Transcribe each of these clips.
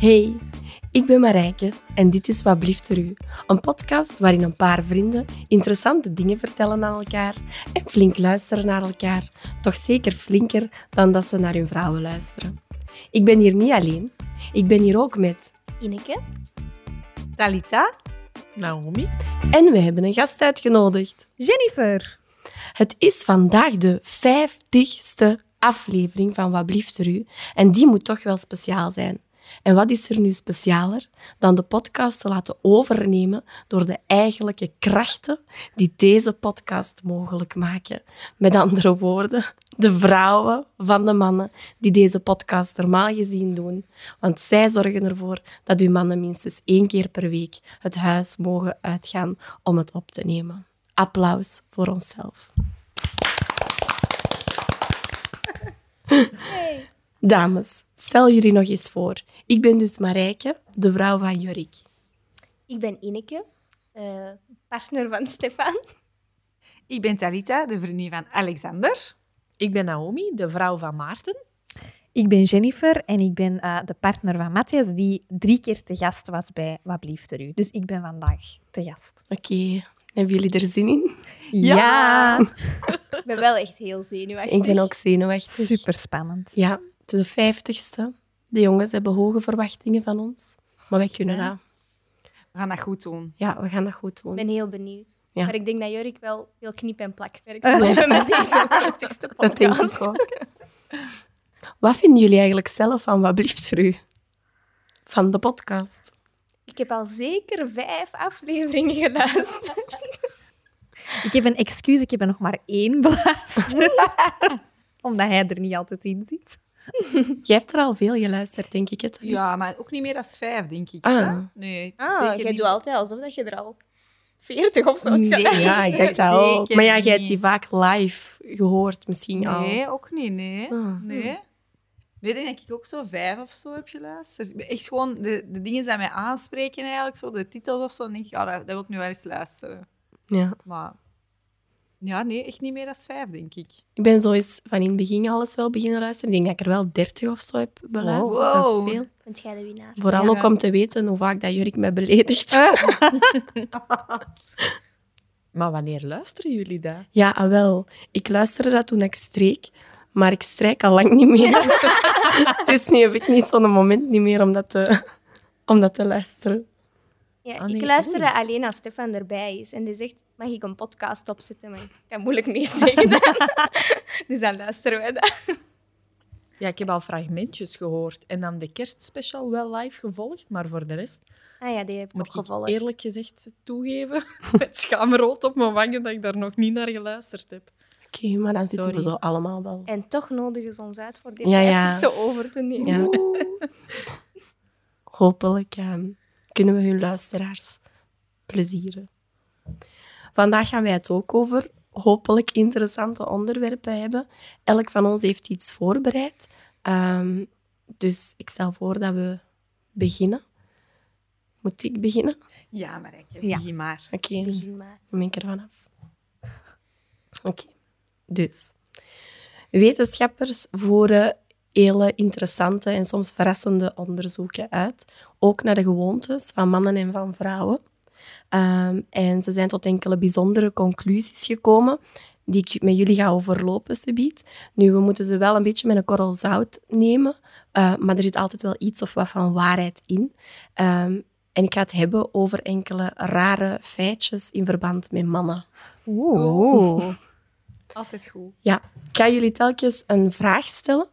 Hey, ik ben Marijke en dit is Wat blieft er u? Een podcast waarin een paar vrienden interessante dingen vertellen aan elkaar en flink luisteren naar elkaar. Toch zeker flinker dan dat ze naar hun vrouwen luisteren. Ik ben hier niet alleen. Ik ben hier ook met Ineke. Talita. Naomi. en we hebben een gast uitgenodigd. Jennifer. Het is vandaag de vijftigste aflevering van Wat blieft er u? En die moet toch wel speciaal zijn. En wat is er nu specialer dan de podcast te laten overnemen door de eigenlijke krachten die deze podcast mogelijk maken? Met andere woorden, de vrouwen van de mannen die deze podcast normaal gezien doen. Want zij zorgen ervoor dat uw mannen minstens één keer per week het huis mogen uitgaan om het op te nemen. Applaus voor onszelf. Dames, stel jullie nog eens voor. Ik ben dus Marijke, de vrouw van Jorik. Ik ben Ineke, eh, partner van Stefan. Ik ben Talita, de vriendin van Alexander. Ik ben Naomi, de vrouw van Maarten. Ik ben Jennifer en ik ben eh, de partner van Matthias, die drie keer te gast was bij Wat blieft er u. Dus ik ben vandaag te gast. Oké, hebben jullie er zin in? Ja! Ik ben wel echt heel zenuwachtig. Ik ben ook zenuwachtig. Super spannend. Ja, het is de vijftigste. De jongens hebben hoge verwachtingen van ons. Maar wij kunnen dat. We gaan dat goed doen. Ja, we gaan dat goed Ik doen. ben heel benieuwd. Ja. Maar ik denk dat Jorik wel veel knip- en plakwerk zal hebben met deze 50ste Dat denk podcast. ik ook. Wat vinden jullie eigenlijk zelf van Wat blieft er u? Van de podcast. Ik heb al zeker vijf afleveringen geluisterd. Ik heb een excuus, ik heb er nog maar één beluisterd. Omdat hij er niet altijd in zit. Jij hebt er al veel geluisterd, denk ik. Het. Ja, maar ook niet meer dan vijf, denk ik. Ah. hè? Nee, Ah, zeker jij niet. doet altijd alsof dat je er al 40 of zo hebt Nee, geluisterd. Ja, ik dacht dat ook. Maar ja, jij hebt die vaak live gehoord misschien al. Nee, ook niet, nee. Ah. Nee. Nee, ik denk dat ik ook zo vijf of zo heb geluisterd. Echt gewoon de, de dingen die mij aanspreken eigenlijk, zo, de titels of zo, dan denk ik, ah, dat, dat wil ik nu wel eens luisteren. Ja. Maar ja, nee, echt niet meer dan vijf, denk ik. Ik ben zo eens van in het begin alles wel beginnen luisteren. Ik denk dat ik er wel 30 of zo heb beluisterd. Wow. Dat is veel. Bent jij de winnaar? Vooral Ja. ook om te weten hoe vaak dat Jurk mij beledigt. Maar wanneer luisteren jullie dat? Ja, ah, wel. Ik luisterde dat toen ik streek, maar ik strijk al lang niet meer. dus nu heb ik niet zo'n moment niet meer om dat te, om dat te luisteren. Ja, Ah, nee, ik luisterde alleen als Stefan erbij is. En die zegt, mag ik een podcast opzetten? Maar ik kan moeilijk nee zeggen dus dan luisteren wij dat. Ja, ik heb al fragmentjes gehoord en dan de kerstspecial wel live gevolgd, maar voor de rest Ah ja, die heb ik moet ook ik gevolgd. eerlijk gezegd toegeven, met schaamrood op mijn wangen, dat ik daar nog niet naar geluisterd heb. Oké, maar dan zitten we zo allemaal wel. En toch nodigen ze ons uit voor dit Ja, ja. over te nemen. Ja. Hopelijk ehm, kunnen we hun luisteraars plezieren. Vandaag gaan wij het ook over hopelijk interessante onderwerpen hebben. Elk van ons heeft iets voorbereid. Ehm, dus ik stel voor dat we beginnen. Moet ik beginnen? Ja, maar ik Ja. begin maar. Oké, Begin maar. dan ben ik er vanaf. Oké, dus. Wetenschappers voeren hele interessante en soms verrassende onderzoeken uit, ook naar de gewoontes van mannen en van vrouwen. Ehm, en ze zijn tot enkele bijzondere conclusies gekomen, die ik met jullie ga overlopen, subiet. Nu, we moeten ze wel een beetje met een korrel zout nemen, eh, maar er zit altijd wel iets of wat van waarheid in. Ehm, en ik ga het hebben over enkele rare feitjes in verband met mannen. Oeh. Altijd goed. Ja, ik ga jullie telkens een vraag stellen.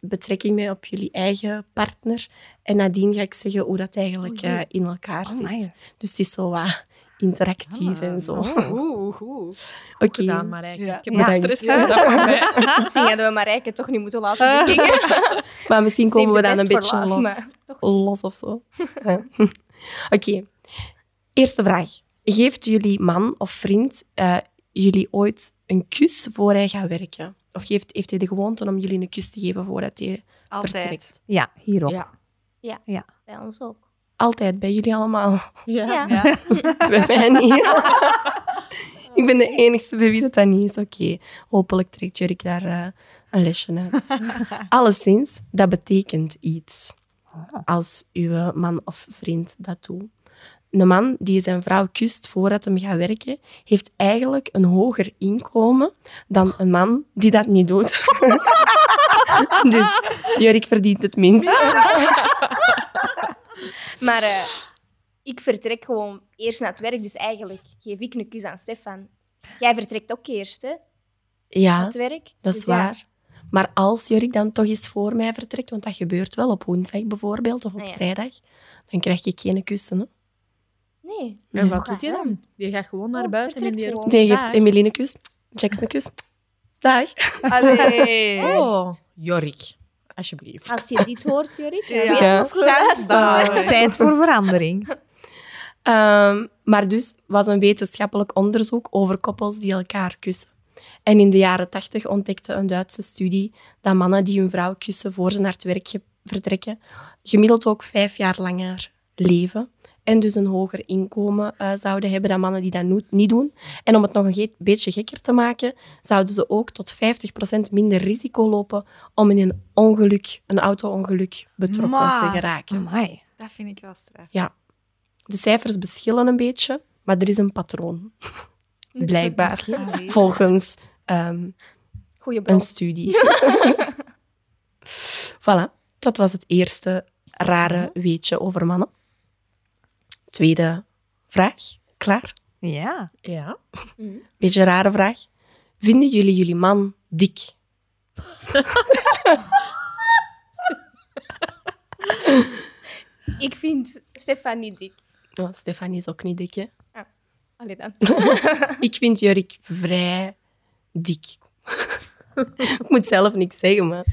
Betrekking mee op jullie eigen partner. En nadien ga ik zeggen hoe dat eigenlijk eh, in elkaar zit. Amai. Dus het is zo wat interactief en zo. Oeh, goed. Oké. Gedaan, Marijke. Ja. Ik heb Ja. stress van mij. Misschien hadden we Marijke toch niet moeten laten beginnen. Maar misschien komen we dan een beetje los, maar los of zo. Ja. Oké. Eerste vraag. Geeft jullie man of vriend eh, jullie ooit een kus voor hij gaat werken? Of heeft, heeft hij de gewoonte om jullie een kus te geven voordat hij Altijd. vertrekt? Ja, hierop. Ja. Ja, Ja. bij ons ook. Altijd, bij jullie allemaal. Ja. Ja. Ja. bij mij niet. Ik ben de enigste bij wie dat, dat niet is. Oké, hopelijk trekt Jurk daar eh, een lesje uit. Alleszins, dat betekent iets. als uw man of vriend dat doet. Een man die zijn vrouw kust voordat hem gaat werken, heeft eigenlijk een hoger inkomen dan een man die dat niet doet. dus Jurk verdient het minst. Maar eh, ik vertrek gewoon eerst naar het werk, dus eigenlijk geef ik een kus aan Stefan. Jij vertrekt ook eerst, hè, naar Ja, het werk. dat is Dus ja, waar. Maar als Jurk dan toch eens voor mij vertrekt, want dat gebeurt wel op woensdag bijvoorbeeld, of op Ah, ja. vrijdag, dan krijg je geen kussen. Hè? Nee. En wat Ja. doet je dan? Je gaat gewoon naar Oh, buiten en die. Nee, geeft Dag. Emilie een kus, Jax een kus. Dag. Allee. Oh, Jorik, alsjeblieft. Als je dit hoort, Jorik, Ja. weet je Ja. Schandalig. Tijd voor verandering. Ehm, maar dus was een wetenschappelijk onderzoek over koppels die elkaar kussen. En in de jaren tachtig ontdekte een Duitse studie dat mannen die hun vrouw kussen voor ze naar het werk vertrekken, gemiddeld ook vijf jaar langer leven. En dus een hoger inkomen eh, zouden hebben dan mannen die dat no- niet doen. En om het nog een ge- beetje gekker te maken, zouden ze ook tot 50% minder risico lopen om in een ongeluk, een auto-ongeluk betrokken Maar. te geraken. Amai. Dat vind ik wel straf. Ja, de cijfers verschillen een beetje, maar er is een patroon. Blijkbaar, Allee. volgens ehm, een studie. voilà, dat was het eerste rare weetje over mannen. Tweede vraag, klaar? Ja. Ja. Beetje rare vraag. Vinden jullie jullie man dik? Ik vind Stefan niet dik. Oh, Stefanie is ook niet dik, hè? Allee dan. Ik vind Jurk vrij dik. Ik moet zelf niks zeggen, maar...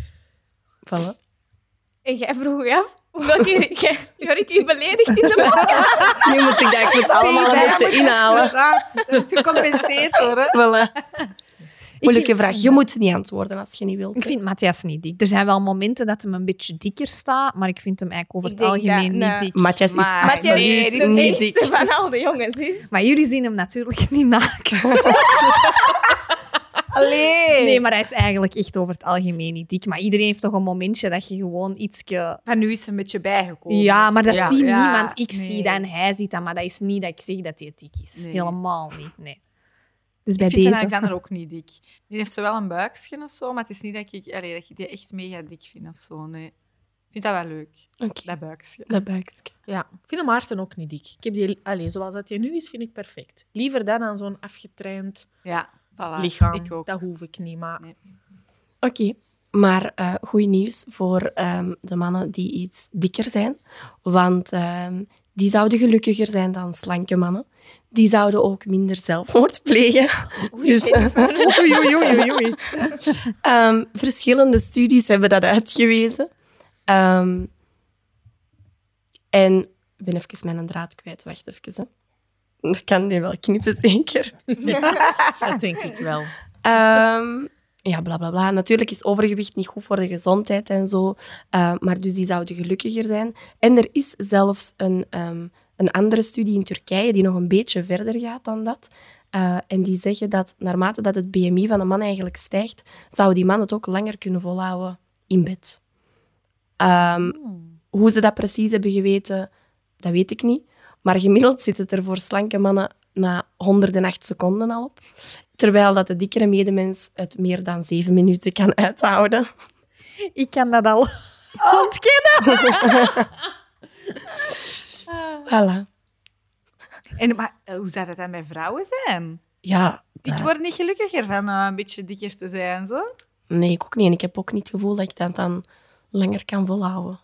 Voilà. En jij vroeg je af hoeveel keer jij, Jorik je beledigt in de podcast. Nu moet ik dat ik moet allemaal een beetje inhalen. Gecompenseerd worden. Voilà. Moeilijke vind- vraag. Je moet niet antwoorden als je niet wilt. Ik vind Matthias niet dik. Er zijn wel momenten dat hem een beetje dikker staat, maar ik vind hem eigenlijk over Ik het algemeen dat- niet dik. Matthias is Maar- Matthias nee, is de niet dik. van al de jongens. Is. Maar jullie zien hem natuurlijk niet naakt. Allee. Nee, maar hij is eigenlijk echt over het algemeen niet dik. Maar iedereen heeft toch een momentje dat je gewoon ietsje... Maar nu is het een beetje bijgekomen. Ja, maar dat Ja. ziet Ja, niemand. Ik nee. zie dat en hij ziet dat. Maar dat is niet dat ik zeg dat hij dik is. Nee. Helemaal niet, nee. Dus bij Ik vind deze... Alexander ook niet dik. Die heeft zo wel een buikje of zo, maar het is niet dat ik, allee, dat ik die echt mega dik vind of zo. Nee. Ik vind dat wel leuk, Oké, dat buikje. dat buikje. Ja, ik vind de Maarten ook niet dik. Ik heb die, allez, zoals dat je nu is, vind ik perfect. Liever dan aan zo'n afgetraind Ja, voilà. lichaam. Ik ook. Dat hoef ik niet, maar... Nee. Oké, maar eh goed nieuws voor ehm, de mannen die iets dikker zijn. Want ehm, die zouden gelukkiger zijn dan slanke mannen. Die zouden ook minder zelfmoord plegen. Dus, Oei, oei, oei, oei, oei. Ehm, verschillende studies hebben dat uitgewezen. Ehm, en ik ben even mijn draad kwijt. Wacht even. Hè. Dat kan die wel knippen, zeker. Dat denk ik wel. Ehm, ja, bla bla bla. Natuurlijk is overgewicht niet goed voor de gezondheid en zo. eh, maar dus die zouden gelukkiger zijn. En er is zelfs een, ehm, een andere studie in Turkije die nog een beetje verder gaat dan dat. Eh, en die zeggen dat naarmate dat het BMI van een man eigenlijk stijgt, zou die man het ook langer kunnen volhouden in bed. Ehm, Hoe ze dat precies hebben geweten, dat weet ik niet. Maar gemiddeld zit het er voor slanke mannen na 108 seconden al op. Terwijl dat de dikkere medemens het meer dan 7 minuten kan uithouden. Ik kan dat al ontkennen. Voilà. En, maar eh, hoe zou dat dan bij vrouwen zijn? Ja, Ik word niet gelukkiger van eh, een beetje dikker te zijn, zo. nee, ik ook niet. En ik heb ook niet het gevoel dat ik dat dan langer kan volhouden.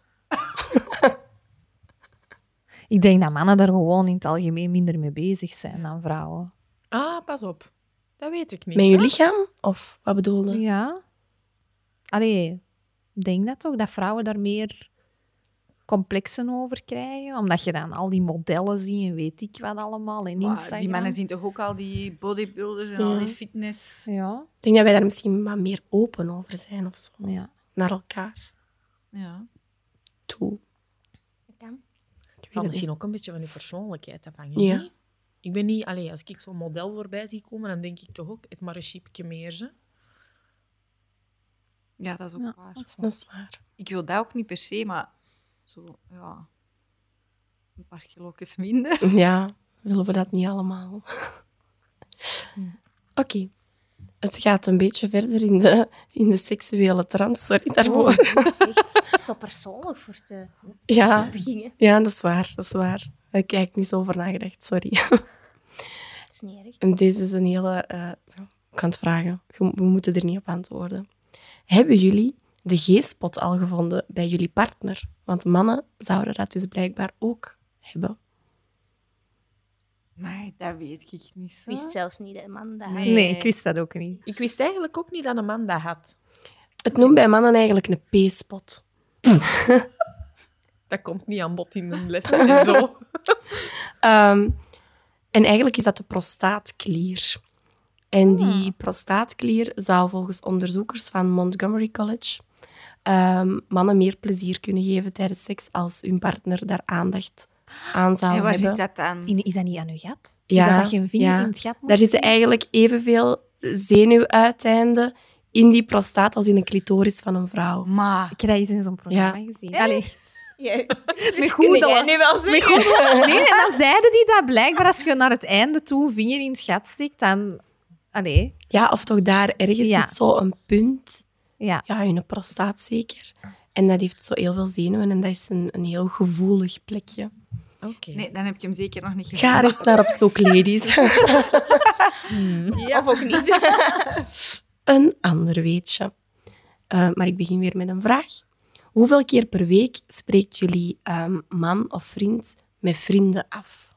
Ik denk dat mannen daar gewoon in het algemeen minder mee bezig zijn dan vrouwen. Ah, pas op. Dat weet ik niet. Met je lichaam? Of wat bedoelde? Ja. Allee, ik denk dat toch, dat vrouwen daar meer complexen over krijgen. Omdat je dan al die modellen ziet en weet ik wat allemaal. En Maar Instagram. die mannen zien toch ook al die bodybuilders en al die fitness. Ja, Ik denk dat wij daar misschien wat meer open over zijn of zo. ja. Naar elkaar Ja. toe. Zal misschien ook een beetje van je persoonlijkheid afhangen. Ja. niet? Ik ben niet... Allee, als ik zo'n model voorbij zie komen, dan denk ik toch ook, het maar een meer. Ze. ja, dat is ook Ja, waar. dat is niet. Dat is waar. Ik wil dat ook niet per se, maar Zo, ja. Een paar kilo's minder. Ja, willen we dat niet allemaal? Oké. Het gaat een beetje verder in de, in de seksuele trance. Sorry daarvoor. Oh, zeg. Zo persoonlijk voor te Ja, beginnen. ja, dat is waar. Dat is waar. Ik heb niet zo over nagedacht, sorry. Dat is niet erg. En Deze is een hele... eh, ik kan het vragen. We moeten er niet op antwoorden. Hebben jullie de G-spot al gevonden bij jullie partner? Want mannen zouden dat dus blijkbaar ook hebben. Maar dat weet ik niet zo. Ik wist zelfs niet dat man dat had. Nee. Nee, ik wist dat ook niet. Ik wist eigenlijk ook niet dat een man dat had. Het noemt bij mannen eigenlijk een P-spot. Dat komt niet aan bod in een lessen en zo. Ehm, en eigenlijk is dat de prostaatklier. En die prostaatklier zou volgens onderzoekers van Montgomery College ehm, mannen meer plezier kunnen geven tijdens seks als hun partner daar aandacht aan zou En waar hebben. zit dat dan? In- Is dat niet aan uw gat? Ja, is dat dat je een vinger ja. in het gat moet Daar zitten eigenlijk evenveel zenuwuiteinden in die prostaat als in een clitoris van een vrouw. Maar... Ik heb dat eens in zo'n programma Ja. gezien. Allee. Ja. Met Kun jij goedelen. nu wel Met zeggen? goedelen. Nee, en dan zeiden die dat blijkbaar als je naar het einde toe vinger in het gat steekt, dan... Allee, Ja, of toch daar ergens Ja. zit zo een punt ja. ja, in een prostaat zeker. En dat heeft zo heel veel zenuwen en dat is een, een heel gevoelig plekje. Oké. Nee, dan heb ik hem zeker nog niet gezien. Ga er eens naar op zoek, ladies. Of ook niet. een ander weetje. Eh, maar ik begin weer met een vraag. Hoeveel keer per week spreekt jullie ehm, man of vriend met vrienden af?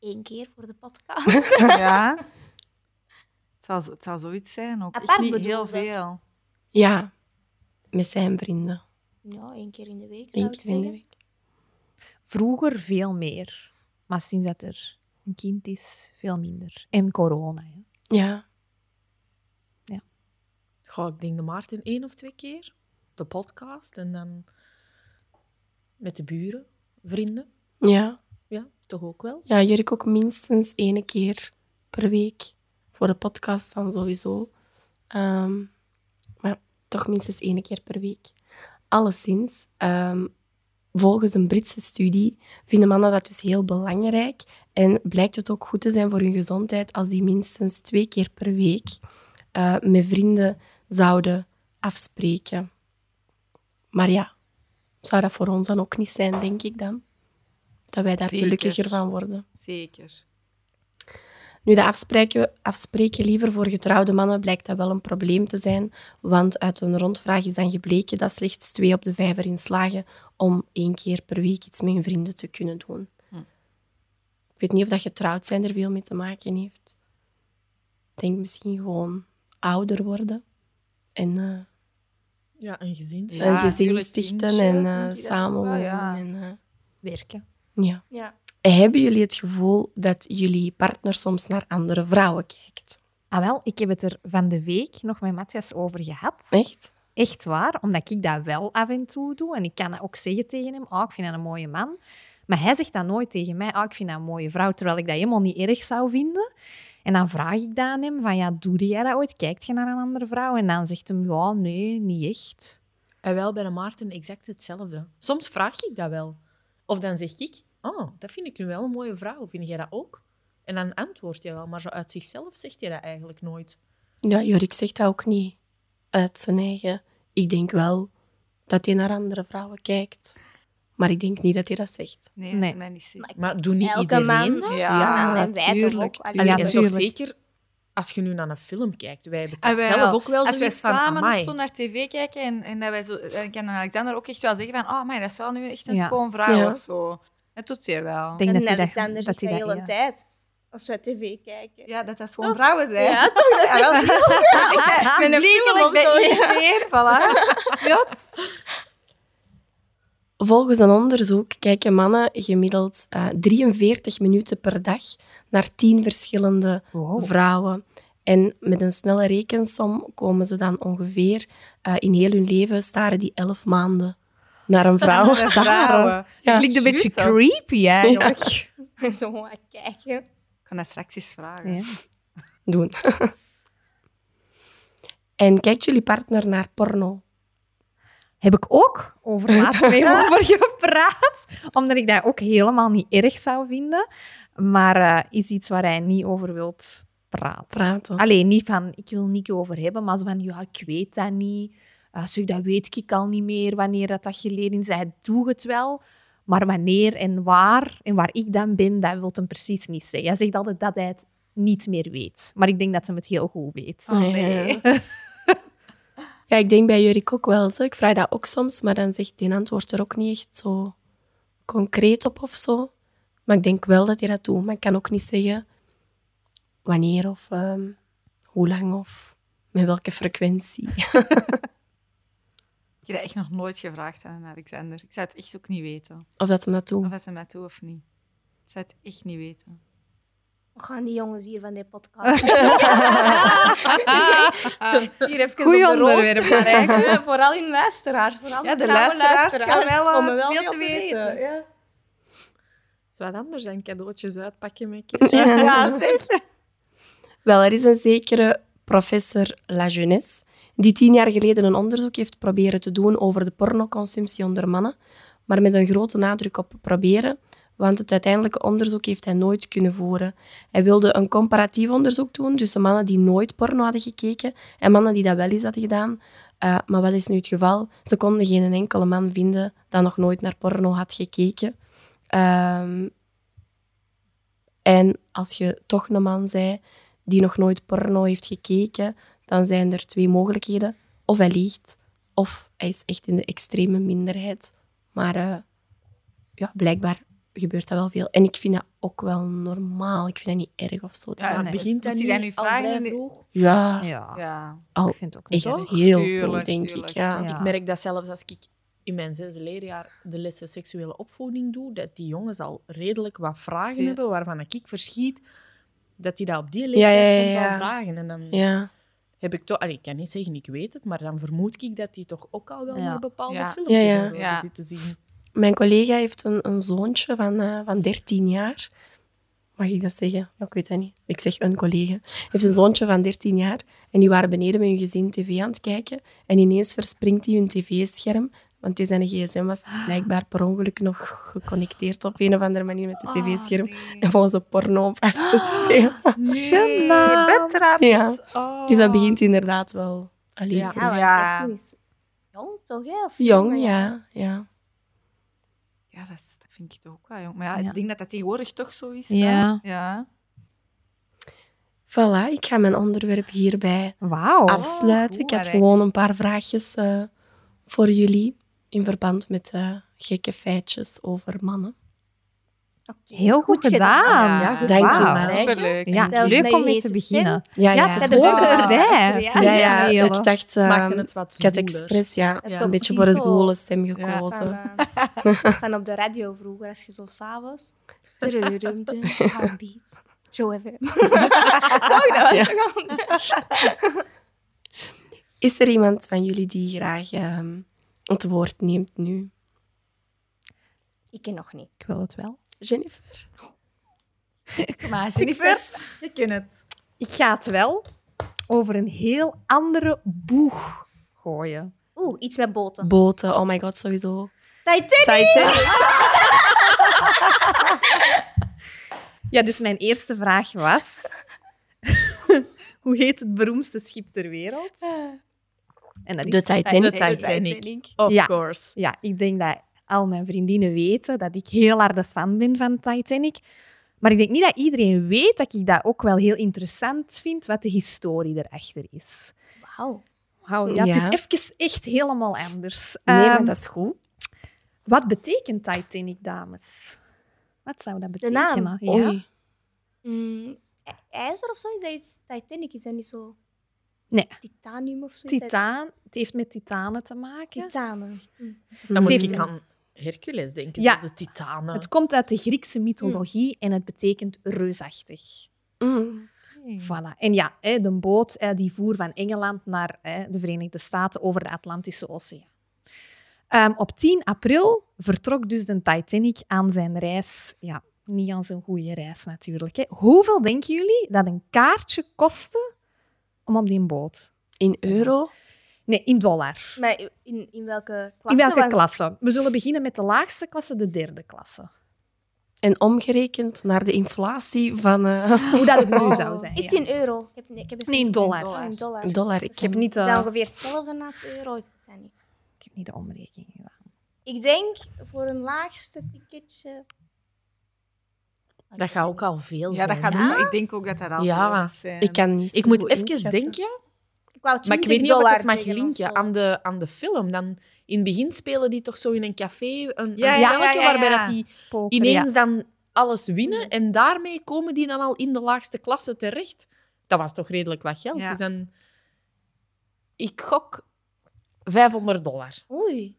Eén keer voor de podcast. Ja. Het zal, zo- het zal zoiets zijn ook. Apart niet heel veel. Ja, met zijn vrienden. Ja, één keer in de week zou Eén ik keer in de zeggen. week. Vroeger veel meer. Maar sinds dat er een kind is, veel minder. En corona. Hè. Ja, Ga ik denk de Maarten één of twee keer. De podcast en dan met de buren, vrienden. ja. Ja, toch ook wel. Ja, Jurk ook minstens één keer per week. Voor de podcast dan sowieso. Ehm, toch minstens één keer per week. Alleszins, ehm, volgens een Britse studie vinden mannen dat dus heel belangrijk. En blijkt het ook goed te zijn voor hun gezondheid als die minstens twee keer per week eh, met vrienden zouden afspreken. Maar ja, zou dat voor ons dan ook niet zijn, denk ik dan? Dat wij daar Zeker. gelukkiger van worden. Zeker. Nu, de afspreken, afspreken liever voor getrouwde mannen blijkt dat wel een probleem te zijn, want uit een rondvraag is dan gebleken dat slechts twee op de vijf erin slagen om één keer per week iets met hun vrienden te kunnen doen. Ik weet niet of dat getrouwd zijn er veel mee te maken heeft. Ik denk misschien gewoon ouder worden en eh, Ja, een gezin. Ja, een gezin stichten en wel, samenwonen. ja. En, eh, Werken. ja. Ja. Hebben jullie het gevoel dat jullie partner soms naar andere vrouwen kijkt? Ah wel, ik heb het er van de week nog met Matthias over gehad. Echt? Echt waar, omdat ik dat wel af en toe doe. En ik kan dat ook zeggen tegen hem. Oh, ik vind dat een mooie man. Maar hij zegt dat nooit tegen mij. Oh, ik vind dat een mooie vrouw. Terwijl ik dat helemaal niet erg zou vinden. En dan vraag ik dat aan hem. Van, ja, doe jij dat ooit? Kijkt je naar een andere vrouw? En dan zegt hem, ja, nee, niet echt. En wel bij de Maarten exact hetzelfde. Soms vraag ik dat wel. Of dan zeg ik, oh, dat vind ik nu wel een mooie vrouw. Vind jij dat ook? En dan antwoord je wel, maar zo uit zichzelf zegt je dat eigenlijk nooit. Ja, Jorik zegt dat ook niet uit zijn eigen. Ik denk wel dat hij naar andere vrouwen kijkt. Maar ik denk niet dat hij dat zegt. Nee, Nee. dat niet zeker. Maar doe niet Elke iedereen man. dat? Ja, en wij toch tuurlijk, ook. tuurlijk. Allee, Ja, en toch zeker als je nu naar een film kijkt. Wij hebben Ah, wel. zelf ook wel Als wij van, samen amai. zo naar tv kijken en, en dat wij zo, dan kan Alexander ook echt wel zeggen van, oh, maar dat is wel nu echt een Ja. schoon vrouw Ja. of zo. Dat doet hij wel. Ik denk En dat hij dat, dat, de dat hele ja. tijd. Als we tv kijken. Ja, dat dat gewoon vrouwen zijn. Ja, toch? Dat is Ja, wel. Met een bij ja. iedereen, voilà. Jot. Volgens een onderzoek kijken mannen gemiddeld eh, 43 minuten per dag naar 10 verschillende Wow. vrouwen. En met een snelle rekensom komen ze dan ongeveer eh, in heel hun leven staren die 11 maanden naar een vrouw. Vrouwen. Ja. Klinkt een beetje creepy eigenlijk. Zo gaan kijken. Ik kan dat straks eens vragen. Ja. doen. en kijkt jullie partner naar porno? heb ik ook over laatst met hem over gepraat. Omdat ik dat ook helemaal niet erg zou vinden. Maar eh, is iets waar hij niet over wilt praten. Praten. Alleen niet van, ik wil niet over hebben, maar zo van, ja, ik weet dat niet. Dat weet ik al niet meer, wanneer dat, dat geleden is. Hij doet het wel, maar wanneer en waar en waar ik dan ben, dat wil hem precies niet zeggen. Hij zegt altijd dat hij het niet meer weet. Maar ik denk dat ze het heel goed weet. Oh, nee. Ja, ik denk bij Jurik ook wel. Zo. Ik vraag dat ook soms, maar dan zegt die antwoord er ook niet echt zo concreet op of zo. Maar ik denk wel dat hij dat doet. Maar ik kan ook niet zeggen wanneer of ehm, hoe lang of met welke frequentie. Ik heb dat echt nog nooit gevraagd aan Alexander. Ik zou het echt ook niet weten. Of dat hem dat doet. Of dat ze mij toe of niet. Ik zou het echt niet weten. We gaan die jongens hier van die podcast. hier even Goeie op de onderwerp, Vooral in luisteraars. Vooral Ja, de trouwe luisteraars gaan wel, eh, komen wel veel te te weten. weten. Ja. Dat is wat anders dan cadeautjes uitpakken met kerst. Ja, zeg. Wel, er is een zekere professor La Jeunesse die tien jaar geleden een onderzoek heeft proberen te doen over de pornoconsumptie onder mannen, maar met een grote nadruk op proberen, want het uiteindelijke onderzoek heeft hij nooit kunnen voeren. Hij wilde een comparatief onderzoek doen tussen mannen die nooit porno hadden gekeken en mannen die dat wel eens hadden gedaan. Uh, maar wat is nu het geval? Ze konden geen enkele man vinden dat nog nooit naar porno had gekeken. Um, en als je toch een man zei die nog nooit porno heeft gekeken, dan zijn er twee mogelijkheden. Of hij liegt, of hij is echt in de extreme minderheid. Maar uh, ja, blijkbaar gebeurt dat wel veel. En ik vind dat ook wel normaal. Ik vind dat niet erg of zo. Ja, Maar nee, begint dat niet hij dat nu al vragen vroeg? Ja, Ja, Ja. al ik vind het ook niet echt heel Tuurlijk, vroeg, denk tuurlijk, ik. Ja. Ja. Ik merk dat zelfs als ik in mijn zesde leerjaar de lessen seksuele opvoeding doe, dat die jongens al redelijk wat vragen hebben waarvan ik verschiet dat die dat op die leeftijd ja, ja, al ja. vragen. En dan ja. Heb ik toch... Ik kan niet zeggen, ik weet het, maar dan vermoed ik dat die toch ook al wel Ja. naar bepaalde Ja. filmpjes Ja, ja. en zo Ja. zitten zien. Mijn collega heeft een, een zoontje van, eh, van 13 jaar. Mag ik dat zeggen? Ja, ik weet dat niet. Ik zeg een collega. heeft een zoontje van 13 jaar. En die waren beneden met hun gezin tv aan het kijken. En ineens verspringt hij hun tv-scherm. Want die zijn gsm was blijkbaar per ongeluk nog geconnecteerd op een of andere manier met het tv-scherm. En gewoon zo porno op af te spelen. Nee, Gênant. betrapt. Ja. Oh. Dus dat begint inderdaad wel... Allee, Ja. vroeg. Ja, want Ja. 13 is jong toch, hè? Of Jong, ja. ja. Ja, dat, is- dat vind ik toch ook wel jong. Maar ja, Ja. ik denk dat dat tegenwoordig toch zo is. hè? Ja. Ja. Voilà, ik ga mijn onderwerp hierbij Wauw. afsluiten. goed, ik had gewoon een paar vraagjes eh, voor jullie in verband met eh, gekke feitjes over mannen. Heel goed gedaan. Ja, goed. Dank je. Superleuk. Ja, leuk om mee te beginnen. Ja, Ja, ja. het hoorde de- erbij. Ja, Ja, ja, ik dacht, Het maakte eh, het wat ik had expres ja, een beetje voor een zo. zwoele stem Ja. gekozen. Van, van op de radio vroeger, als je zo s'avonds... Heartbeat. Zo even. Toch, dat was toch? Is er iemand van jullie die graag ehm, het woord neemt nu? Ik ken nog niet. Ik wil het wel. Jennifer? Maar Succes. je kent het. Ik ga het wel over een heel andere boeg gooien. Oeh, iets met boten. Boten, oh my god, sowieso. Titanic! Titanic. Ja, dus mijn eerste vraag was... Hoe heet het beroemdste schip ter wereld? En dat is De Titanic. De Titanic. Of Ja. course. Ja, ik denk dat al mijn vriendinnen weten dat ik heel harde fan ben van Titanic. Maar ik denk niet dat iedereen weet dat ik dat ook wel heel interessant vind, wat de historie erachter is. Wauw. Wauw, ja, Ja. Het is even echt helemaal anders. Nee, maar Ehm, dat is goed. Wat betekent Titanic, dames? Wat zou dat De naam? betekenen? Ja. Mm, ij- ijzer of zo? Is dat iets? Titanic is dat niet zo... Nee. Titanium of zo? Titaan, het heeft met titanen te maken. Titanen. Dan moet heeft ik aan Hercules denken, Ja. de titanen. Het komt uit de Griekse mythologie en het betekent reusachtig. Mm. Voilà. En ja, de boot hè, die voer van Engeland naar hè, de Verenigde Staten over de Atlantische Oceaan. Ehm, op 10 april vertrok dus de Titanic aan zijn reis. Ja, niet aan zijn goede reis natuurlijk. Hè. Hoeveel denken jullie dat een kaartje kostte om op die boot? In euro? Nee, in dollar. Maar in, in welke klasse? In welke klasse? We zullen beginnen met de laagste klasse, de derde klasse. En omgerekend naar de inflatie van eh, Hoe dat het nu zou zijn. Is ja. het in euro? Ik heb, nee, ik heb Nee, in dollar. Oh, in dollar. dollar. Ik heb niet, Is eh, ongeveer hetzelfde als euro? Ik weet dat niet. ik heb niet de omrekening gedaan. Ik denk voor een laagste ticketje... Dat gaat ook al veel Ja, zijn. dat gaat. Ik denk ook dat dat al Ja, veel is, eh. Ik kan niet Ik moet even inschatten. denken, Ik wou maar ik 20 weet niet of ik het mag linken aan de, aan de film. Dan, in het begin spelen die toch zo in een café een, een Ja, ja, spelletje ja, ja, waarbij dat die Poker, ineens ja. dan alles winnen en daarmee komen die dan al in de laagste klasse terecht. Dat was toch redelijk wat geld. Ja. Dus dan... Ik gok 500 dollar. Oei.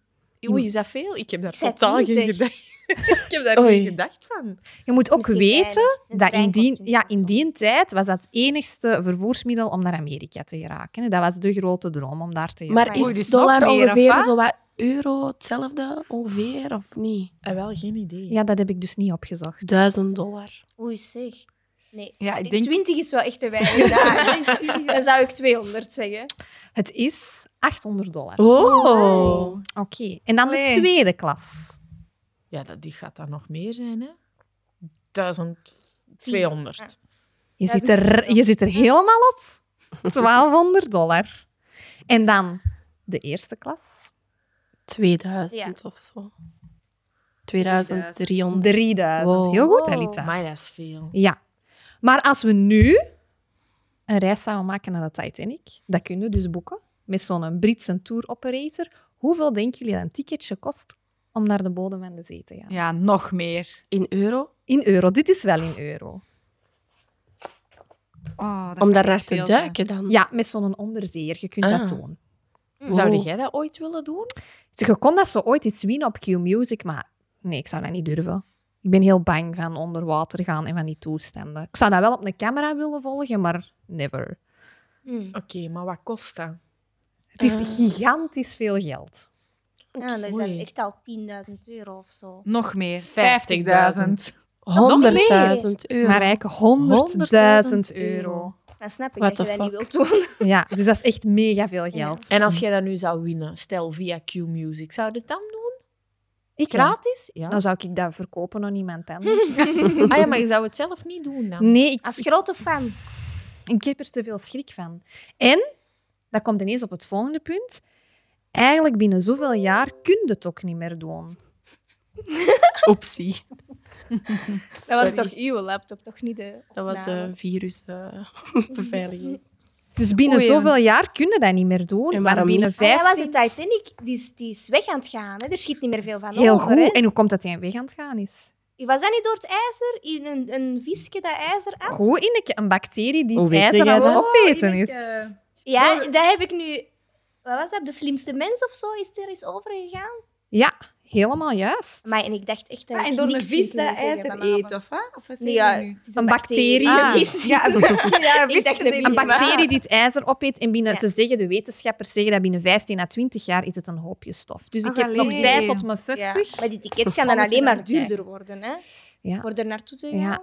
Oei, is dat veel? Ik heb daar Ik totaal geen 20. gedacht. ik heb daar Oei. geen gedacht van. Je moet ook weten dat in die, 20 ja, in die tijd was dat het enigste vervoersmiddel om naar Amerika te geraken. Dat was de grote droom om daar te geraken. Maar is dus dollar ongeveer zo wat euro hetzelfde ongeveer of niet? En wel geen idee. Ja, dat heb ik dus niet opgezocht. Duizend dollar. Oei, zeg. Nee, Ja, ik denk- 20 is wel echt te weinig. Ja, ik denk 20, dan zou ik 200 zeggen. Het is 800 dollar. Oh. Oké. En dan de tweede klas. Ja, dat, die gaat dan nog meer zijn, hè? 1200. Je, Ja, zit is er, je zit er helemaal op. 1200 dollar. En dan de eerste klas. 2000 Ja. of zo. 2300. 3000. Wow. Heel goed, Wow. Elita. Maar dat is veel. Ja. Maar als we nu een reis zouden maken naar de Titanic, dat kunnen we dus boeken met zo'n Britse tour operator. Hoeveel denken jullie dat een ticketje kost om naar de bodem van de zee te gaan? Ja, nog meer. In euro? In euro. Dit is wel in euro. Oh, Om daar kan naar echt te zijn. duiken dan? Ja, met zo'n onderzeeër. Je kunt Ah. dat doen. Zou Wow. jij dat ooit willen doen? Je kon dat zo ooit iets winnen op Q-Music, maar nee, ik zou dat niet durven. Ik ben heel bang van onder water gaan en van die toestanden. Ik zou dat wel op een camera willen volgen, maar never. Oké, maar wat kost dat? Het is gigantisch veel geld. Ja, dat is dan Oei. echt al 10.000 euro of zo. Nog meer. 50.000. 50.000. 100.000 euro. Maar eigenlijk 100.000 euro. Dan snap ik What dat je dat niet wilt doen. Ja, dus dat is echt mega veel geld. En als jij dat nu zou winnen, stel via Q-Music, zou je het dan doen? Ik ja. Gratis? Ja. Dan zou ik dat verkopen aan iemand anders. Ah ja, maar je zou het zelf niet doen dan? Nee, ik, Als grote fan. ik heb er te veel schrik van. En, dat komt ineens op het volgende punt. Eigenlijk binnen zoveel jaar kun je het ook niet meer doen. Optie. Dat was toch uw laptop, toch niet de Dat was de virusbeveiliging. Dus binnen Oei. zoveel jaar kun je dat niet meer doen. En maar waarom binnen Ah, ja, want 15... de Titanic die is, die is weg aan het gaan. Hè. Er schiet niet meer veel van Heel over. Hè. goed. En hoe komt dat hij weg aan het gaan is? Was dat niet door het ijzer? In Een, een visje dat ijzer at? Goed, Ineke. Een bacterie die Hoe het ijzer aan het opeten is. Ja, dat heb ik nu... Wat was dat? De slimste mens of zo is er eens over gegaan. Ja, helemaal juist. Maar en ik dacht echt dat Ah, en door een vis dat ijzer eet, of wat? Of wat Nee, ja, nu? het is Een bacterie. Ah, Een vis. ja, ja, een Ik dacht bacterie die het ijzer opeet. En binnen, Ja. ze zeggen, de wetenschappers zeggen dat binnen 15 à 20 jaar is het een hoopje stof. Dus ik Ach, heb nog tijd tot mijn Ja. 50. Maar die tickets gaan dan alleen maar duurder worden, hè? Ja. Voor er naartoe te gaan. Ja. Ja,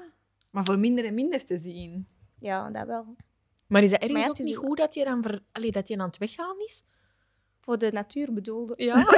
Maar voor minder en minder te zien. dat wel. Maar is dat ergens Maar ja, ook het is niet goed dat je dan ver... Allee, dat je aan het weggaan is? Voor de natuur bedoelde. Ja.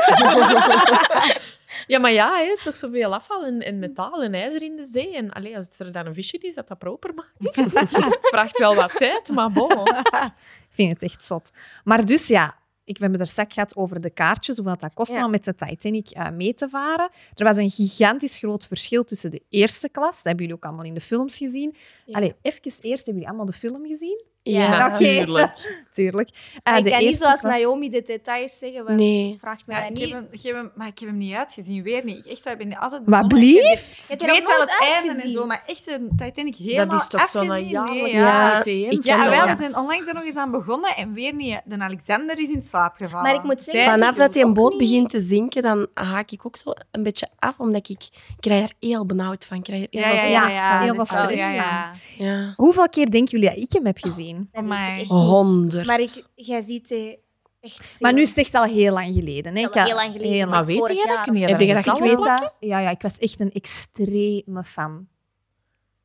ja, maar ja, hè, toch zoveel afval en, en metaal en ijzer in de zee. En allee, als er dan een visje is dat dat proper maakt. het vraagt wel wat tijd, maar bon. Ik vind het echt zot. Maar dus ja, ik heb het er straks gehad over de kaartjes, hoeveel dat kost Ja. om met de Titanic eh, mee te varen. Er was een gigantisch groot verschil tussen de eerste klas, dat hebben jullie ook allemaal in de films gezien. Ja. Allee, even eerst, hebben jullie allemaal de film gezien? Ja, natuurlijk. Tuurlijk. Eh, Maar ik kan niet zoals klas- Naomi de details zeggen, want Nee. vraagt mij Ja, dat ik niet. heb hem, ik heb hem, maar ik heb hem niet uitgezien, weer niet. Ik echt, ik ben altijd Wat blieft? Ik weet wel het einde en zo, maar echt een Titanic helemaal Dat is toch zo'n jaarlijks Ja, Ja, vond wel, we zijn onlangs er nog eens aan begonnen en weer niet. De Alexander is in slaap gevallen. Maar ik moet zeggen, Vanaf dat die een boot niet- begint te zinken, dan haak ik ook zo een beetje af, omdat ik, ik krijg er heel benauwd van. Ik krijg er heel Ja, ja, veel ja, stress ja, van. heel veel stress ja, ja. Ja. Hoeveel keer denken jullie dat ik hem heb gezien? Dat niet. Honderd. Maar ik, jij ziet eh, echt veel. Maar nu is het echt al heel lang geleden. Hè? Ik had- heel lang geleden. heel Maar weet vorig jij dat? jaar Kun je of dat Heb je zo. dat Ik weet dat. Ja, ja, ik was echt een extreme fan.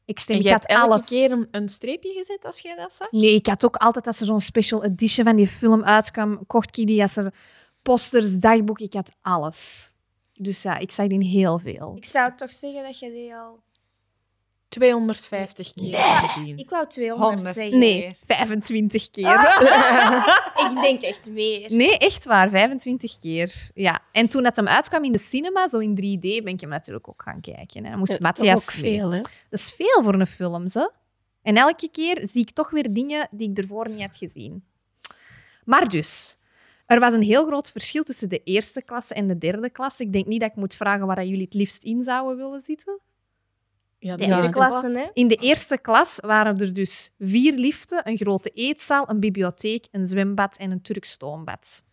Extreem. En Ik je had hebt elke alles. keer een, een streepje gezet als jij dat zag? Nee, ik had ook altijd als er zo'n special edition van die film uitkwam, kocht ik die als er posters, dagboek, ik had alles. Dus ja, ik zag die heel veel. Ik zou toch zeggen dat je die al... 250 keer gezien. Ik wou 200 100. zeggen. Nee, 25 keer. Ik denk echt meer. Nee, echt waar, 25 keer. Ja. En toen dat hem uitkwam in de cinema, zo in 3D, ben ik hem natuurlijk ook gaan kijken. Hè. Dan moest Dat is Matthias ook mee. veel, hè? Dat is veel voor een film, ze. En elke keer zie ik toch weer dingen die ik ervoor niet had gezien. Maar dus, er was een heel groot verschil tussen de eerste klasse en de derde klasse. Ik denk niet dat ik moet vragen waar jullie het liefst in zouden willen zitten. Ja, De Ja. eerste klasse, hè? In de eerste klas waren er dus vier liften, een grote eetzaal, een bibliotheek, een zwembad en een Turks stoombad.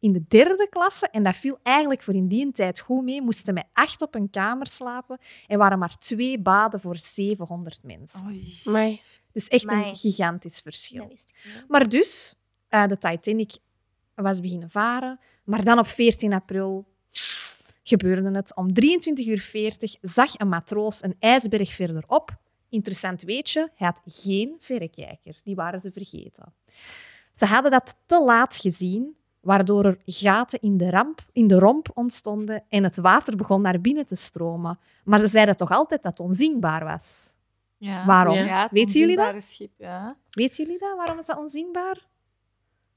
In de derde klasse, en dat viel eigenlijk voor in die tijd goed mee, moesten met acht op een kamer slapen en waren maar twee baden voor 700 mensen. Oei. Dus echt een gigantisch verschil. Maar dus, eh, de Titanic was beginnen varen, maar dan op 14 april gebeurde het. Om 23.40 uur zag een matroos een ijsberg verderop. Interessant weetje, hij had geen verrekijker. Die waren ze vergeten. Ze hadden dat te laat gezien, waardoor er gaten in de, ramp, in de romp ontstonden en het water begon naar binnen te stromen. Maar ze zeiden toch altijd dat het onzienbaar was. Ja. Waarom? Ja, het Weten jullie dat? Schip, ja. Weten jullie dat? Waarom is dat onzienbaar?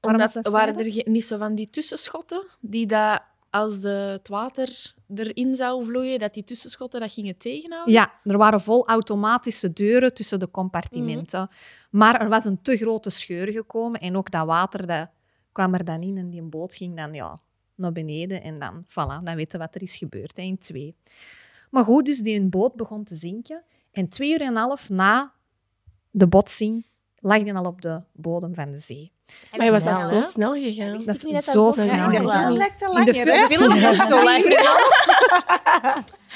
Waarom Omdat, is dat waren er niet zo van die tussenschotten die dat als de, het water erin zou vloeien, dat die tussenschotten dat gingen tegenhouden? Ja, er waren vol automatische deuren tussen de compartimenten. Maar er was een te grote scheur gekomen en ook dat water dat kwam er dan in en die boot ging dan ja, naar beneden. En dan, voilà, dan weten we wat er is gebeurd hè, in twee. Maar goed, dus die boot begon te zinken. En twee uur en een half na de botsing lag die al op de bodem van de zee. Maar was snel, dat zo snel gegaan? Dat ik is niet zo zo snel gegaan. was. lijkt te In de film duurt zo lang.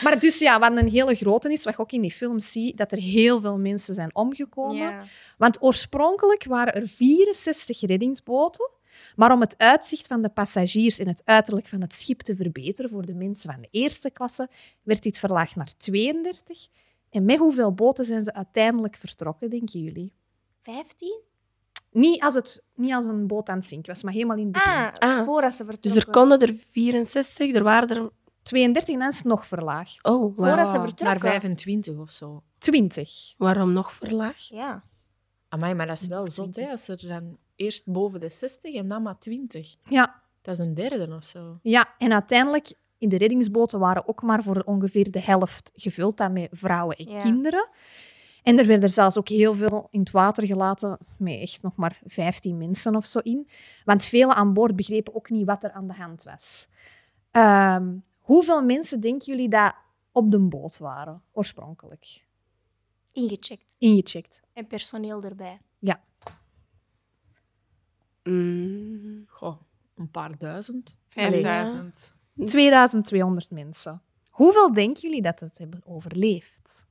Maar dus ja, wat een hele grote is, wat je ook in die film ziet, dat er heel veel mensen zijn omgekomen. Ja. Want oorspronkelijk waren er 64 reddingsboten. Maar om het uitzicht van de passagiers en het uiterlijk van het schip te verbeteren voor de mensen van de eerste klasse, werd dit verlaagd naar 32. En met hoeveel boten zijn ze uiteindelijk vertrokken, denken jullie? 15? Niet als, het, niet als een boot aan het zinken was, maar helemaal in het begin. Ah, Ah. voordat ze Dus vertrokken. er konden er 64, er waren er... 32 en dan is het nog verlaagd. Oh, wow. Voordat ze Naar vertrokken. 25 of zo. 20. Waarom nog verlaagd? Ja. Amai, maar dat is wel zot, hè? Als er dan eerst boven de 60 en dan maar 20. Ja, Dat is een derde of zo. Ja, en uiteindelijk in de reddingsboten waren ook maar voor ongeveer de helft gevuld dan met vrouwen en Ja. kinderen. En er werden zelfs ook heel veel in het water gelaten, met echt nog maar 15 mensen of zo in. Want velen aan boord begrepen ook niet wat er aan de hand was. Ehm, hoeveel mensen denken jullie dat op de boot waren, oorspronkelijk? Ingecheckt. Ingecheckt. En personeel erbij. Ja. Mm, Goh, een paar duizend. 5000. 2200 mensen. Hoeveel denken jullie dat het hebben overleefd?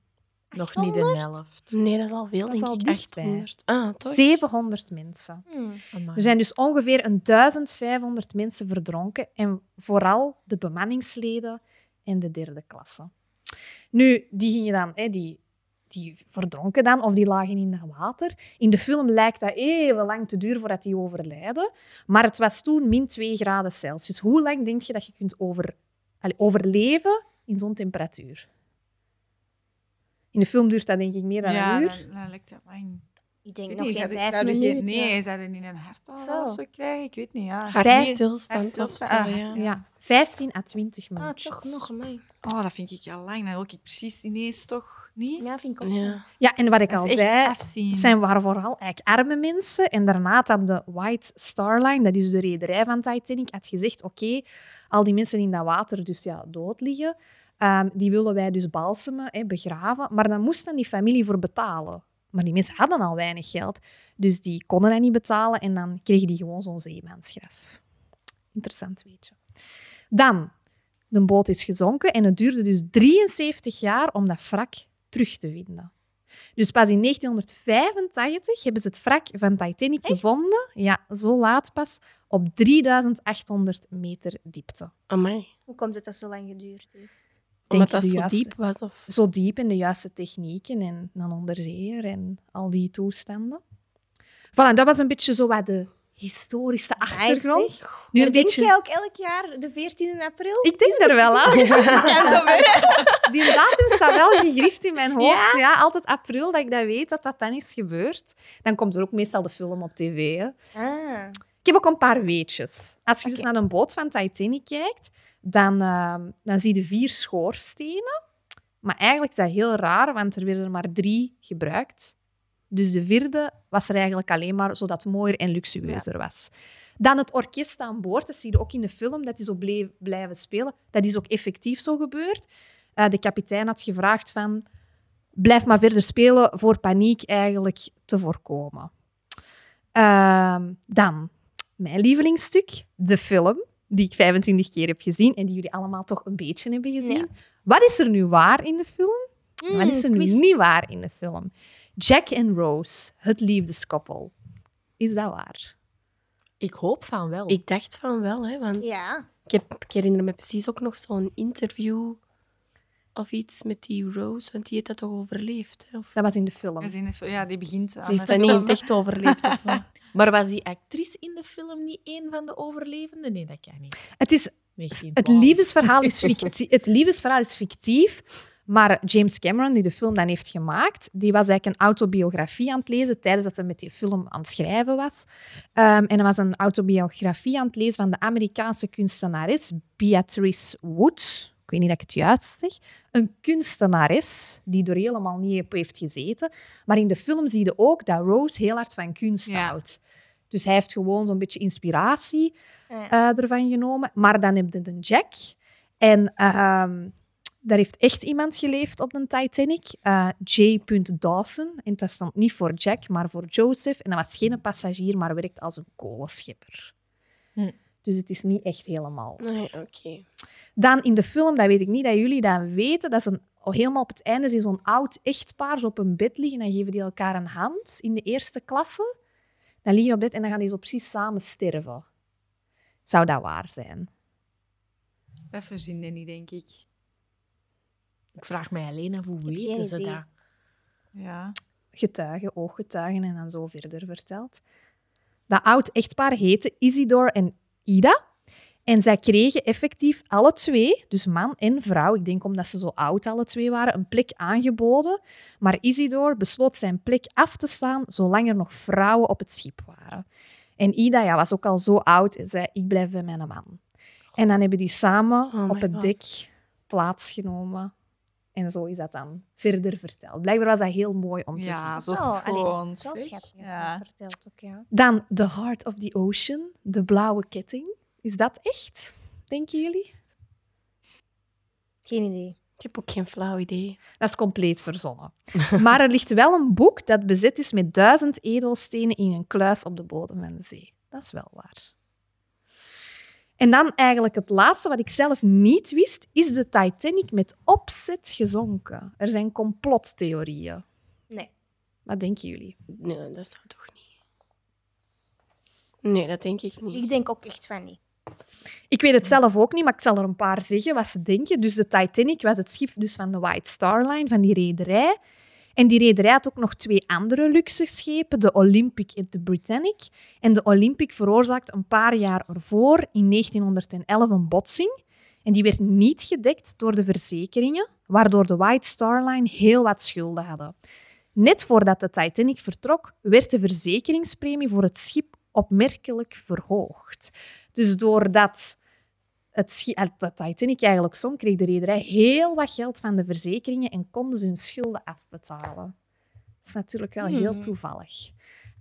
Nog niet de helft. nee, dat is al veel, Dat is denk al ik. dichtbij. 800. Ah, toch? 700 mensen. Hmm. Er zijn dus ongeveer een 1500 mensen verdronken en vooral de bemanningsleden en de derde klasse. Nu, die gingen dan, hè, die, die verdronken dan of die lagen in het water. In de film lijkt dat even lang te duren voordat die overlijden, maar het was toen min 2 graden Celsius. Hoe lang denk je dat je kunt over, overleven in zo'n temperatuur? In de film duurt dat denk ik meer dan Ja, een uur. dan, dan lijkt het lang. Ik denk Ik nog geen vijf zouden minuten. Nee, zouden niet een hartaanval of zo krijgen? Ik weet niet, ja. Hartstilstand of zo, Hartstilstand, ah, ja. Ja, 15 à 20 Ah, minuten. toch nog, amai. Oh, dat vind ik al lang. Wil ik precies ineens toch niet. Ja, vind ik ook. Ja. Ja, en wat ik Dat al zei, afzien. zijn waren vooral eigenlijk arme mensen. En daarna dan de White Star Line, dat is de rederij van Titanic, had gezegd, oké, al die mensen in dat water dus ja, dood liggen, ehm, die willen wij dus balsemen, hè, begraven. Maar dan moest dan die familie voor betalen. Maar die mensen hadden al weinig geld, dus die konden dat niet betalen en dan kregen die gewoon zo'n zeemansgraf. Interessant weetje. Dan, de boot is gezonken en het duurde dus 73 jaar om dat wrak terug te vinden. Dus pas in 1985 hebben ze het wrak van Titanic gevonden. Ja, zo laat pas, op 3800 meter diepte. Amai. Hoe komt het dat zo lang geduurd heeft? Omdat denk dat de zo juiste- diep was? Of... Zo diep in de juiste technieken en een onderzeeër en al die toestanden. Voilà, dat was een beetje zo wat de historische achtergrond. Nu een beetje... jij ook elk jaar de 14e april? Ik denk er wel aan. Ja. Die datum staat wel gegrift in mijn hoofd. Ja? altijd april, dat ik dat weet, dat dat dan is gebeurd. Dan komt er ook meestal de film op tv. Hè. Ah. Ik heb ook een paar weetjes. Als je dus naar een boot van Titanic kijkt, dan, eh, dan zie je vier schoorstenen. Maar eigenlijk is dat heel raar, want er werden er maar drie gebruikt. Dus de vierde was er eigenlijk alleen maar zodat het mooier en luxueuzer was. Dan het orkest aan boord, dat zie je ook in de film, dat zo bleef, blijven spelen. Dat is ook effectief zo gebeurd. Eh, de kapitein had gevraagd van... Blijf maar verder spelen voor paniek eigenlijk te voorkomen. Ehm, dan, mijn lievelingsstuk, de film, die ik 25 keer heb gezien en die jullie allemaal toch een beetje hebben gezien. Ja. Wat is er nu waar in de film? Mm, Wat is er nu niet waar in de film? Jack en Rose, het liefdeskoppel. Is dat waar? Ik hoop van wel. Ik dacht van wel, hè, want Ja. ik, heb, ik herinner me precies ook nog zo'n interview of iets met die Rose, want die heeft dat toch overleefd? Hè? Of Dat was in de film. Dat is in de fil- Ja, die begint aan die heeft de dat niet in film. het echt overleefd? Of wat? Maar was die actrice in de film niet een van de overlevenden? Nee, dat kan niet. Het, is, het 1912. liefdesverhaal is fictief. het liefdesverhaal is fictief. Maar James Cameron, die de film dan heeft gemaakt, die was eigenlijk een autobiografie aan het lezen tijdens dat hij met die film aan het schrijven was. Ehm, en hij was een autobiografie aan het lezen van de Amerikaanse kunstenares Beatrice Wood. Ik weet niet dat ik het juist zeg. Een kunstenares die er helemaal niet op heeft gezeten. Maar in de film zie je ook dat Rose heel hard van kunst Ja. houdt. Dus hij heeft gewoon zo'n beetje inspiratie eh, ervan genomen. Maar dan heb je de Jack. En ehm, daar heeft echt iemand geleefd op de Titanic. eh, J. Dawson. En dat stond niet voor Jack, maar voor Joseph. En dat was geen passagier, maar werkt als een kolenschipper. Dus het is niet echt helemaal. Nee, oké. Dan in de film, dat weet ik niet dat jullie dat weten, dat is een, oh, helemaal op het einde zie je zo'n oud echtpaar zo op een bed liggen en dan geven die elkaar een hand in de eerste klasse. Dan liggen die op bed en dan gaan die zo precies samen sterven. Zou dat waar zijn? Dat verzinnen niet, denk ik. Ik vraag mij alleen af hoe weten ze idee. dat? Ja. getuigen, ooggetuigen en dan zo verder verteld. Dat oud echtpaar heette Isidor en Ida. En zij kregen effectief alle twee, dus man en vrouw, ik denk omdat ze zo oud alle twee waren, een plek aangeboden. Maar Isidor besloot zijn plek af te staan zolang er nog vrouwen op het schip waren. En Ida ja, was ook al zo oud en zei, ik blijf bij mijn man. En dan hebben die samen Oh op het God. dek plaatsgenomen. En zo is dat dan verder verteld. Blijkbaar was dat heel mooi om te zien. Ja, Zo, zo allee, schoon. Zo schattig Ja. vertelt ook, ja. Dan The Heart of the Ocean, de blauwe ketting. Is dat echt, denken jullie? Geen idee. Ik heb ook geen flauw idee. Dat is compleet verzonnen. maar er ligt wel een boek dat bezet is met duizend edelstenen in een kluis op de bodem van de zee. Dat is wel waar. En dan eigenlijk het laatste wat ik zelf niet wist, is de Titanic met opzet gezonken. Er zijn complottheorieën. Nee. Wat denken jullie? Nee, dat zou toch niet. Nee, dat denk ik niet. Ik denk ook echt van niet. Ik weet het zelf ook niet, maar ik zal er een paar zeggen wat ze denken. Dus de Titanic was het schip dus van de White Star Line, van die rederij. En die rederij had ook nog twee andere luxe schepen, de Olympic en de Britannic. En de Olympic veroorzaakte een paar jaar ervoor, in 1911, een botsing. En die werd niet gedekt door de verzekeringen, waardoor de White Star Line heel wat schulden hadden. Net voordat de Titanic vertrok, werd de verzekeringspremie voor het schip opmerkelijk verhoogd. Dus doordat het de Titanic eigenlijk zonk, kreeg de rederij heel wat geld van de verzekeringen en konden ze hun schulden afbetalen. Dat is natuurlijk wel heel Mhm. toevallig.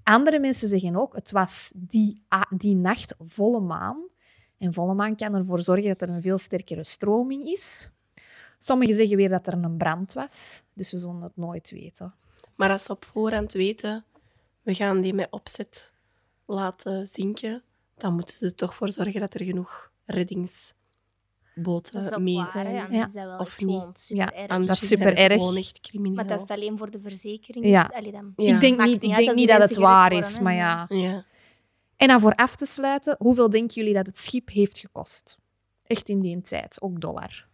Andere mensen zeggen ook, het was die, die nacht volle maan. En volle maan kan ervoor zorgen dat er een veel sterkere stroming is. Sommigen zeggen weer dat er een brand was, dus we zullen het nooit weten. Maar als ze op voorhand weten, we gaan die met opzet laten zinken, dan moeten ze er toch voor zorgen dat er genoeg reddingsboten mee waar, zijn. hè. Ja. is dat wel Of niet. gewoon super Ja, erg. Dat is super erg. gewoon echt crimineel. Maar dat is alleen voor de verzekering. Ja. Dus, allee, dan. Ja. Ik denk niet, niet ik denk niet dat het waar worden, is, maar ja. Ja. En dan voor af te sluiten, hoeveel denken jullie dat het schip heeft gekost? Echt in die tijd, ook dollar.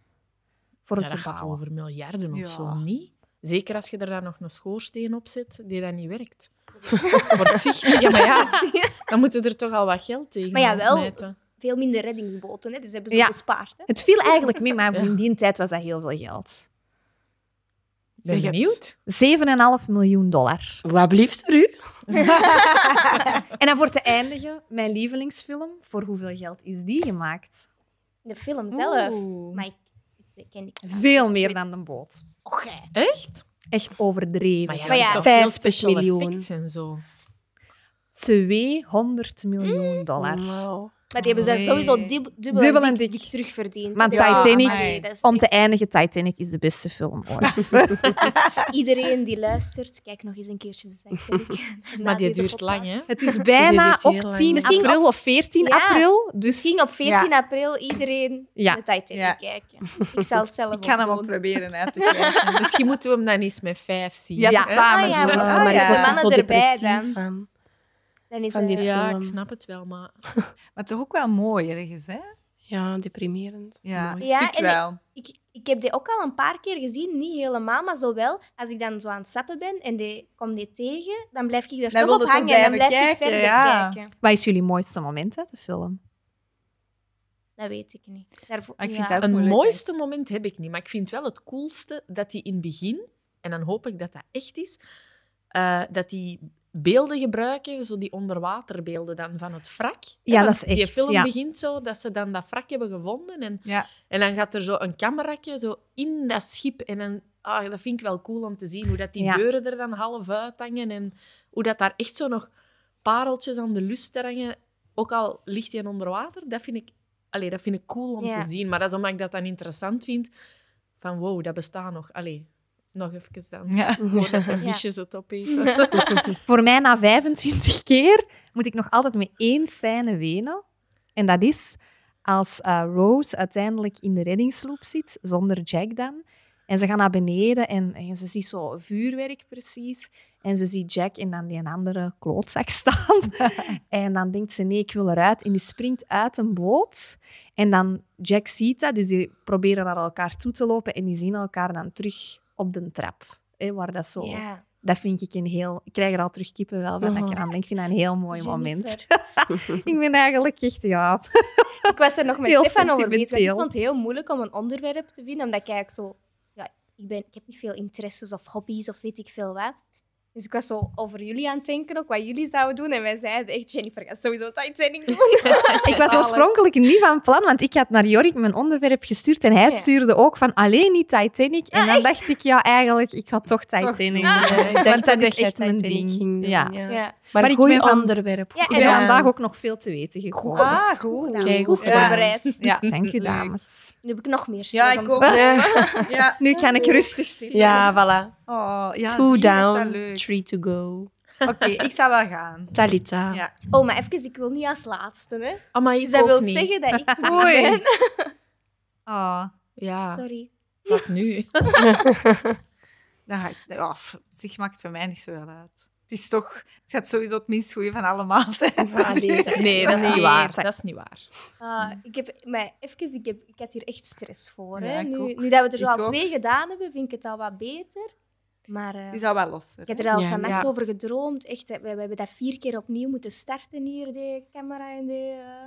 voor Ja, het dat te gaat bouwen. over miljarden of Ja. zo, niet? Zeker als je er dan nog een schoorsteen op zet die dan niet werkt. Wordt zicht. Ja, maar ja, dan moeten er toch al wat geld tegen Maar ja, wel. smijten. Veel minder reddingsboten, hè? dus hebben ze Ja. bespaard. Hè? Het viel eigenlijk mee, maar voor in die tijd was dat heel veel geld. Ben benieuwd. 7,5 miljoen dollar. Wat blieft er u? En dan voor te eindigen, mijn lievelingsfilm. Voor hoeveel geld is die gemaakt? De film zelf. Oeh. Maar ik, ik ken niks van. Veel meer dan de boot. Och. Echt? Echt overdreven. Maar ja, Maar ja, toch veel 50 special miljoen. en zo. 200 miljoen dollar. Wauw. Maar die hebben ze Nee. sowieso dub- dubbel, Dubbel en dik, dik. dik terugverdiend. Maar Ja, Titanic, amai. om te eindigen, Titanic is de beste film ooit. Iedereen die luistert, kijk nog eens een keertje de Titanic. Maar die duurt podcast. lang, hè? Het is bijna op lang. 10 Misschien april of 14 Ja. april. Dus Misschien op 14 april iedereen Ja. de Titanic Ja. kijken. Ik zal het zelf Ik ook hem ook proberen uit te kijken. Misschien moeten we hem dan eens met vijf zien. Ja, Ja. samen Ah, maar- er Mannen zo erbij depressief dan. van. Dan is Van die Ja, film. ik snap het wel, maar... Maar toch ook wel mooi ergens, hè? Ja, deprimerend. Ja, Mooi. een Ja, stuk en wel. ik, ik heb die ook al een paar keer gezien, niet helemaal, maar zo wel. Als ik dan zo aan het sappen ben en die kom die tegen, dan blijf ik er Dan toch op toch hangen en dan blijf ik verder ja. kijken. wat is jullie mooiste moment uit de film? Dat weet ik niet. Daarvoor, Maar ik vind ja. dat ook Een mooiste moment heb ik niet, maar ik vind wel het coolste dat hij in het begin, en dan hoop ik dat dat echt is, eh, dat die beelden gebruiken, zo die onderwaterbeelden dan van het wrak. Ja, dat is Die echt, film ja. begint zo dat ze dan dat wrak hebben gevonden en, Ja. en dan gaat er zo een cameraatje zo in dat schip en dan, ah, dat vind ik wel cool om te zien, hoe dat die Ja. deuren er dan half uithangen en hoe dat daar echt zo nog pareltjes aan de luster hangen, ook al ligt hij onder water, dat vind ik, allee, dat vind ik cool om te zien. Maar dat is omdat ik dat dan interessant vind, van wow, dat bestaat nog. Allee, nog even dan. Ja. Voordat de Ja. visjes het opeten. Voor mij na 25 keer moet ik nog altijd met één scène wenen. En dat is als eh, Rose uiteindelijk in de reddingsloop zit, zonder Jack dan. En ze gaan naar beneden en, en ze ziet zo vuurwerk precies. En ze ziet Jack en dan die andere klootzak staan. en dan denkt ze, nee, ik wil eruit. En die springt uit een boot. En dan Jack ziet dat, dus die proberen naar elkaar toe te lopen. En die zien elkaar dan terug op de trap. Hè, waar dat zo... Dat vind ik een heel... Ik krijg er al terug kippenvel van. Dat ik eraan denk, ik vind dat een heel mooi moment. Ik ben eigenlijk echt, ja... Ik was er nog met Heel Stefan over bezig. Ik vond het heel moeilijk om een onderwerp te vinden, omdat ik eigenlijk zo... Ja, ik, ben, ik heb niet veel interesses of hobby's of weet ik veel wat. Dus ik was zo over jullie aan het denken, ook wat jullie zouden doen. En wij zeiden echt, Jennifer gaat sowieso Titanic doen. Ik was oorspronkelijk niet van plan, want ik had naar Jorik mijn onderwerp gestuurd en hij Ja. stuurde ook van alleen niet Titanic. En Ah, dan echt? dacht ik, ja, eigenlijk, ik ga toch Titanic doen. Ja, ik dacht Want dat is echt mijn Titanic ding. ging doen, Ja. ja. Ja. Maar, ik goed ben van- onderwerp. Ja, Ik en ben vandaag ook nog veel te weten gekomen. Ah, goed. Kijk, voorbereid. Ja. Dank u, Leuk. dames. Nu heb ik nog meer Ja, ik om ook. te- Ja, Ja. Nu kan ik rustig zitten. ja voilà. Oh, ja, Two down, three to go. Oké, ik zou wel gaan. Talita. Ja. Oh, maar even, ik wil niet als laatste. Hè? Ah, maar Dus dat wil zeggen dat ik zo ben. Oh, Ja, Sorry. wat nu? dan ga ik... Oh, zich maakt het voor mij niet zo wel uit. Het is toch... Het gaat sowieso het minst goede van allemaal zijn. Ah, nee, dat- Nee, dat is niet waar. dat- is niet waar. Ah, ik heb, maar even, ik, heb, ik had hier echt stress voor. Ja, Nu, dat we er zo al twee gedaan hebben, vind ik het al wat beter. Maar eh, Die zou wel losser. ik heb er al eens Ja. vannacht Ja. over gedroomd. Echt, we, we hebben dat vier keer opnieuw moeten starten hier, de camera en de eh,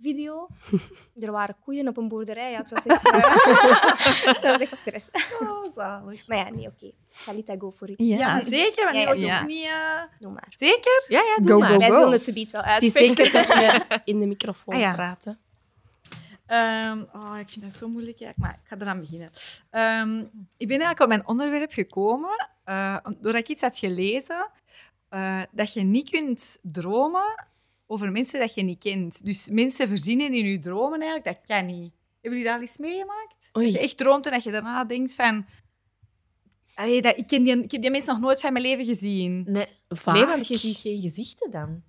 video. er waren koeien op een boerderij. Ja, het, was echt, eh, het was echt stress. Oh, zalig. Maar ja, nee, oké. Galita, go for it. Ja. Ja, zeker. Maar Ja, niet... Doe maar. Zeker? Ja, ja, doe Go, maar. go, Wij go. zullen het zo wel Het is zeker dat je in de microfoon Ah, ja. praten. Ehm, oh, ik vind dat zo moeilijk, eigenlijk, maar ik ga eraan beginnen. Ehm, ik ben eigenlijk op mijn onderwerp gekomen eh, om- doordat ik iets had gelezen eh, dat je niet kunt dromen over mensen dat je niet kent. Dus mensen verzinnen in je dromen eigenlijk, dat kan niet. Hebben jullie dat al eens meegemaakt? Oei. Dat je echt droomt en dat je daarna denkt van... Allee, dat, ik, ken die, ik heb die mensen nog nooit van mijn leven gezien. Nee, Vaak. nee, want je ziet geen gezichten dan.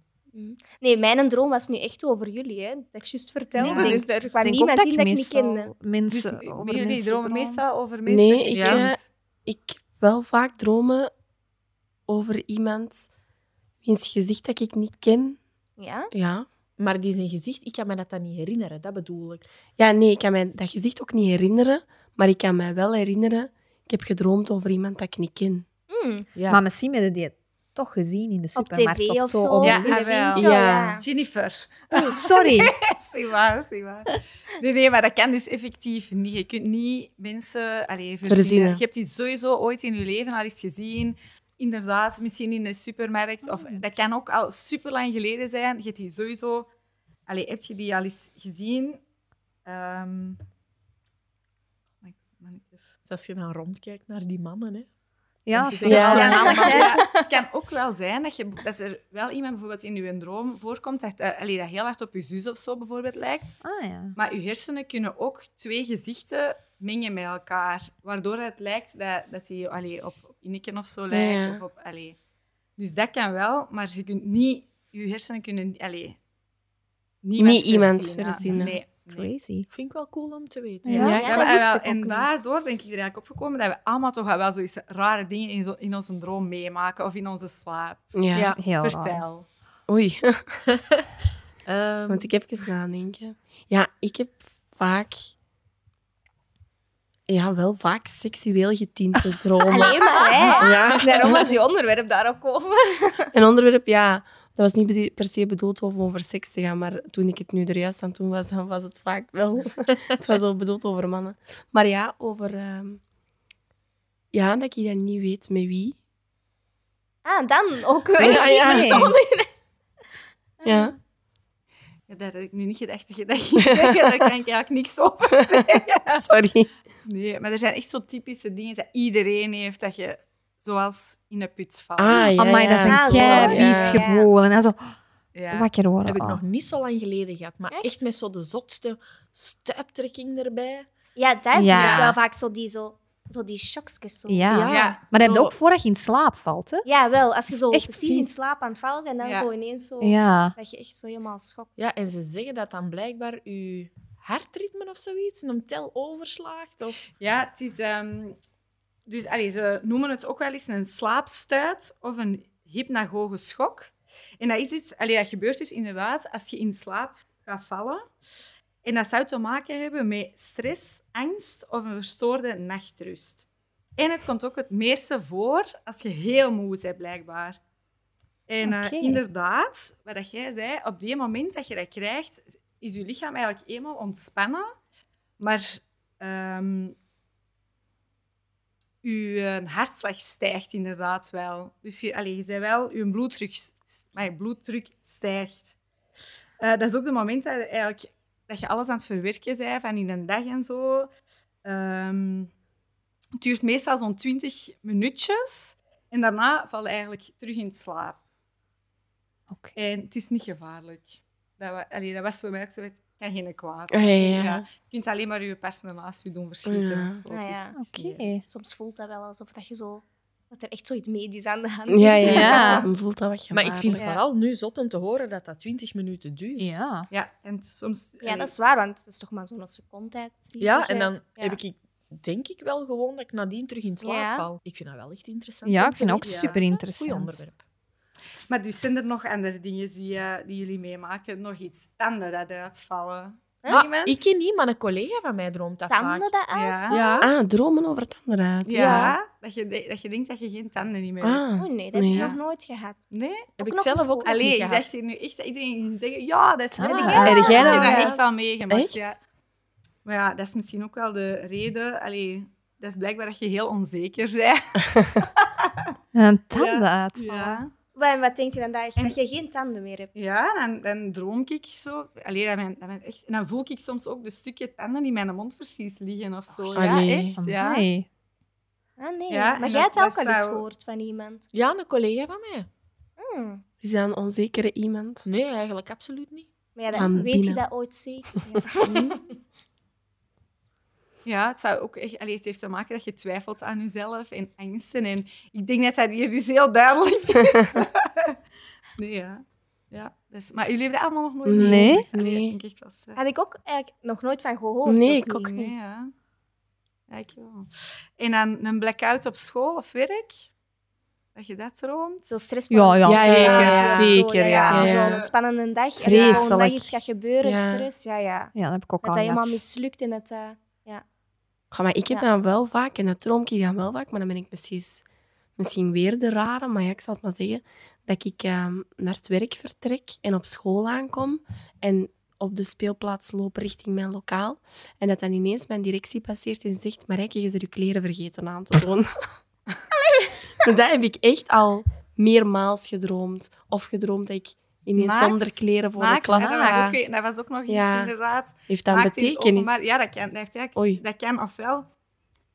Nee, mijn droom was nu echt over jullie, hè. dat ik juist vertelde. Ja. dus er Ik kwam niemand in ik dat ik niet kende. Mensen, Dus over jullie mensen dromen droom. meestal over mensen Nee, ik, eh, Ik wel vaak dromen over iemand wiens gezicht dat ik niet ken. Ja? Ja. Maar die zijn gezicht, ik kan me dat dan niet herinneren, dat bedoel ik. Ja, nee, ik kan mij dat gezicht ook niet herinneren. Maar ik kan mij wel herinneren, ik heb gedroomd over iemand dat ik niet ken. Mm. Ja. Maar misschien hebben die het toch gezien in de Op supermarkt tv of zo. op- Ja, winkel, Ja. Jennifer. Oh, sorry. Dat is niet waar, dat is niet waar. Nee, nee, maar dat kan dus effectief niet. Je kunt niet mensen allee, verzinnen. Je hebt die sowieso ooit in je leven al eens gezien. Inderdaad, misschien in de supermarkt. Of, dat kan ook al super lang geleden zijn. Je hebt die sowieso... Allee, heb je die al eens gezien? Ehm. Dus als je dan rondkijkt naar die mannen, hè. Ja, Het een kan, ja, het kan ook wel zijn dat, je, dat er wel iemand bijvoorbeeld in je droom voorkomt dat, eh, allee, dat heel hard op je zus of zo bijvoorbeeld lijkt. Ah ja. Maar je hersenen kunnen ook twee gezichten mengen met elkaar, waardoor het lijkt dat, dat hij allee, op, op Ineken of zo lijkt. Ja. Of op, allee. Dus dat kan wel, maar je kunt niet... Je hersenen kunnen allee, Niet iemand verzinnen. verzinnen. Nee. nee. Crazy. Vind ik wel cool om te weten. Ja. Ja, Ja, Ja, dat maar, wist ik ook en niet. daardoor ben ik er eigenlijk opgekomen dat we allemaal toch wel zoiets rare dingen in, zo, in onze droom meemaken of in onze slaap. Ja. Ja. Heel. Vertel. Oei, Ehm, want ik heb even nadenken. Ja, ik heb vaak... Ja, wel vaak seksueel getinte dromen. Alleen maar, hè. Ja. Daarom was je onderwerp daarop komen. Een onderwerp, ja, dat was niet per se bedoeld om over seks te gaan, maar toen ik het nu er juist aan toen was, dan was het vaak wel. het was al bedoeld over mannen. Maar ja, over... ehm, ja, dat ik dan niet weet met wie. Ah, dan ook. Ja, ja. Ja. Ja, daar heb ik nu niet gedacht dat je dat ging zeggen. Daar kan ik eigenlijk niks over zeggen. Sorry. Nee, maar er zijn echt zo typische dingen dat iedereen heeft, dat je zoals in een put valt. Ah, ja, Amai, dat is. Ah, een zo. kei vies Ja. gevoel. En dan zo Ja. wakker worden. heb ik Oh. nog niet zo lang geleden gehad. Maar Echt? echt, met zo de zotste stuiptrekking erbij. Ja, daar heb Ja. je wel vaak zo die, zo, zo die shockjes. Zo. Ja. Ja. Maar dat heb je ook voordat je in slaap valt, hè? Ja, wel. Als je zo Echt precies in slaap aan het vallen bent en dan Ja. zo ineens zo... Ja. Dat je echt zo helemaal schokt. Ja, en ze zeggen dat dan blijkbaar je hartritme of zoiets een tel overslaagt. Of... Ja, het is... ehm, dus allee, ze noemen het ook wel eens een slaapstuit of een hypnagoge schok. En dat, is dus, allee, dat gebeurt dus inderdaad als je in slaap gaat vallen. En dat zou te maken hebben met stress, angst of een verstoorde nachtrust. En het komt ook het meeste voor als je heel moe bent, blijkbaar. En eh, inderdaad, wat dat jij zei, op die moment dat je dat krijgt, is je lichaam eigenlijk eenmaal ontspannen. Maar ehm je hartslag stijgt inderdaad wel. Dus je, allee, je zei wel, je bloeddruk, maar je bloeddruk stijgt. Eh, dat is ook het moment dat, je eigenlijk, dat je alles aan het verwerken bent van in een dag en zo. Ehm, het duurt meestal zo'n 20 minuutjes. En daarna val je eigenlijk terug in slaap. Oké. En het is niet gevaarlijk. Dat, allee, dat was voor mij ook zo, kan geen kwaad. Ja, ja. Je kunt alleen maar je naast je doen verschieten. Of zo. Is- Soms voelt dat wel alsof dat je zo... Dat er echt zoiets medisch aan de hand is. Ja, ja. Ja. Dan voelt dat wat Maar ik vind het Ja. vooral nu zot om te horen dat dat 20 minuten duurt. Ja. Ja, en soms... Ja, dat is waar, want het is toch maar zo'n seconde tijd. precies, Ja, je- en dan ja. heb ik, denk ik wel gewoon dat ik nadien terug in slaap Ja. val. Ik vind dat wel echt interessant. Ja, ik vind het ook super Goed interessant. onderwerp. Maar dus zijn er nog andere dingen die, eh, die jullie meemaken? Nog iets? Tanden dat uitvallen? Ah, ik ken niet, maar een collega van mij droomt dat Tanden vaak. dat Ja. uit? Ja. Ah, dromen over tanden uit. Ja, Dat, je, dat je denkt dat je geen tanden niet meer hebt. Ah, Oh nee, dat heb ik nog nooit gehad. Nee? Heb ik nog zelf ook Allee, niet ik gehad. dacht hier nu echt dat iedereen ging zeggen, ja, dat is Ah, heb ik heb jij dat Ik heb dat echt al meegemaakt, Echt? ja. Maar ja, dat is misschien ook wel de reden. Allee, dat is blijkbaar dat je heel onzeker bent. En tanden uitvallen. Ja. Wat, wat denk je dan dat je, En- dat je geen tanden meer hebt? Ja, dan, dan droom ik zo. Allee, dat ben, dat ben echt, en dan voel ik soms ook de stukje tanden in mijn mond precies liggen of zo. Ja, Allee. echt. Ja. Amai. Ah nee, Ja, maar en jij hebt ook al eens gehoord van iemand. Ja, een collega van mij. Hmm. Is dat een onzekere iemand? Nee, eigenlijk absoluut niet. Maar ja, dan Van weet je dat ooit zeker. Ja. Ja, het, zou ook echt, allee, het heeft te maken dat je twijfelt aan jezelf en angsten. En ik denk dat dat hier dus heel duidelijk is. nee, ja. ja dus, maar jullie hebben dat allemaal nog nooit Nee. Allee, Nee. ik echt. Had ik ook eigenlijk nog nooit van gehoord. Nee, ook ik ook niet. Nee, ja. Ja, ik wel. En dan een blackout op school of werk? Dat je dat droomt? Zo stressvol. Ja, ja, Ja, ja, zeker. ja. Zo, Zeker, ja. Zo'n spannende dag en Vreselijk. gewoon dag iets gaat gebeuren, Ja. stress. Ja, ja. Ja, dat heb ik ook Dat al dat helemaal mislukt en dat... eh, ja. Maar ik heb dat wel vaak, en dat droom ik dan wel vaak, maar dan ben ik precies misschien weer de rare, maar ja, ik zal het maar zeggen, dat ik ehm, naar het werk vertrek en op school aankom en op de speelplaats loop richting mijn lokaal en dat dan ineens mijn directie passeert en zegt, Marijke, je bent je kleren vergeten aan te doen. dat heb ik echt al meermaals gedroomd. Of gedroomd dat ik ineens Naakt? zonder kleren voor de klas ja, dat, was ga. ook, dat was ook nog iets, Ja. inderdaad. Heeft dat een in betekenis? Ja, dat kan. Dat, heeft Oei. dat kan ofwel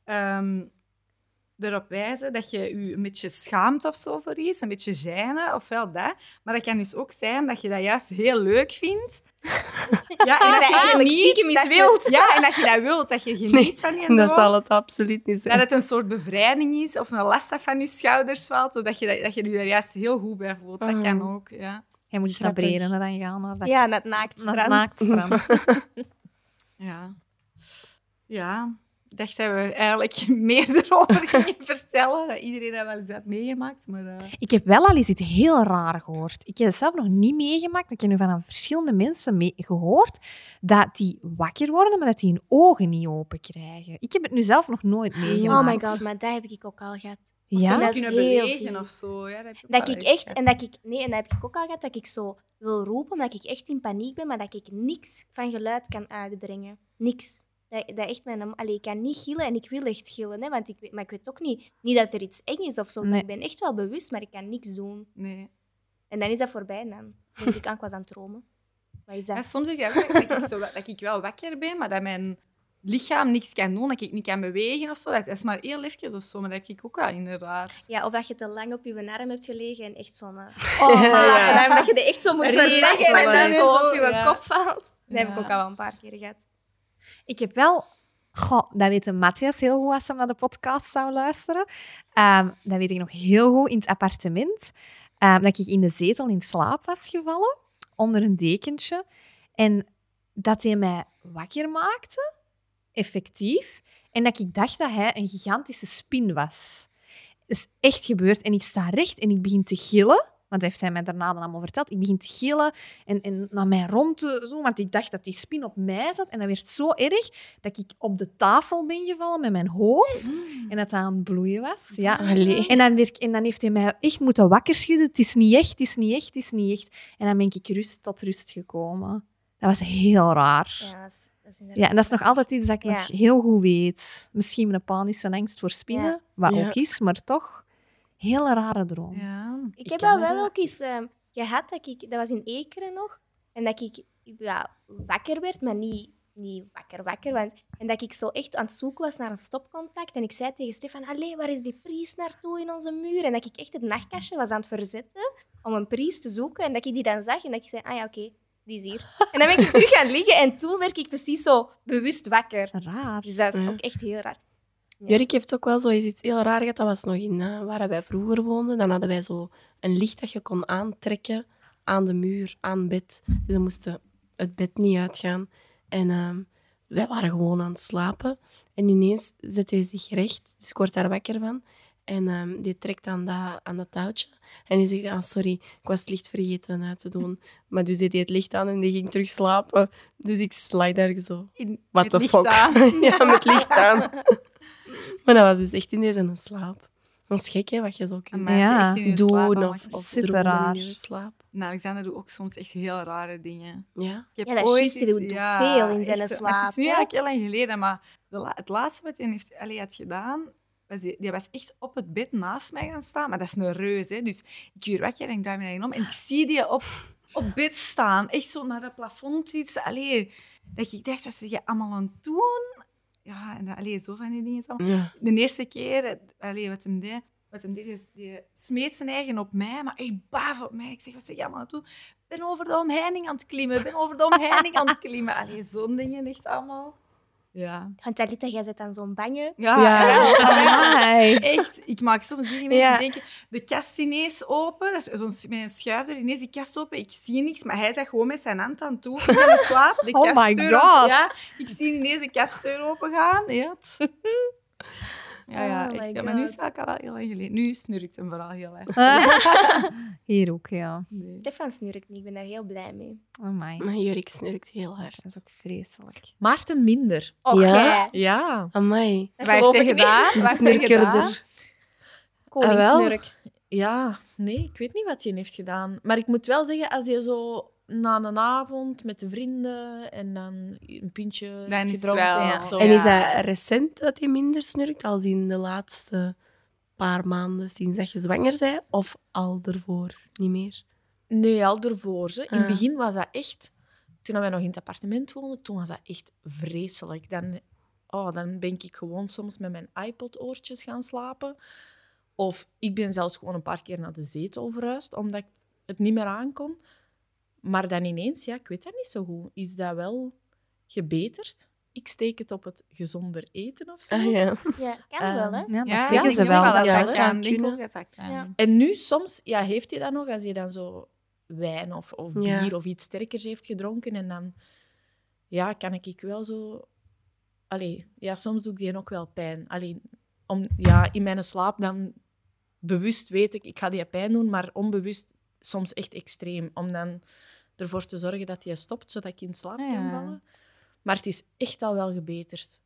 ehm, erop wijzen dat je je een beetje schaamt of zo voor iets, een beetje gêne, ofwel dat. Maar dat kan dus ook zijn dat je dat juist heel leuk vindt. Ja, en dat je eigenlijk stiekem dat je- wilt. Ja, en dat je dat wilt, dat je geniet Nee, van je dat zal het absoluut niet Dat zijn. het een soort bevrijding is of een last dat van je schouders valt, of dat je, dat, dat je je daar juist heel goed bij voelt. Dat Mhm. kan ook, ja. Jij moet eens naar Grappig. Breden dan gaan. Naar, dat, Ja, naar het naar naaktstrand. het naaktstrand. Ja. Ja. Ik dacht dat we eigenlijk meer erover gingen vertellen. Dat iedereen dat wel eens had meegemaakt. Maar eh, Ik heb wel al eens iets heel raar gehoord. Ik heb het zelf nog niet meegemaakt. Ik heb nu van verschillende mensen mee gehoord dat die wakker worden, maar dat die hun ogen niet open krijgen. Ik heb het nu zelf nog nooit meegemaakt. Oh my god, maar dat heb ik ook al gehad. Ja? dat kunnen heel bewegen of zo. Ja, dat, heb ik Dat ik echt, en dat ik, nee, en dat heb ik ook al gehad, dat ik zo wil roepen, maar dat ik echt in paniek ben, maar dat ik niks van geluid kan uitbrengen. Niks. Dat, dat echt mijn, allee, ik kan niet gillen en ik wil echt gillen, hè, want ik, weet- maar ik weet ook niet, niet dat er iets eng is of zo. Nee. Ik ben echt wel bewust, maar ik kan niks doen. Nee. En dan is dat voorbij dan denk ik, aan, ik was aan het dromen. Wat is Ja, dat? soms zeg je ook dat ik, zo, dat ik wel wakker ben, maar dat mijn lichaam niks kan doen, dat ik niet kan bewegen of zo. Dat is maar heel even of zo, maar dat heb ik ook wel inderdaad. Ja, of dat je te lang op je arm hebt gelegen en echt zo'n... eh, Oh, arm, dat je die echt zo moet verleggen en dan zo op je Ja. kop valt. Dat heb ik ook al een paar keer gehad. Ik heb wel... Goh, dat weet Matthias heel goed als hij naar de podcast zou luisteren. Ehm, dat weet ik nog heel goed in het appartement. ehm, dat ik in de zetel in slaap was gevallen, onder een dekentje. En dat hij mij wakker maakte, effectief. En dat ik dacht dat hij een gigantische spin was. Dat is echt gebeurd. En ik sta recht en ik begin te gillen. Want heeft hij mij daarna dan allemaal verteld. Ik begin te gillen en, en naar mij rond te doen, want ik dacht dat die spin op mij zat. En dat werd zo erg dat ik op de tafel ben gevallen met mijn hoofd. En dat dat aan het bloeien was. Ja. Allee. En dan, werd, en dan heeft hij mij echt moeten wakker schudden. Het is niet echt, het is niet echt, het is niet echt. En dan ben ik rust tot rust gekomen. Dat was heel raar. Ja, dat is, dat is inderdaad- Ja, en dat is nog altijd iets dat ik Ja. nog heel goed weet. Misschien een panische angst voor spinnen, Ja. wat Ja. ook is, maar toch heel rare droom. Ja. Ik heb wel. ook eens ehm, gehad dat ik, dat was in Ekeren nog, en dat ik ja, wakker werd, maar niet, niet wakker wakker. Want, en dat ik zo echt aan het zoeken was naar een stopcontact. En ik zei tegen Stefan, allee, waar is die priest naartoe in onze muur? En dat ik echt het nachtkastje was aan het verzetten om een priest te zoeken. En dat ik die dan zag en dat ik zei, ah ja, oké, die is hier. En dan ben ik terug gaan liggen en toen werd ik precies zo bewust wakker. Raar. Dus dat is Ja. ook echt heel raar. Ja. Jurk heeft ook wel zo iets heel raar gehad. Dat was nog in eh, waar wij vroeger woonden. Dan hadden wij zo een licht dat je kon aantrekken aan de muur, aan het bed. Dus we moesten het bed niet uitgaan. En ehm, wij waren gewoon aan het slapen. En ineens zet hij zich recht. Dus ik word daar wakker van. En ehm, die trekt aan dat, aan dat touwtje. En die zegt, ah, sorry, ik was het licht vergeten uit te doen. Maar dus deed hij het licht aan en die ging terug slapen. Dus ik slide daar zo. The licht fuck? aan. ja, met licht aan. maar dat was dus echt in deze slaap. Dat is gek, hè, wat je zo kunt Maar Ja. slaap doen allemaal of, of Super raar. in je slaap. Nou, Alexander doet ook soms echt heel rare dingen. Ja. Ik heb Ja, dat is ooit juist, die iets- doet veel in zijn echt, slaap, Het is nu eigenlijk heel lang geleden, maar de het laatste wat hij heeft, allee, had gedaan, was die, die was echt op het bed naast mij gaan staan. Maar dat is een reus, hè. Dus ik weer wakker en ik draai me naar om en ik zie die op, op bed staan. Echt zo naar het plafond iets. Allee, dat ik dacht, wat zeg je allemaal aan het doen? Ja, en dat, allee, zo van die dingen. Zo. Ja. De eerste keer, allee, wat hem deed, wat hem deed, die smeet zijn eigen op mij, maar echt baaf op mij. Ik zeg, wat zeg je allemaal aan het doen? Ik ben over de omheining aan het klimmen, ik ben over de omheining aan het klimmen. Allee, zo'n dingen echt allemaal. Ja. Want Alita, jij zit dan zo'n bange. Ja, Ja. Amai. Echt, ik maak soms dingen mee. Ja. Ik denk, de kast ineens open, dat is zo'n met een schuifdeur, ineens die kast open, ik zie niks, maar hij zegt gewoon met zijn hand aan toe. Ik in slaap, de Oh my kastdeur God. Ja, ik zie ineens de kastdeur open gaan. Ja. Ja, ja, Oh echt. my Ja, maar nu is het al wel heel lang geleden. Nu snurkt hem vooral heel erg. Hier ook, ja. Nee. Stefan snurkt niet, ik ben daar heel blij mee. Amai. Mijn jurk snurkt heel hard. Dat is ook vreselijk. Maarten minder. Och, Ja? jij. Ja. Amai. Dat Waar heeft geloof hij ik niet. gedaan? Waar? Snurkerder. Koningssnurk. Ja, nee, ik weet niet wat hij heeft gedaan. Maar ik moet wel zeggen, als je zo na een avond met de vrienden en dan een pintje Dan gedronken wel- of zo. En is dat recent dat je minder snurkt, als in de laatste paar maanden sinds dat je zwanger bent? Of al ervoor niet meer? Nee, al ervoor. Hè. In het Ah. begin was dat echt... Toen wij nog in het appartement woonden, toen was dat echt vreselijk. Dan, oh, dan ben ik gewoon soms met mijn iPod-oortjes gaan slapen. Of ik ben zelfs gewoon een paar keer naar de zetel verhuisd, omdat ik het niet meer aankon. Maar dan ineens, ja, ik weet dat niet zo goed. Is dat wel gebeterd? Ik steek het op het gezonder eten of zo. Ah, ja. Ja, kan Ehm, wel, hè? Ja, dat Ja, zeggen ik ze wel. dat Ja, dat kan. Ik. Ja. En nu soms ja, heeft hij dat nog als hij dan zo wijn of, of Ja. bier of iets sterkers heeft gedronken. En dan ja, kan ik wel zo. Allee, ja, soms doe ik die ook wel pijn. Allee, om, ja, in mijn slaap dan bewust weet ik, ik ga die pijn doen, maar onbewust soms echt extreem. Om dan ervoor te zorgen dat die stopt, zodat ik in slaap Ah, kan vallen. Maar het is echt al wel gebeterd.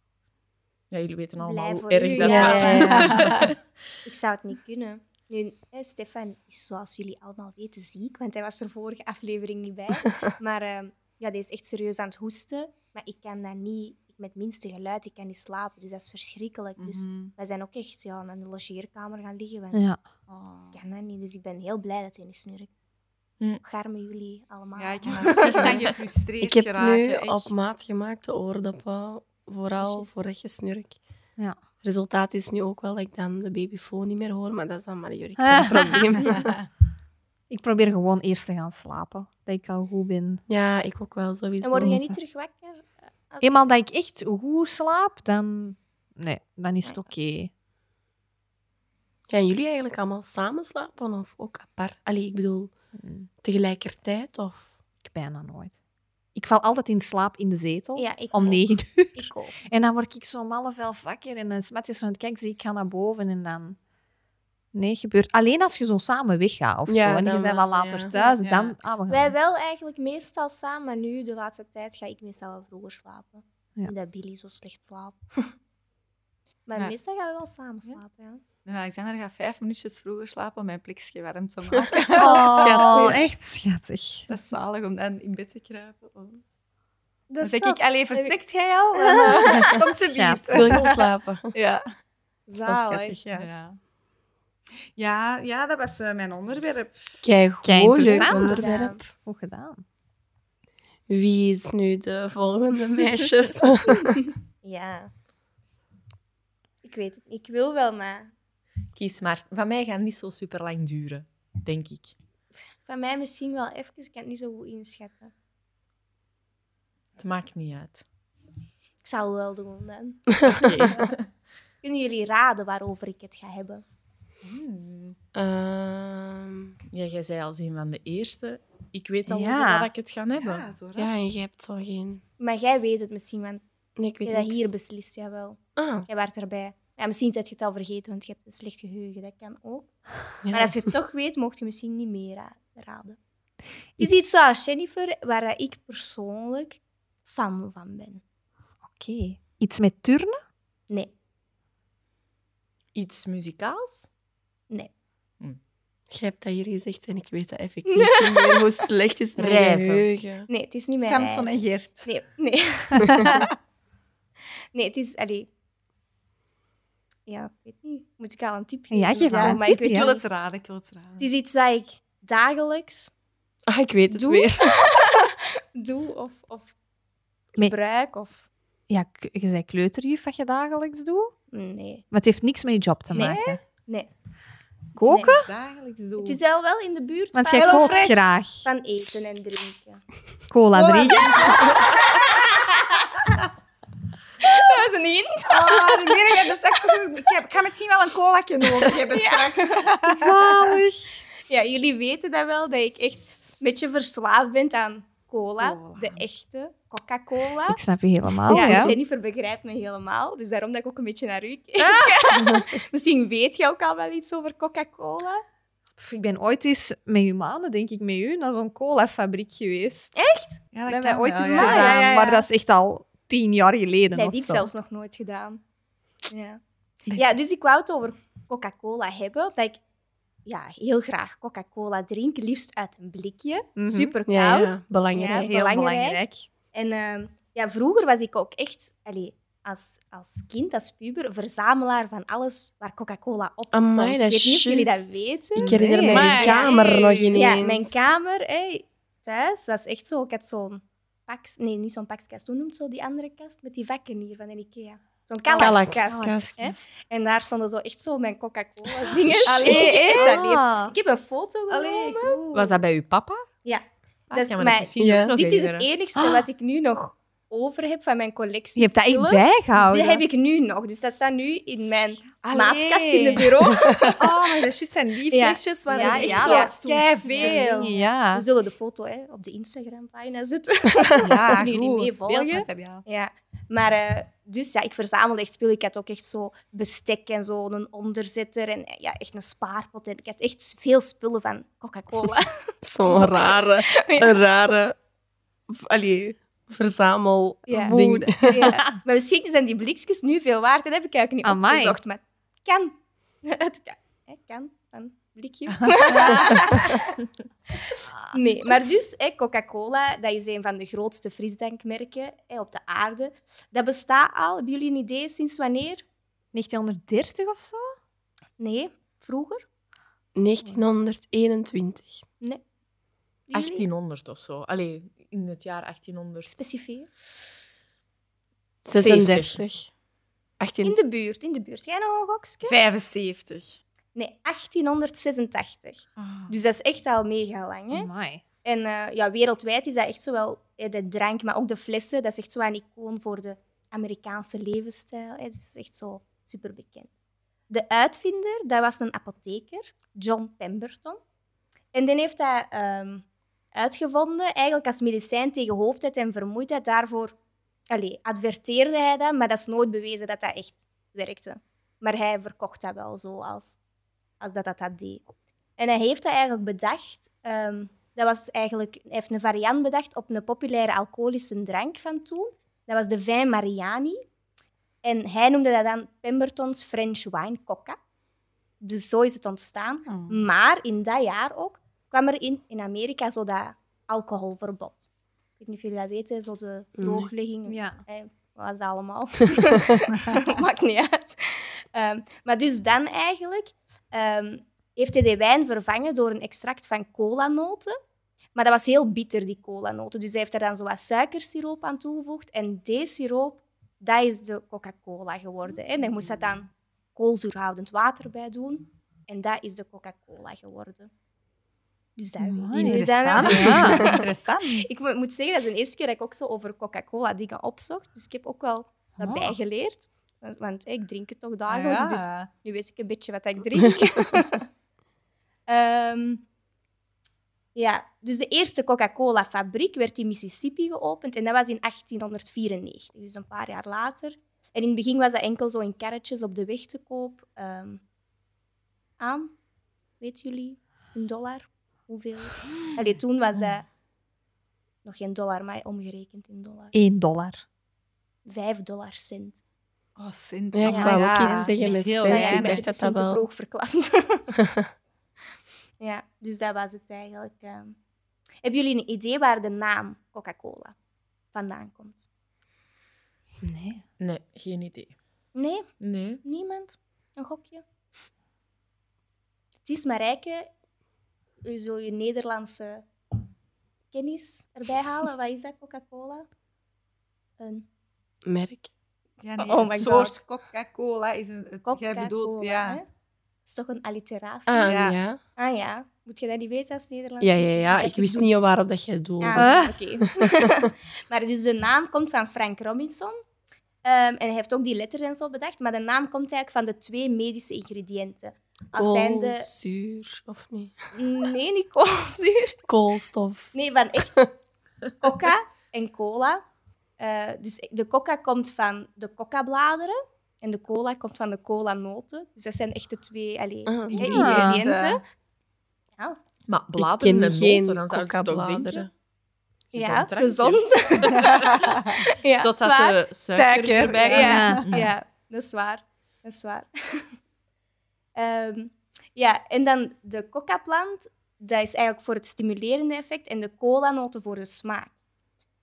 Ja, jullie weten allemaal hoe erg u, dat ja. was. Ja, ja, Ik zou het niet kunnen. Nu, hè, Stefan is, zoals jullie allemaal weten, ziek, want hij was er vorige aflevering niet bij. maar ehm, ja, die is echt serieus aan het hoesten. Maar ik kan dat niet, met het minste geluid, ik kan niet slapen. Dus dat is verschrikkelijk. Dus Mhm. wij zijn ook echt ja, naar de logeerkamer gaan liggen. Want Ja. Oh. ik kan dat niet. Dus ik ben heel blij dat hij niet snurkt. Hm. Garmen jullie allemaal. Ja, ik aan gefrustreerd Ik heb geraken. nu echt. op maat gemaakte oordoppen, vooral Juist. voor echt snurk. Ja. Resultaat is nu ook wel dat ik dan de babyfoon niet meer hoor, maar dat is dan maar zijn probleem. Ik probeer gewoon eerst te gaan slapen. Dat ik al goed ben. Ja, ik ook wel sowieso. En word jij niet terug wakker? als- Eenmaal dat ik echt goed slaap, dan... Nee, dan is het oké. Gaan jullie eigenlijk allemaal samen slapen of ook apart? Allee, ik bedoel, Mm, tegelijkertijd of... Ik bijna nooit. Ik val altijd in slaap in de zetel. Ja, ik Om negen uur. Ik ook. En dan word ik zo om half elf wakker. En dan is Matthias aan het kijken. zie ik ga naar boven. En dan... Nee, gebeurt. Alleen als je zo samen weggaat of Ja, zo. En je bent wel, wel later ja. thuis. Ja. Dan... Ah, we gaan. Wij wel eigenlijk meestal samen, maar nu, de laatste tijd, ga ik meestal wel vroeger slapen. Ja. Niet dat Billy zo slecht slaapt. maar Ja. meestal gaan we wel samen slapen, ja. En Alexander gaat vijf minuutjes vroeger slapen om mijn plikje warm te maken. Oh, Schattig. echt schattig. Dat is zalig om dan in bed te kruipen. Oh. Dan Dat zeg zat. ik, allee, vertrekt jij al? Kom ze Schat. Wil je slapen? Ja. Zalig. schattig, ja. Ja. Ja, ja, dat was eh, mijn onderwerp. Kijk, interessant. onderwerp. Goed gedaan. Wie is nu de volgende meisjes? Ja. Ik weet het niet. Ik wil wel, maar Kies maar. Van mij gaat niet zo super lang duren, denk ik. van mij misschien wel even. Ik kan het niet zo goed inschatten. Het maakt niet uit. Ik zal het wel doen dan. Kunnen jullie raden waarover ik het ga hebben? Ehm, Ja, jij zei als een van de eerste. Ik weet al Ja. over ik het ga hebben. Ja, zo ja, en je hebt zo geen... Maar jij weet het misschien, want Nee, ik weet je dat hier beslist, jawel. Ah, Jij waart erbij. Ja, misschien heb je het al vergeten, want je hebt een slecht geheugen. Dat kan ook. ja. Maar als je het toch weet, mocht je misschien niet meer ra- raden. Het is iets zoals Jennifer, waar ik persoonlijk fan van ben. Oké. Iets met turnen? Nee, Iets muzikaals? nee. Je hebt dat hier gezegd en ik weet dat effectief niet meer hoe slecht is mijn Reizen. geheugen. Nee, het is niet mijn Samson en. Geert. Nee, nee. nee, het is... Allee. Ja, ik weet niet. Moet ik al een tip geven? Ja, geef eens een maar tip, ik weet Ik ja. wil het raden, ik wil het raden. Het is iets wat ik dagelijks Ah, ik weet het Doe. weer. doe of, of Nee. gebruik. Of... Ja, je zei kleuterjuf wat je dagelijks doet. Nee, Maar het heeft niks met je job te Nee? maken. nee. Koken? Dagelijks doen. Het is al wel in de buurt Want van, jij kookt graag. van eten en drinken. Cola drinken. Ah, die meen ik, dus echt, ik, heb, ik ga misschien wel een colaatje nodig hebben straks. Zalig. Ja, jullie weten dat wel, dat ik echt een beetje verslaafd ben aan cola. Cola. De echte Coca-Cola. Ik snap je helemaal, ja, ja. en Jennifer begrijpt me helemaal. Dus daarom dat ik ook een beetje naar u keek. Misschien weet je ook al wel iets over Coca-Cola. Pff, Ik ben ooit eens met uw maanden, denk ik, met u naar zo'n cola-fabriek geweest. Ja, Dat dat hebben wij kan ooit wel, eens ja. gedaan. gedaan, ja, ja. maar dat is echt al tien jaar geleden Dat heb ik zo. zelfs nog nooit gedaan. Ja. ja, dus ik wou het over Coca-Cola hebben. Omdat ik ja, heel graag Coca-Cola drink. Liefst uit een blikje. Mhm. Super koud. Ja, ja, belangrijk. Ja. Heel belangrijk. En ehm, ja, vroeger was ik ook echt... Als, als kind, als puber, verzamelaar van alles waar Coca-Cola op stond. Amai, ik weet niet of jullie dat weten. Ik herinner Nee. mijn kamer hey. nog ineens. Ja, mijn kamer hey, thuis was echt zo... Ik had zo'n pak... Nee, niet zo'n pakskast. Hoe noemt zo die andere kast? Met die vakken hier van de Ikea. Zo'n hè. En daar stonden zo echt zo mijn Coca-Cola-dingen. Allee, Ah. Ik heb een foto genomen. Was dat bij uw papa? Ja. Ah, Dat is mijn- Dit is het enigste wat ik nu nog over heb van mijn collectie Je hebt dat echt spullen. bijgehouden. Dus dit heb ik nu nog. Dus dat staat nu in mijn Allee. maatkast in het bureau. Oh, maar dat is juist zijn die Ja. flesjes waar Ja, echt ja, keiveel. Ja. We zullen de foto hè, op de Instagram-pagina zetten. Ja, Kunnen jullie meevolgen? Beeldmateriaal. Ja. Maar eh, dus ja, ik verzamelde echt spullen. Ik had ook echt zo bestek en zo, een onderzetter en ja, echt een spaarpot. En ik had echt veel spullen van Coca-Cola. Zo'n rare, een rare... Allee, verzamel Ja. ding. ja. Maar misschien zijn die blikjes nu veel waard. Dat heb ik eigenlijk niet Amai. opgezocht. Maar het kan. Het kan. Kan. Een blikje. nee, maar dus hè, Coca-Cola, dat is een van de grootste frisdrankmerken hè, op de aarde. Dat bestaat al, hebben jullie een idee sinds wanneer? 1930 of zo? Nee, vroeger? 1921. Nee. Jullie? 1800 of zo. Allee, in het jaar 1800. Specifiek. 36. 18... In de buurt, in de buurt. Jij nog een gokje? 75. Nee, 1886. Ah. Dus dat is echt al mega lang. Hè? En eh, ja, wereldwijd is dat echt zowel eh, de drank, maar ook de flessen. Dat is echt zo een icoon voor de Amerikaanse levensstijl. Hè. Dus dat is echt zo super bekend. De uitvinder, dat was een apotheker, John Pemberton. En die heeft dat ehm, uitgevonden, eigenlijk als medicijn tegen hoofdheid en vermoeidheid. Daarvoor allee, adverteerde hij dat, maar dat is nooit bewezen dat dat echt werkte. Maar hij verkocht dat wel zo als, als dat, dat dat deed. En hij heeft dat eigenlijk bedacht. ehm, dat was eigenlijk, hij heeft een variant bedacht op een populaire alcoholische drank van toen. Dat was de Vin Mariani. En hij noemde dat dan Pemberton's French Wine Coca. Dus zo is het ontstaan. Hmm. Maar in dat jaar ook kwam er in, in Amerika zo dat alcoholverbod. Ik weet niet of jullie dat weten, zo de drooglegging. Ja. Eh, wat was dat allemaal? Maakt niet uit. Ehm, maar dus dan eigenlijk ehm, heeft hij de wijn vervangen door een extract van colanoten. Maar dat was heel bitter, die colanoten. Dus hij heeft er dan zo wat suikersiroop aan toegevoegd. En die siroop, dat is de Coca-Cola geworden. En hij moest dat dan koolzuurhoudend water bij doen. En dat is de Coca-Cola geworden. Dus dat weet je Interessant. dan. Ja. Dat is interessant. Ik mo- moet zeggen, dat is de eerste keer dat ik ook zo over Coca-Cola dingen opzocht. Dus ik heb ook wel dat Oh. bijgeleerd. Want, want ik drink het toch dagelijks, dus Ja. nu weet ik een beetje wat ik drink. Ehm, ja, dus de eerste Coca-Cola-fabriek werd in Mississippi geopend en dat was in 1894, dus een paar jaar later. En in het begin was dat enkel zo in karretjes op de weg te koop. ehm, aan, weten jullie, een dollar? Hoeveel? Allee, toen was dat nog geen dollar, maar omgerekend in dollar. 1 dollar. Vijf dollar cent. Oh, Sint. Ja, ik Ja, wou ja. ook iets zeggen Dat met is heel cent. Ik dacht dat dat te vroeg verklapt. ja, dus dat was het eigenlijk. ehm. Hebben jullie een idee waar de naam Coca-Cola vandaan komt? Nee. Nee, geen idee. Nee, Nee. niemand? Een gokje? Het is Marijke. U zult je Nederlandse kennis erbij halen. Wat is dat, Coca-Cola? Een Ja, Merk. nee, Oh my soort. Coca-Cola is een... Het, Coca-Cola. jij bedoelt, ja. hè? Dat is toch een alliteratie? Ah, Ja. ja. Ah ja. Moet je dat niet weten als Nederlands? Ja, ja, ja. Ik wist niet waarop dat jij doelde. Ah, oké. maar dus de naam komt van Frank Robinson. Ehm, en hij heeft ook die letters en zo bedacht. Maar de naam komt eigenlijk van de twee medische ingrediënten. Als. Koolzuur, of niet? Nee, niet koolzuur. Koolstof. Nee, van echt coca en cola. Eh, dus de coca komt van de coca-bladeren en de cola komt van de cola-noten. Dus dat zijn echt de twee allee, Ah. Ja. ingrediënten. Ja, Maar Ik bladeren en noten, dan zou het toch denken? ja gezond. ja, Tot dat zwaar. de suiker, Suiker, erbij Ja, ja, dat is waar. Dat is waar. Ehm, ja, en dan de coca-plant, dat is eigenlijk voor het stimulerende effect en de cola-noten voor de smaak.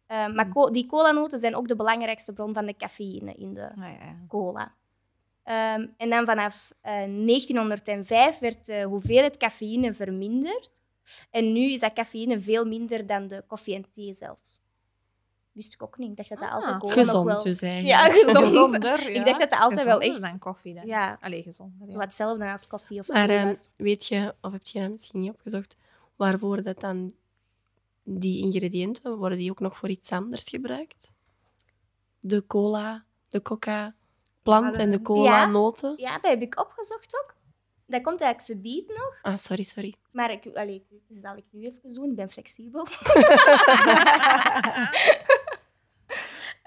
Ehm, maar co- die cola-noten zijn ook de belangrijkste bron van de cafeïne in de Ah, ja. cola. Ehm, en dan vanaf eh, 1905 werd de hoeveelheid cafeïne verminderd. En nu is dat cafeïne veel minder dan de koffie en thee zelfs. Wist ik ook niet. Ik dacht dat dat Ah, altijd cola Gezond nog wel... dus eigenlijk. Ja, gezond. Gezonder, Ik dacht dat dat altijd wel Gezonder echt... dan koffie dan. Ja, Allee, gezonder. zo Ja. hetzelfde als koffie of Maar ehm, weet je, of heb je dat misschien niet opgezocht, waarvoor dat dan die ingrediënten, worden die ook nog voor iets anders gebruikt? De cola, de coca-plant en de Ja. cola-noten? Ja, dat heb ik opgezocht ook. Dat komt eigenlijk subiet nog. Ah, sorry, sorry. Maar ik, allee, dus dat ik nu even doen. Ik ben flexibel.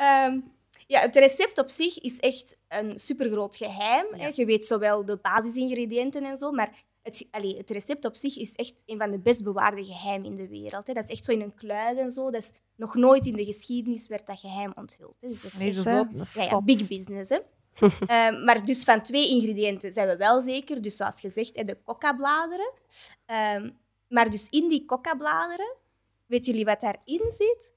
Ehm, ja, het recept op zich is echt een supergroot geheim. Hè. Je weet zowel de basisingrediënten en zo, maar het, allee, het recept op zich is echt een van de best bewaarde geheimen in de wereld. Hè. Dat is echt zo in een kluis en zo. Dat is nog nooit in de geschiedenis werd dat geheim onthuld. Hè. Dus dat is Nee, echt, zo hè? zot. Dat is ja, ja, zot. big business. Hè. Ehm, maar dus van twee ingrediënten zijn we wel zeker. Dus zoals gezegd, de coca-bladeren. Ehm, maar dus in die coca-bladeren, weten jullie wat daarin zit?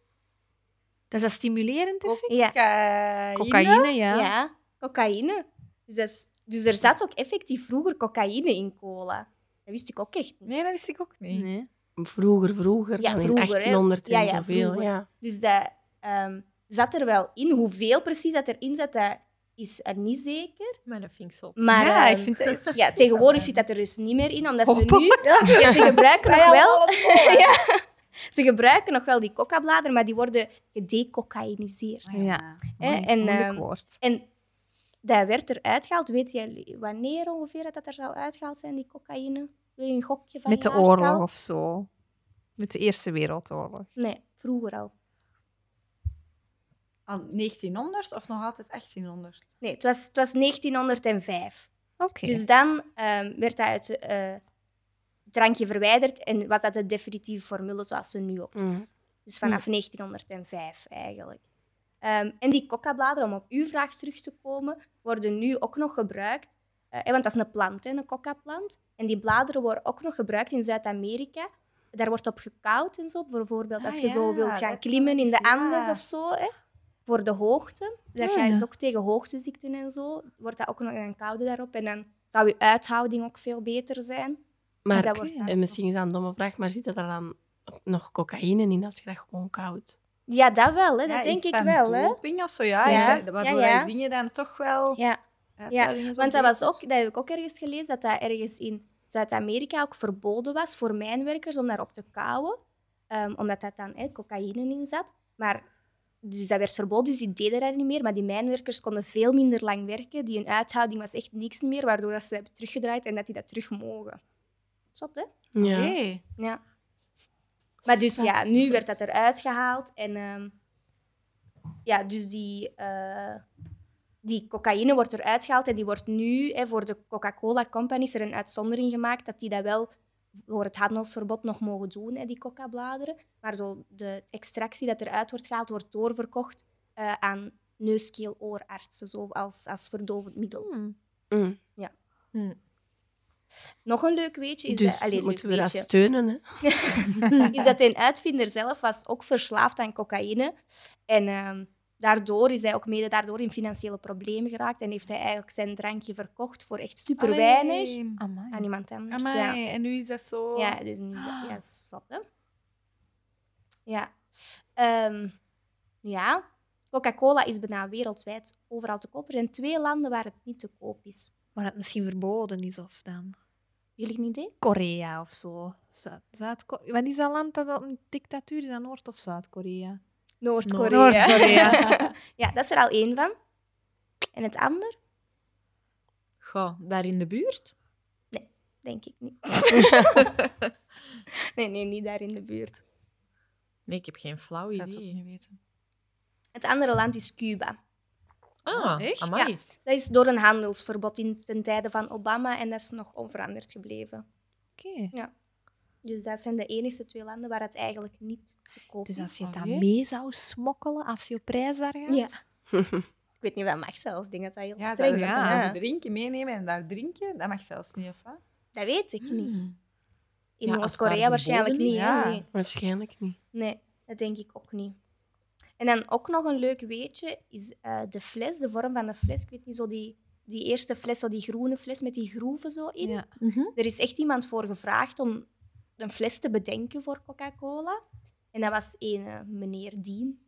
Dat is dat stimulerend effect? Ja, Cocaïne. Cocaïne, ja. ja. cocaïne. Dus, dat is- dus er zat ook effectief vroeger cocaïne in cola. Dat wist ik ook echt niet. Nee, dat wist ik ook niet. Nee. Vroeger, vroeger, Ja, vroeger, in hè. 1800 Ja, zoveel. Ja. Dus dat ehm, zat er wel in. Hoeveel precies dat erin zat, dat is er niet zeker. Maar dat vind ik zot. Maar ja, ehm, ik vind het... ja, tegenwoordig zit dat er dus niet meer in, omdat ze Oh, nu... Ja, ze gebruiken nog wel... ja, ze gebruiken nog wel die coca-bladeren, maar die worden gedecocaïniseerd. Ja. Mooi- en, moeilijk ehm, woord. En dat werd eruit gehaald. Weet je wanneer ongeveer dat, dat er zou uitgehaald zijn, die cocaïne? Wil je een gokje van Met de oorlog of zo. Met de Eerste Wereldoorlog. Nee, vroeger al. Aan 1900 of nog altijd 1800? Nee, het was, het was 1905. Oké. Dus dan ehm, werd dat uit eh, drankje verwijderd en was dat de definitieve formule zoals ze nu ook is. Mhm. Dus vanaf 1905 eigenlijk. Ehm, en die coca-bladeren, om op uw vraag terug te komen, worden nu ook nog gebruikt. eh, want dat is een plant, hè, een coca-plant. En die bladeren worden ook nog gebruikt in Zuid-Amerika. Daar wordt op gekoud en zo. Bijvoorbeeld als Ah, je zo wilt gaan klimmen in de ja. Andes of zo. Hè, voor de hoogte. Dat Ah, gaat ja. dus ook tegen hoogteziekten en zo. Wordt dat ook nog een koude daarop. En dan zou je uithouding ook veel beter zijn. Maar, Dus dat wordt dan en misschien is dat een domme vraag, maar zit er dan nog cocaïne in als je dat gewoon koud? Ja, dat wel. Hè. Ja, Dat denk iets ik van wel. Hè. doping of zo, ja. Ja, Iets, Waardoor ja, ja. je dingen dan toch wel... Ja. zo Want dat, was ook, dat heb ik ook ergens gelezen, dat dat ergens in Zuid-Amerika ook verboden was voor mijnwerkers om daarop te kauwen. Ehm, omdat dat dan hè, cocaïne in zat. Maar, dus dat werd verboden, dus die deden dat niet meer. Maar die mijnwerkers konden veel minder lang werken. Die hun uithouding was echt niks meer, waardoor dat ze hebben teruggedraaid en dat die dat terug mogen. Zot, hè? Ja. Oké. Ja. Maar dus ja, nu werd dat eruit gehaald. En ehm, ja, dus die, eh, die cocaïne wordt eruit gehaald. En die wordt nu hè, voor de Coca-Cola Company is er een uitzondering gemaakt dat die dat wel voor het handelsverbod nog mogen doen, hè, die coca-bladeren. Maar zo de extractie dat eruit wordt gehaald, wordt doorverkocht eh, aan neuskeel-oorartsen, zo als, als verdovend middel. Hmm. Mm. Nog een leuk weetje is, Dus dat, allee, moeten we dat steunen. Hè? is dat een uitvinder zelf was ook verslaafd aan cocaïne. En ehm, daardoor is hij ook mede daardoor in financiële problemen geraakt. En heeft hij eigenlijk zijn drankje verkocht voor echt super weinig. Amai. aan iemand anders. Amai, Ja. En nu is dat zo... ja, dus nu is dat ja, zot, hè. Ja. Ehm, ja. Coca-Cola is bijna wereldwijd overal te koop. Er zijn twee landen waar het niet te koop is. Waar het misschien verboden is of dan. Jullie een idee? Korea of zo. Zuid- Zuid-Korea. Wat is dat land dat een dictatuur is? Dat Noord- of Zuid-Korea? Noord-Korea. Noord-Korea. ja, dat is er al één van. En het ander? Goh, daar in de buurt? Denk ik niet. nee, nee, niet daar in de buurt. Nee, ik heb geen flauw Ik zou het ook idee. niet weten. Het andere land is Cuba. Ah, echt? amai. Dat is door een handelsverbod in ten tijde van Obama en dat is nog onveranderd gebleven. Oké. Dus dat zijn de enige twee landen waar het eigenlijk niet te koop Dus is. als je Allee. mee zou smokkelen als je op reis daar gaat? Ja. ik weet niet wat mag zelfs. Ik denk dat dat heel Ja, streng dat, is. dat ja. drinken, meenemen en daar drinken, dat mag zelfs niet, of wat? Dat weet ik niet. Hmm. In Ja, Noord-Korea waarschijnlijk niet. is, ja. Nee. Waarschijnlijk niet. nee, dat denk ik ook niet. En dan ook nog een leuk weetje is eh, de fles, de vorm van de fles. Ik weet niet, zo die, die eerste fles, zo die groene fles met die groeven zo in. Ja. Er is echt iemand voor gevraagd om een fles te bedenken voor Coca-Cola. En dat was een eh, meneer Dien.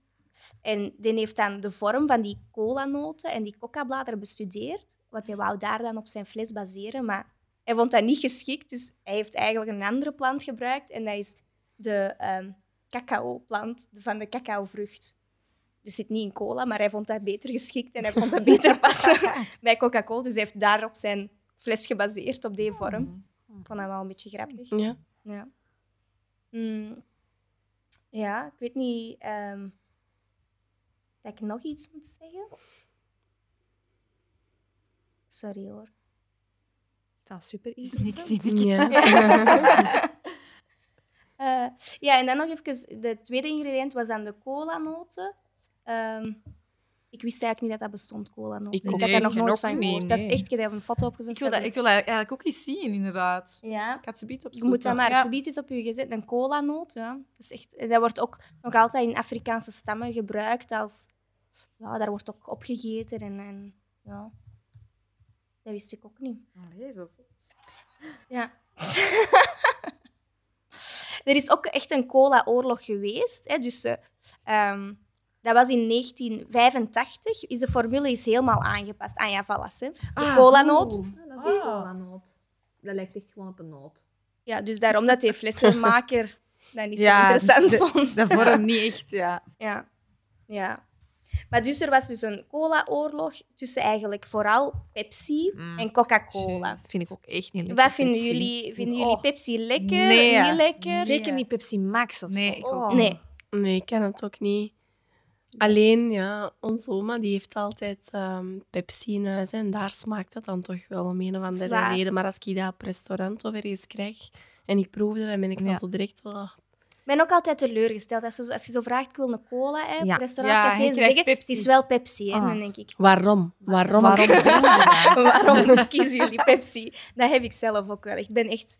En die heeft dan de vorm van die colanoten en die coca-bladeren bestudeerd. Wat hij wou daar dan op zijn fles baseren. Maar hij vond dat niet geschikt, dus hij heeft eigenlijk een andere plant gebruikt. En dat is de ehm cacao-plant van de cacaovrucht. Dus zit niet in cola, maar hij vond dat beter geschikt en hij vond dat beter passen bij Coca-Cola. Dus hij heeft daarop zijn fles gebaseerd, op die vorm. Ik vond dat wel een beetje grappig. Ja. Ja. Mm. Ja, ik weet niet ehm, dat ik nog iets moet zeggen. Sorry hoor. Dat is super Niks interessant. zie ik. Ja. Eh, ja, en dan nog even, de tweede ingrediënt was dan de colanoten. Ehm ik wist eigenlijk niet dat dat bestond, colanoten. Ik Ik, ook had daar nog nooit van gehoord. Dat is echt, ik heb een foto opgezocht. Ik wil, dat, ik wil dat eigenlijk ook eens zien, inderdaad. Ja, Ik had ze biedt op je moet dat maar, Ja. ja. is op je gezet. Een colanoot, ja. Dat, is echt, dat wordt ook nog altijd in Afrikaanse stammen gebruikt als... Ja, daar wordt ook opgegeten en... en ja. Dat wist ik ook niet. Zo zot. Ja. er is ook echt een cola-oorlog geweest. Hè, dus, eh, ehm, dat was in 1985. Is de formule is helemaal aangepast. Ah ja, voilà. Hè. De Ah, colanoot. oeh. dat is een colanoot. Dat lijkt echt gewoon op een noot. Ja, dus daarom dat die flessenmaker dat niet Ja, zo interessant de- vond. De vorm niet echt, ja. Ja. ja. Maar dus er was dus een cola-oorlog tussen eigenlijk vooral Pepsi en Coca-Cola. Dat vind ik ook echt niet lekker. Wat vinden Pepsi. jullie? Vinden Oh. jullie Pepsi lekker? Nee. Niet lekker? Zeker niet Pepsi Max of Nee, zo. ik ook Oh. Nee. Nee, ik ken het ook niet. Alleen, ja, onze oma die heeft altijd ehm, Pepsi in huis en daar smaakt dat dan toch wel om een of andere Zwaar. reden. Maar als ik dat op restaurant of ergens krijg en ik proefde, dan ben ik Ja. zo direct wel... Ik ben ook altijd teleurgesteld. Als je, als je zo vraagt, ik wil een cola, hè, Ja. op restaurant, Ja, café, ze zeggen, Pepsi. het is wel Pepsi. Hè. Ah. Dan denk ik, Waarom? Waarom? Waarom waarom kiezen jullie Pepsi? Dat heb ik zelf ook wel. Ik ben echt...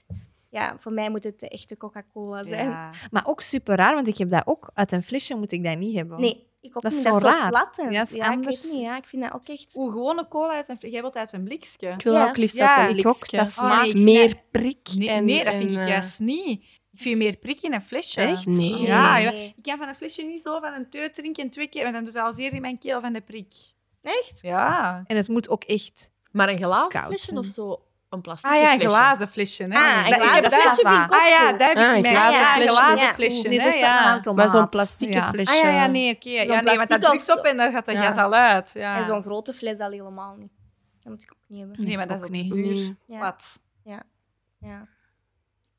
Ja, voor mij moet het de echte Coca-Cola zijn. Ja. Maar ook super raar, want ik heb dat ook uit een flesje moet ik dat niet hebben. Nee, ik ook Dat is niet. dat is zo raar. plat. en- Ja, dat is ja, ik anders. weet niet. Ja, ik vind dat ook echt... Oeh, gewone cola uit een... Jij wilt uit een blikje. Ik wil Ja. ook liefst Ja, uit een ik ook. blikje. Dat smaakt nee, ik- meer prik. Nee, en, nee dat vind en, ik eh, juist niet. Ik vind meer prik in een flesje. Echt? Nee. Ja, ik kan van een flesje niet zo van een teut drinken twee keer, want dan doet het al zeer in mijn keel van de prik. Echt? Ja. En het moet ook echt... Maar een glazen Koud flesje of zo? Een plastic Ah ja, een flesje? glazen flesje. Hè. Ah, een glazen flesje vind ik Ah ja, dat heb Ah, ik een mee. glazen Ja, een flesje. glazen Ja. flesje. Nee, hè, zo staat een ja. automaat. Maar zo'n plastic Ja. flesje. Ah ja, ja, nee, oké. Ja, Zo'n nee, want dat drukt op en daar gaat dat Ja. gas al uit. Ja. En zo'n grote fles al helemaal niet. Dat moet ik ook niet hebben. Nee, maar dat is Ook niet. duur. Nee. Ja. Wat? Ja.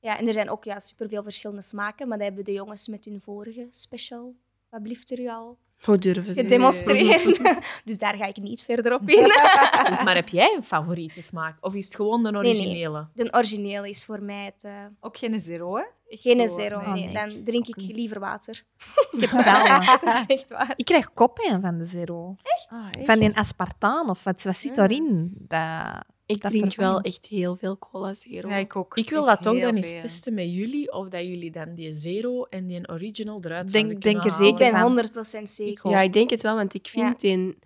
Ja, en er zijn ook ja, superveel verschillende smaken, maar dat hebben de jongens met hun vorige special, wat blieft er u al, Hoe durven ze? gedemonstreerd. dus daar ga ik niet verder op in. Maar heb jij een favoriete smaak? Of is het gewoon de nee. originele? De originele is voor mij het... eh, Ook geen zero, hè? Echt geen zo, zero. nee. Nee, dan drink ik liever water. Ik heb hetzelfde. dat is echt waar. ik krijg koppijn van de zero. Ah, echt? Van die aspartaan of wat, wat zit daarin? Dat... Ik Dat drink wel echt heel veel cola zero. Ja, ik ook. Ik wil Echt dat toch dan eens veel. testen met jullie, of dat jullie dan die zero en die original eruit Denk- zouden denk kunnen er zeker halen. Ik ben van. 100% zeker. Ja, ik denk het wel, want ik vind Ja. in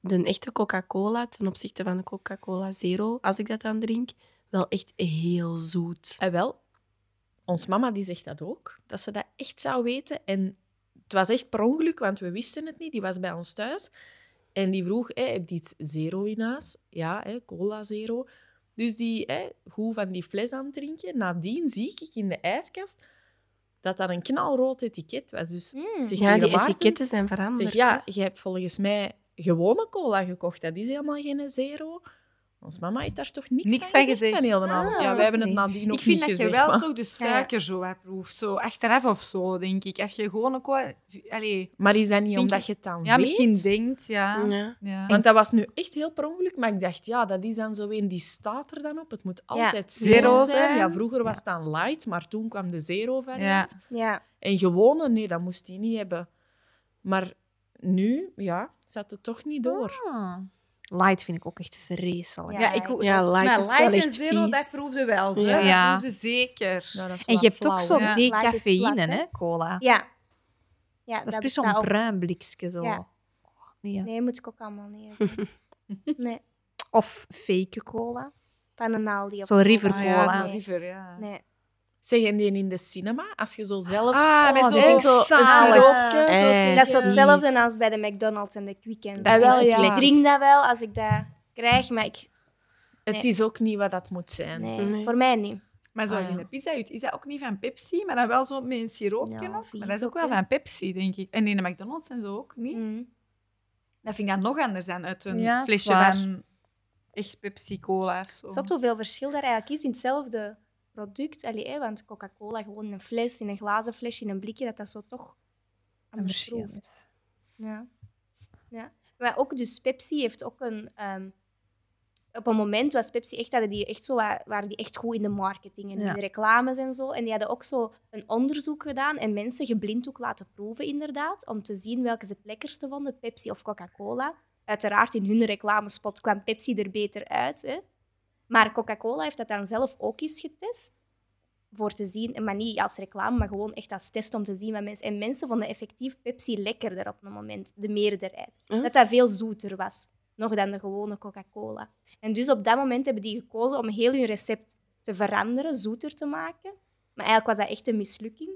de echte Coca-Cola ten opzichte van de Coca-Cola Zero, als ik dat dan drink, wel echt heel zoet. En wel, ons mama die zegt dat ook, dat ze dat echt zou weten. En het was echt per ongeluk, want we wisten het niet. Die was bij ons thuis. En die vroeg, hè, heb je iets zero in huis? Ja, hè, cola zero. Dus die hè, goed van die fles aan het drinken. Nadien zie ik in de ijskast dat dat een knalrood etiket was. Dus Mm. zeg Ja, die Maarten, etiketten zijn veranderd. Zeg, ja, je hebt volgens mij gewone cola gekocht. Dat is helemaal geen zero. Ons mama heeft daar toch niks, Niks van gezegd van gezegd. heel de avond. Ah, ja, wij hebben het niet. nadien ook Ik vind niet dat je gezegd, wel maar- toch de suiker zo proeft. Zo achteraf of zo, denk ik. Als je gewoon ook. Allee, Maar is dat niet omdat ik- je het dan ja, weet? misschien denkt, ja. Ja. ja. Want dat was nu echt heel per ongeluk, maar ik dacht, ja, dat is dan zo een die staat er dan op. Het moet altijd Zero zijn. zijn. Ja, vroeger was het dan light, maar toen kwam de zero variant. Ja. Ja. En gewone, nee, dat moest hij niet hebben. Maar nu, ja, zat het toch niet door. Ah. Light vind ik ook echt vreselijk. Ja. Ik, Ja, light maar is light wel en echt zero, vies. dat proefde wel. Zo. Ja. Dat proefde zeker. Nou, dat is En je hebt ook zo is decafeïne, hè? cola. Ja. ja Dat is precies bestaat zo'n bruin blikje. Zo. Ja. Oh, nee. Nee, moet ik ook allemaal niet hebben. nee, Of fake cola. van een Aldi of Zo zo. River Ah, ja, Cola. River, ja. Nee. Zeg, en die in de cinema, als je zo zelf... Ah, met Oh, zo... dat vind ik zo zo Eh, te- Dat is hetzelfde als bij de McDonald's en de Quick en zo. Ah, wel, ik, ja. ik drink dat wel als ik dat krijg, maar ik, Het is ook niet wat dat moet zijn. nee, Nee. voor mij niet. Maar zoals Ah, ja. in de pizza, is dat ook niet van Pepsi, maar dan wel zo met een siroopje Ja, nog. vies Maar dat is ook wel van Pepsi, denk ik. En in de McDonald's en zo ook niet. Mm. Dat vind ik dan nog anders dan uit een Ja, flesje zwaar. van echt Pepsi-Cola of zo. Zat hoeveel verschil daar eigenlijk is in hetzelfde product. Allee, hè, want Coca-Cola gewoon in een fles, in een glazen flesje, in een blikje, dat dat zo toch Een anders proeft. Ja. ja. Maar ook dus Pepsi heeft ook een... ehm, op een moment was Pepsi echt, hadden die echt zo, wa- waren die echt goed in de marketing en Ja. in de reclames en zo. En die hadden ook zo een onderzoek gedaan en mensen geblinddoek laten proeven inderdaad, om te zien welke ze het lekkerste vonden, Pepsi of Coca-Cola. Uiteraard in hun reclamespot kwam Pepsi er beter uit. Hè. Maar Coca-Cola heeft dat dan zelf ook eens getest. Voor te zien, maar niet als reclame, maar gewoon echt als test om te zien wat mensen... En mensen vonden effectief Pepsi lekkerder op een moment, de meerderheid. Huh? Dat dat veel zoeter was, nog dan de gewone Coca-Cola. En dus op dat moment hebben die gekozen om heel hun recept te veranderen, zoeter te maken. Maar eigenlijk was dat echt een mislukking.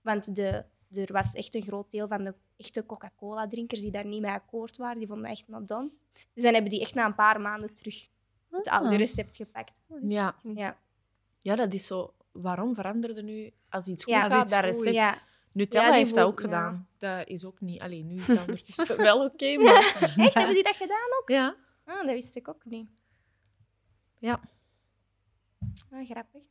Want de, er was echt een groot deel van de echte Coca-Cola-drinkers die daar niet mee akkoord waren. Die vonden dat echt not done. Dus dan hebben die echt na een paar maanden terug het oude Ah. recept gepakt. Ja. Ja. ja, dat is zo... Waarom veranderde nu als iets goed Ja, gaat, dat recept? Ja. Nutella Ja, heeft dat ook gedaan. Dat is ook niet... Allee, nu is dat ondertussen wel oké, maar... Echt, hebben die dat gedaan ook? Ja. Ah, dat wist ik ook niet. Ja. Ah, grappig.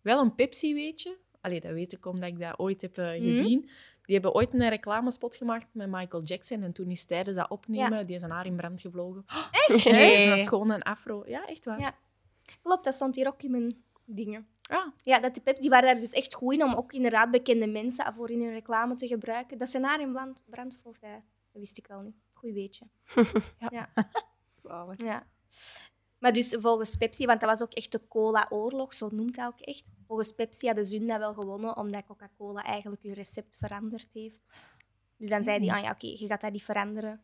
Wel een Pepsi, weet je. Allee, dat weet ik omdat ik dat ooit heb eh, Mhm. gezien. Die hebben ooit een reclamespot gemaakt met Michael Jackson. En toen is tijdens dat opnemen, Ja. die zijn haar in brand gevlogen. Echt? Nee, dat is gewoon een afro. Ja, echt waar. Ja. Klopt, dat stond hier ook in mijn dingen. Ah, Ja, dat die Pepsi, die waren daar dus echt goed in om ook inderdaad bekende mensen voor in hun reclame te gebruiken. Dat zijn haar in brand, brand vloog, dat, dat wist ik wel niet. Goed weetje. ja. Zalig. Ja. Maar dus volgens Pepsi, want dat was ook echt de cola-oorlog, zo noemt dat ook echt. Volgens Pepsi hadden ze dat wel gewonnen, omdat Coca-Cola eigenlijk hun recept veranderd heeft. Dus dan zei die, ah ja, oké, je gaat dat niet veranderen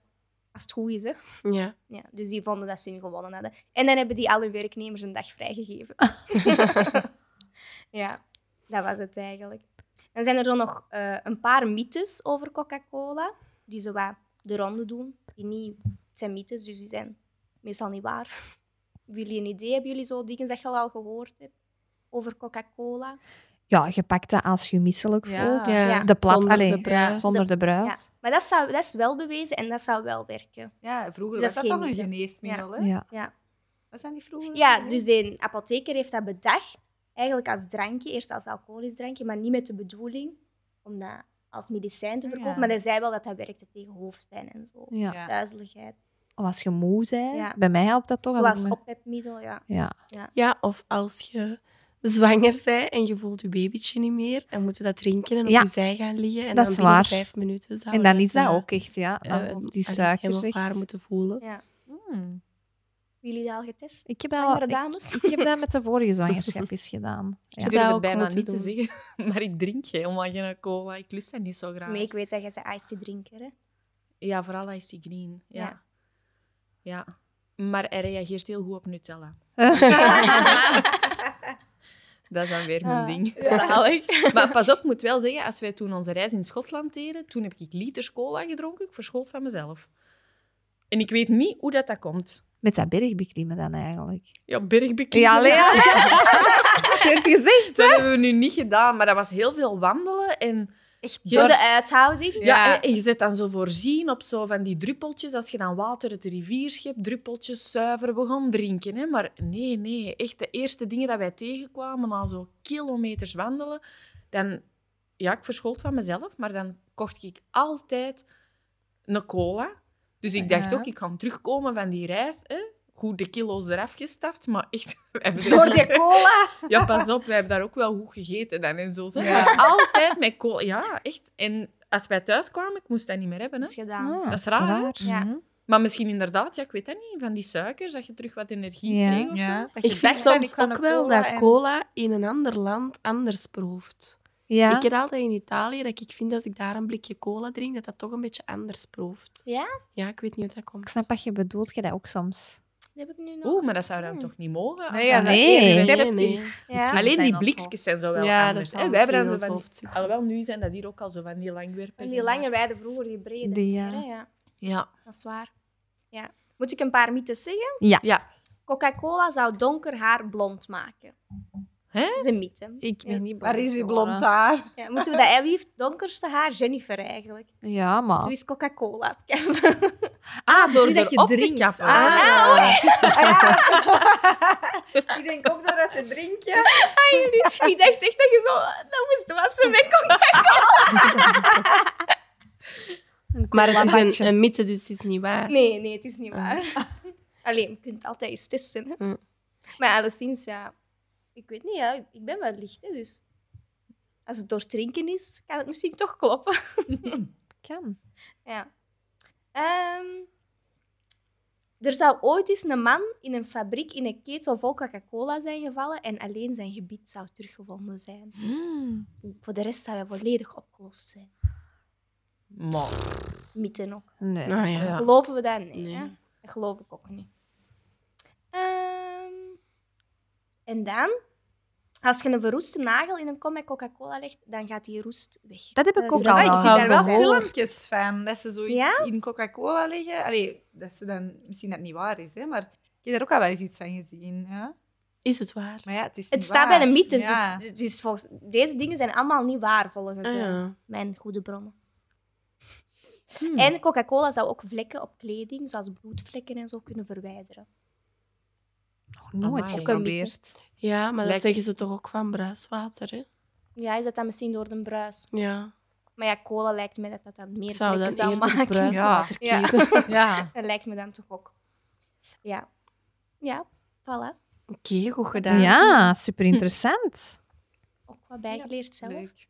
als het goed is, hè. Ja. Ja, dus die vonden dat ze hun gewonnen hadden. En dan hebben die al hun werknemers een dag vrijgegeven. ja, dat was het eigenlijk. Dan zijn er zo nog eh, een paar mythes over Coca-Cola, die zo wat de ronde doen. Die niet, het zijn mythes, dus die zijn meestal niet waar. Hebben jullie een idee? Hebben jullie zo dingen dat je al gehoord hebt over Coca-Cola? Ja, je pakt dat als je misselijk voelt. Ja. De plat, Zonder allee, de bruis. zonder de bruis. Ja. Maar dat, zou, dat is wel bewezen en dat zou wel werken. Ja, vroeger Dus was dat toch een geneesmiddel, hè? Ja. Ja. Was dat niet vroeger? Ja, een dus de apotheker heeft dat bedacht, eigenlijk als drankje, eerst als alcoholisch drankje, maar niet met de bedoeling om dat als medicijn te Ah, verkopen. ja. Maar hij zei wel dat dat werkte tegen hoofdpijn en zo. Duizeligheid. Of als je moe bent. Ja. Bij mij helpt dat toch. als Zoals me- oppepmiddel, ja. Ja. ja, of als je zwanger bent en je voelt je babytje niet meer en moet je dat drinken en op Ja. je zij gaan liggen. En Dat dan is binnen waar. vijf minuten zou En dan is dat ook echt, ja. Dan eh, voelt die suiker echt. moeten voelen. ja. Hmm. Hebben jullie dat al getest? Ik heb, al, dames? ik, ik heb dat met de vorige zwangerschap eens gedaan. ik Ja. heb durf dat het bijna niet te zeggen. Maar ik drink helemaal geen cola. Ik lust dat niet zo graag. Nee, ik weet dat je ze iced tea drinker, hè? Ja, vooral die green. Ja. Ja. Ja. Maar hij reageert heel goed op Nutella. Dat is dan weer mijn Ah, ding. Zalig. Maar pas op, ik moet wel zeggen, als wij toen onze reis in Schotland deden, toen heb ik liters cola gedronken. Ik verschoot van mezelf. En ik weet niet hoe dat, dat komt. Met dat bergbeklimmen dan eigenlijk. Ja, bergbeklimmen. Ja, Lea. Werd gezegd. Dat hebben we nu niet gedaan, maar dat was heel veel wandelen. En echt Door de uithouding. Ja, Ja. en- je zit dan zo voorzien op zo van die druppeltjes. Als je dan water uit de rivier schept, druppeltjes zuiver begon drinken. Hè? Maar nee, nee. Echt de eerste dingen dat wij tegenkwamen na zo kilometers wandelen, dan... Ja, ik verschoot van mezelf, maar dan kocht ik altijd een cola. Dus ik dacht Ja. ook, ik kan terugkomen van die reis. Hè? Goed de kilo's eraf gestapt, maar echt... we hebben Door die cola. Ja, pas op, wij hebben daar ook wel goed gegeten dan en zo. zeg. Ja. Altijd met cola. Ja, echt. En als wij thuis kwamen, ik moest dat niet meer hebben. Hè? Dat is gedaan. Ah, Dat is raar? Ja. Mhm. Maar misschien inderdaad, ja, ik weet dat niet, van die suikers, dat je terug wat energie Ja. kreeg of Ja, zo. dat je Ik vind soms ook wel dat en- cola in een ander land anders proeft. Ja. Ik heb altijd in Italië dat ik vind als ik daar een blikje cola drink, dat dat toch een beetje anders proeft. Ja? Ja, ik weet niet hoe dat Ik komt. snap wat je bedoelt, je dat ook soms. Dat heb ik nu nog. Oeh, maar dat zou dan toch niet mogen? Nee, ja, dat Nee. Nee, nee. Ja. Alleen die blikjes zijn zo wel Ja, anders. hè. Wij hebben dan zo van... Alhoewel, nu zijn dat hier ook al zo van die langwerpen. En die lange weiden vroeger, die brede. Die, ja. Ja. Dat is waar. Ja. Moet ik een paar mythes zeggen? Ja. Coca-Cola zou donker haar blond maken. Hè? Dat is een mythe. Ik ben niet Waar is die geworden. blond haar? Ja, moeten we dat... Wie heeft het donkerste haar? Jennifer eigenlijk. Ja, maar... Toen is Coca-Cola. Ah, door dat de je drinkt. kappen. Ah. Ah. Ik denk ook door dat te drinken. ik dacht echt dat je zo... Dat moest wassen met Coca-Cola. Maar het is een, een mythe, dus het is niet waar. Nee, nee, het is niet waar. Alleen, je kunt altijd eens testen. Hè. Mm. Maar alleszins, ja... Ik weet niet, ja, ik ben wel licht, hè, dus... Als het door drinken is, kan het misschien toch kloppen. Kan. Ja. Ehm, er zou ooit eens een man in een fabriek in een ketel vol Coca-Cola zijn gevallen en alleen zijn gebied zou teruggevonden zijn. Voor de rest zou hij volledig opgelost zijn. Maar, Mythen ook. Nee. Ah, ja. Geloven we dat? Nee. Nee. Hè? Dat geloof ik ook niet. Ehm, en dan, als je een verroeste nagel in een kom met Coca-Cola legt, dan gaat die roest weg. Dat heb ik ook is al wel ik wel zie daar wel filmpjes van, dat ze zoiets Ja? in Coca-Cola leggen. Allee, dat ze dan... Misschien dat het niet waar is, hè, maar ik heb daar ook al wel eens iets van gezien. Ja? Is het waar? Maar ja, het is Het niet staat waar. bij de mythes, Ja. dus, dus volgens, deze dingen zijn allemaal niet waar volgens Ah, eh, ja. mijn goede bronnen. Hmm. En Coca-Cola zou ook vlekken op kleding, zoals bloedvlekken en zo, kunnen verwijderen. Nog nooit Amai. geprobeerd. Ja, maar dat zeggen ze toch ook van bruiswater, hè? Ja, is dat dan misschien door de bruis? Ja. Maar ja, cola lijkt me dat dat dan meer zou zou maken. bruiswater Ja. kiezen. Ja. Dat lijkt me dan toch ook. Ja. Ja, voilà. Oké, goed gedaan. Ja, super interessant. Ook wat bijgeleerd zelf. Leuk.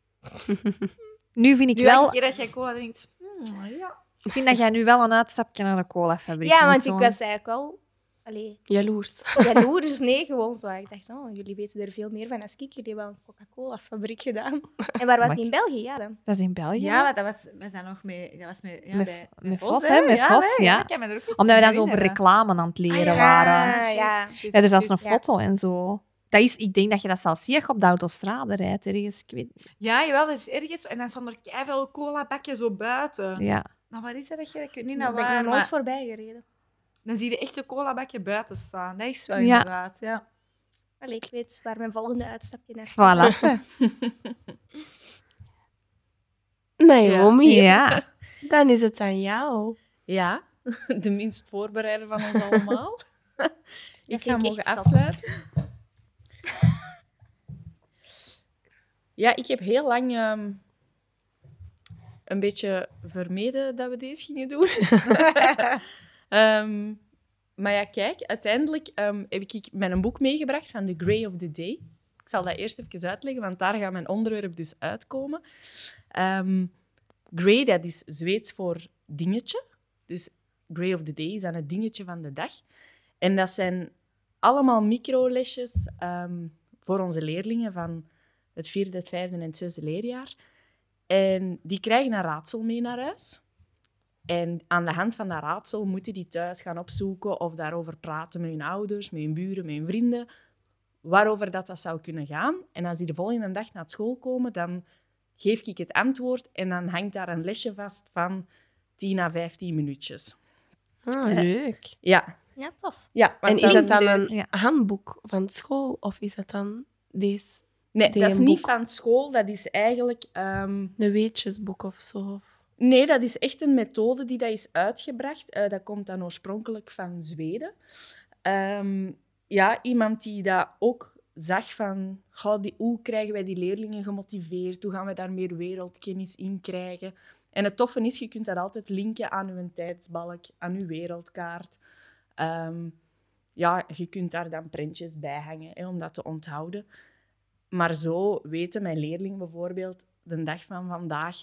Nu vind ik Nu wel, keer dat jij cola drinkt... hmm, ja. ik vind dat jij nu wel een uitstapje naar de colafabriek Ja, want ik was eigenlijk wel... Allee, Jaloers. jaloers, nee, gewoon zo. Ik dacht, oh, jullie weten er veel meer van als ik. Jullie hebben wel een Coca-Cola-fabriek gedaan. En waar was Maar die in België? Ja, dan. Dat is in België. Ja, want dat was, we zijn nog mee, dat was met, ja, Met- bij, met Vos, Vos, hè, met Vos, ja. iets Omdat we dan zo over reclame aan het leren Ah, ja. waren. Ah, ja. juist, Ja, er zelfs een ja. foto en zo. Dat is, ik denk dat je dat zelfs je op de autostrade rijdt ergens. Ik weet, Ja, jawel, er is ergens... En dan staan er keiveel cola-bakjes zo buiten. ja. Nou, waar is dat? dat je- Ik weet niet naar ben ik waar, nog nooit maar voorbij gereden. Dan zie je echt een cola-bakje buiten staan. Dat is wel Ja. inderdaad, ja. Allee, ik weet waar mijn volgende uitstapje naar Voilà. Naomi, ja. dan is het aan jou. ja, de minst voorbereider van ons allemaal. ik ga mogen afsluiten. Ja, ik heb heel lang ehm, een beetje vermeden dat we deze gingen doen. Ehm, maar ja, kijk, uiteindelijk ehm, heb ik mijn boek meegebracht van The Grey of the Day. Ik zal dat eerst even uitleggen, want daar gaat mijn onderwerp dus uitkomen. Ehm grey, dat is Zweeds voor dingetje. Dus Grey of the Day is dan het dingetje van de dag. En dat zijn allemaal microlesjes ehm, voor onze leerlingen van het vierde, het vijfde en het zesde leerjaar. En die krijgen een raadsel mee naar huis. En aan de hand van dat raadsel moeten die thuis gaan opzoeken of daarover praten met hun ouders, met hun buren, met hun vrienden, waarover dat, dat zou kunnen gaan. En als die de volgende dag naar school komen, dan geef ik het antwoord en dan hangt daar een lesje vast van 10 à 15 minuutjes. Ah, leuk. Ja, Ja, tof. ja En is dan- het dan een Ja. handboek van school of is het dan deze? Nee, dat is niet boek. van school. Dat is eigenlijk... ehm, Een weetjesboek of zo. Nee, dat is echt een methode die dat is uitgebracht. Eh, dat komt dan oorspronkelijk van Zweden. Ehm, ja, iemand die dat ook zag van... die, hoe krijgen wij die leerlingen gemotiveerd? Hoe gaan we daar meer wereldkennis in krijgen? En het toffe is, je kunt dat altijd linken aan uw tijdsbalk, aan uw wereldkaart. Ehm, ja, je kunt daar dan printjes bij hangen om dat te onthouden. Maar zo weten mijn leerlingen bijvoorbeeld de dag van vandaag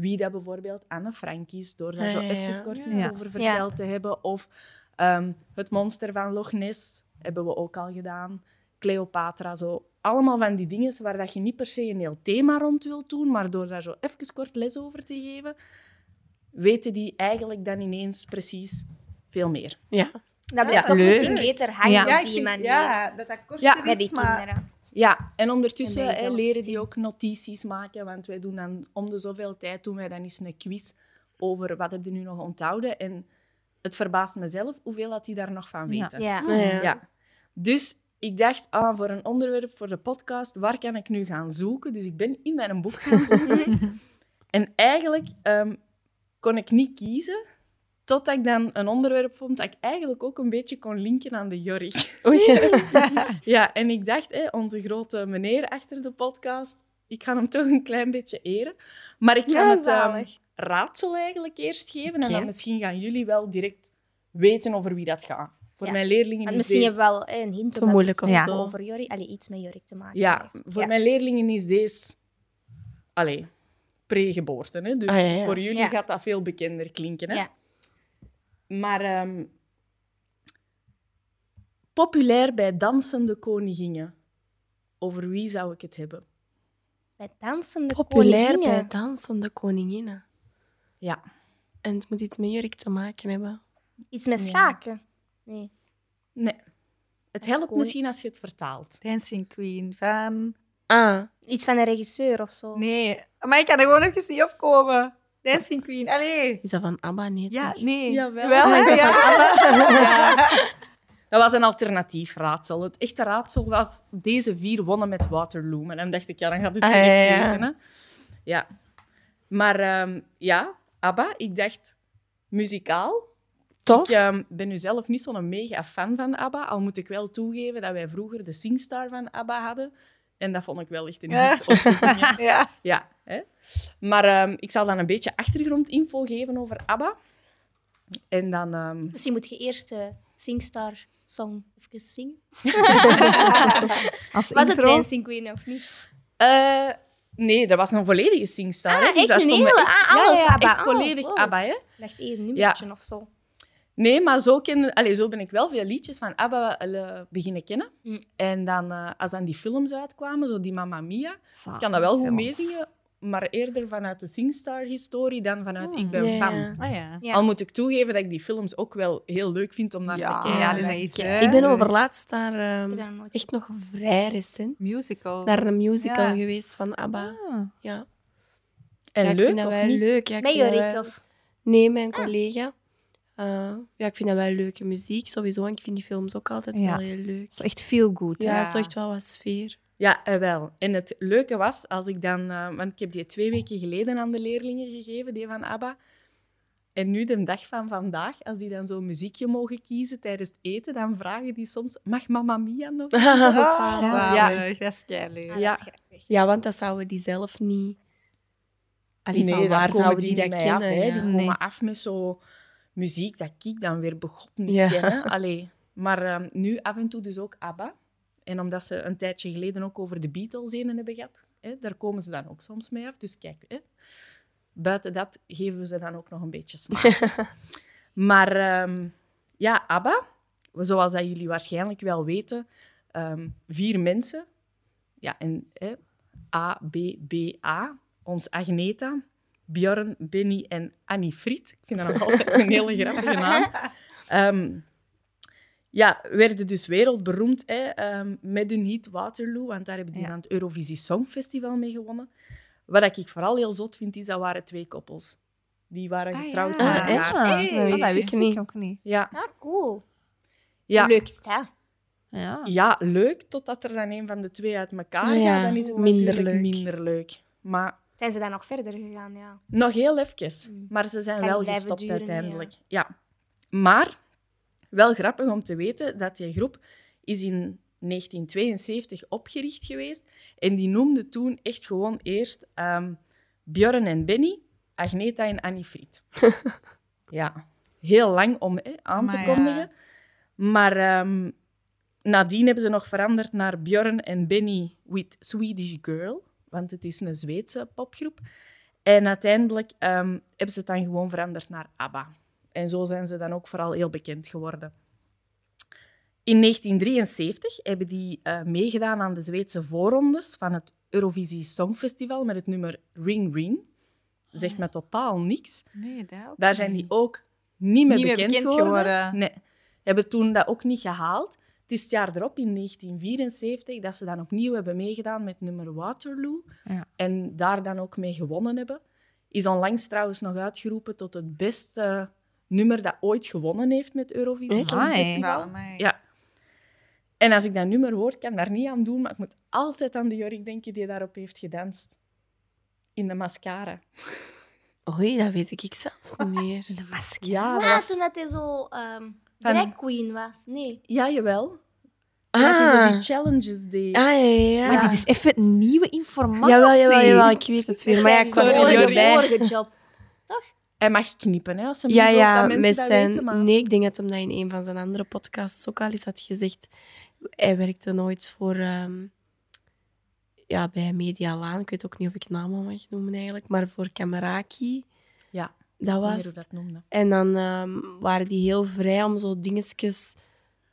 wie dat bijvoorbeeld Anne Frank is, door daar Ah, zo ja, ja. even kort iets Ja. over verteld te hebben. Of ehm, het monster van Loch Ness hebben we ook al gedaan. Cleopatra, zo. Allemaal van die dingen waar dat je niet per se een heel thema rond wilt doen, maar door daar zo even kort les over te geven, weten die eigenlijk dan ineens precies veel meer. Ja. Dat blijft toch leuk. misschien beter hangen Ja. op Ja, die manier. ja, dat dat korter Ja, is, maar... kinderen. Ja, en ondertussen En hè, leren die ook notities maken, want wij doen dan om de zoveel tijd doen wij dan eens een quiz over wat heb je nu nog onthouden. En het verbaast mezelf hoeveel dat die daar nog van weten. Ja. Ja. Ja. Dus ik dacht, ah, voor een onderwerp voor de podcast, waar kan ik nu gaan zoeken? Dus ik ben in mijn boek gaan zoeken. en eigenlijk ehm, kon ik niet kiezen, totdat ik dan een onderwerp vond dat ik eigenlijk ook een beetje kon linken aan de Jorik. Oei. Ja, en ik dacht, hè, onze grote meneer achter de podcast, ik ga hem toch een klein beetje eren. Maar ik ga Ja, het ehm, raadsel eigenlijk eerst geven en dan misschien gaan jullie wel direct weten over wie dat gaat. Voor Ja. mijn leerlingen Want is misschien deze... we wel een hint moeilijk of Ja. over Jorik, allee, iets met Jorik te maken Ja, heeft. voor Ja. mijn leerlingen is deze... Allee, pre-geboorte. Hè? Dus Ah, ja, ja. voor jullie Ja. gaat dat veel bekender klinken. Hè? Maar ehm, populair bij dansende koninginnen. Over wie zou ik het hebben? Bij dansende Populair koninginnen. bij dansende koninginnen. Ja. En het moet iets met jurk te maken hebben. Iets met schaken. Nee. Nee. Het helpt koning- misschien als je het vertaalt. Dancing Queen van... Ah, Iets van een regisseur of zo. Nee, maar ik kan er gewoon even niet opkomen. Dancing Queen, allee. is dat van ABBA? Nee, Ja, toch? nee. Jawel. Wel, hè? Ja. Dat was een alternatief raadsel. Het echte raadsel was deze vier wonnen met Waterloo. En dan dacht ik, ja, dan gaat het Ah, direct ja, ja. weten. Hè? Ja. Maar ehm, ja, ABBA, ik dacht muzikaal. Tof. Ik ehm, ben nu zelf niet zo'n mega fan van ABBA. Al moet ik wel toegeven dat wij vroeger de Singstar van ABBA hadden. En dat vond ik wel echt een Ja. hit om te zingen. Ja. Ja, hè? Maar ehm, ik zal dan een beetje achtergrondinfo geven over ABBA. En dan... ehm, Misschien moet je eerst de Singstar song even zingen. Als Was het. Dancing Queen of niet? eh, nee, dat was een volledige Singstar. Ah, hè. Dus echt een hele- echt, ah, ja, alles ja, ABBA. echt Oh, volledig wow. ABBA. Hè? Dacht één nummertje of zo. Nee, maar zo, ken, allez, zo ben ik wel veel liedjes van ABBA eh, beginnen kennen. Mm. En dan, eh, als dan die films uitkwamen, zo die Mamma Mia, Zalig, ik kan dat wel goed films. meezingen, maar eerder vanuit de Singstar-historie dan vanuit ik ben Ja, fan. ja. Ah ja. Ja. Al moet ik toegeven dat ik die films ook wel heel leuk vind om naar Ja, te kijken. ja, dat is is echt, hè. Ik ben overlaatst daar Ik ehm, nooit echt nog vrij recent Musical. naar een musical Ja. geweest van ABBA. Ah. Ja. En ja, ik leuk, vind dat of wel niet? leuk. Ja, ik Met vind dat Jorik wel- of... Nee, mijn collega. Eh, ja, ik vind dat wel leuke muziek sowieso. En ik vind die films ook altijd Ja. wel heel leuk. Zo echt feel good. Ja, Ja. het zorgt wel wat sfeer. Ja, eh, wel. En het leuke was, als ik dan... eh, want ik heb die twee weken geleden aan de leerlingen gegeven, die van ABBA. En nu, de dag van vandaag, als die dan zo'n muziekje mogen kiezen tijdens het eten, dan vragen die soms, mag Mamma Mia nog? Ja. zalig. Dat is keileuk. Ah, Ja. dat. Ja, want dat zouden die zelf niet... Allee, van waar komen zouden die dat niet mee kennen? af, hè. ja. Die Nee. komen af met zo muziek dat ik dan weer begot niet Ja. ken. hè. Allee. Maar ehm, nu af en toe dus ook ABBA. En omdat ze een tijdje geleden ook over de Beatles een hebben gehad, hè, daar komen ze dan ook soms mee af. Dus kijk, hè, buiten dat geven we ze dan ook nog een beetje smaak. maar ehm, ja, ABBA, zoals dat jullie waarschijnlijk wel weten, ehm, vier mensen. Ja, en hè, A, B, B, A. Ons Agneta, Bjorn, Benny en Annie Friet. Ik vind dat nog altijd een hele grappige naam. Ehm, ja, werden dus wereldberoemd hè, ehm, met hun hit Waterloo, want daar hebben die Ja. aan het Eurovisie Songfestival mee gewonnen. Wat ik vooral heel zot vind, is dat waren twee koppels. Die waren Ah, getrouwd ja. Ah, echt? Hey. dat dat wist ik ook niet. Ja, Ah, cool. ja. Leuk? Ja. Ja, leuk, totdat er dan een van de twee uit elkaar Ja, gaat. Dan is het minder leuk. minder leuk. Maar Zijn ze dan nog verder gegaan, ja. nog heel even. Maar ze zijn wel gestopt duren, uiteindelijk. Ja. Maar wel grappig om te weten dat die groep is in 1972 opgericht geweest. En die noemde toen echt gewoon eerst ehm Björn en Benny, Agneta en Annie Fried. ja, heel lang om aan Maar te ja. kondigen. Maar ehm, nadien hebben ze nog veranderd naar Björn en Benny with Swedish Girl. Want het is een Zweedse popgroep. En uiteindelijk ehm, hebben ze het dan gewoon veranderd naar ABBA. En zo zijn ze dan ook vooral heel bekend geworden. In 1973 hebben die eh, meegedaan aan de Zweedse voorrondes van het Eurovisie Songfestival met het nummer Ring Ring. Zegt me totaal niks. Nee, dat Daar zijn die ook niet meer Niet meer bekend, bekend geworden. geworden. Nee. Hebben toen dat ook niet gehaald. Het is het jaar erop, in 1974, dat ze dan opnieuw hebben meegedaan met nummer Waterloo. Ja. En daar dan ook mee gewonnen hebben. Is onlangs trouwens nog uitgeroepen tot het beste nummer dat ooit gewonnen heeft met Eurovisie? Songfestival. Ja. En als ik dat nummer hoor, kan ik daar niet aan doen, maar ik moet altijd aan de Jork denken die daarop heeft gedanst. In de mascara. Oei, dat weet ik zelfs niet meer. De masker. Ja, dat Ah, was... toen dat hij zo ehm Van- drag queen was. Nee. Ja, jawel. Ah. Dat hij zo Ah. die challenges deed. Ah, ja, ja, ja. Maar dit is even nieuwe informatie. Jawel, jawel, jawel, ik weet het weer. Maar ja, ik was er niet bij. vorige job. Hij mag knippen, hè, als hij Ja, ja, dat mensen met dat zijn... weten. Maar... Nee, ik denk dat hem dat in een van zijn andere podcasts ook al eens had gezegd. Hij werkte nooit voor... ehm, ja, bij Media Laan. Ik weet ook niet of ik namen mag noemen eigenlijk. Maar voor Kameraki. Ja, Dat ik weet was niet meer hoe dat noemde. En dan ehm, waren die heel vrij om zo dingetjes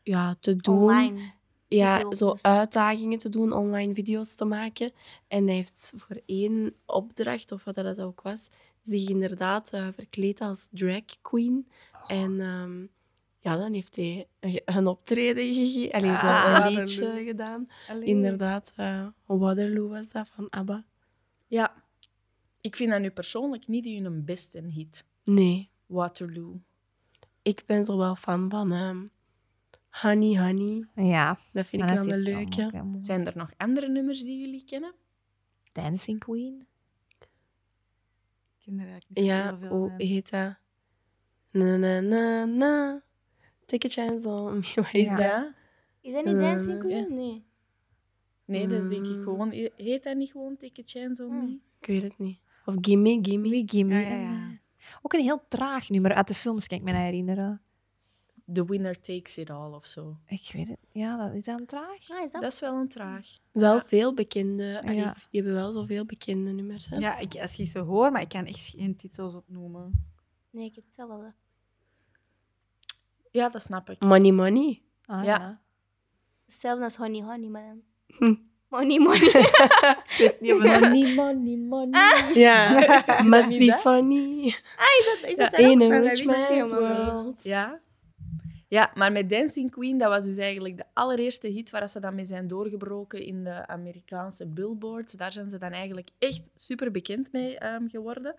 ja, te doen. Online. Ja, Video's. zo uitdagingen te doen, online video's te maken. En hij heeft voor één opdracht, of wat dat ook was, zich inderdaad eh, verkleed als drag queen. En ehm, ja, dan heeft hij een- optreden gegeven, alleen zo Ah, een liedje Waterloo. gedaan. Allee. Inderdaad, eh, Waterloo was dat, van ABBA. Ja. Ik vind dat nu persoonlijk niet hun beste hit. Nee, Waterloo. ik ben zo wel fan van ehm, Honey Honey. Ja. Dat vind ik dat wel een leuke. Zijn er nog andere nummers die jullie kennen? Dancing Queen. Ja, hoe van. heet dat? Na na na na. Take a chance on me. Wat is Ja. dat? Is dat niet Eh, Dancing Queen? Nee. Nee, dat is denk ik Mm. gewoon... Heet dat niet gewoon Take a Chance on Me? Ik weet het niet. Of Gimme, Gimme. Gimme. Ja, ja, ja. Ook een heel traag nummer uit de films, kan ik me herinneren. The Winner Takes It All of zo. Ik weet het. Ja, dat is dan traag. Ah, is dat? Dat is wel een traag. Wel veel bekende. Allee, Ja. Die hebben wel zoveel bekende nummers. Hè? Ja, ik, als je ze hoort, maar ik kan echt geen titels opnoemen. Nee, ik heb hetzelfde. Ja, dat snap ik. Money, money. Ah, Ja. ja. Hetzelfde als Honey Honey, man. Hm. Money Money. Money, money, money. Ja. Must be dat? funny. is dat, is dat In ook a van? Dat rich man's world. Ja. Ja, maar met Dancing Queen, dat was dus eigenlijk de allereerste hit waar ze dan mee zijn doorgebroken in de Amerikaanse billboards. Daar zijn ze dan eigenlijk echt super bekend mee ehm, geworden.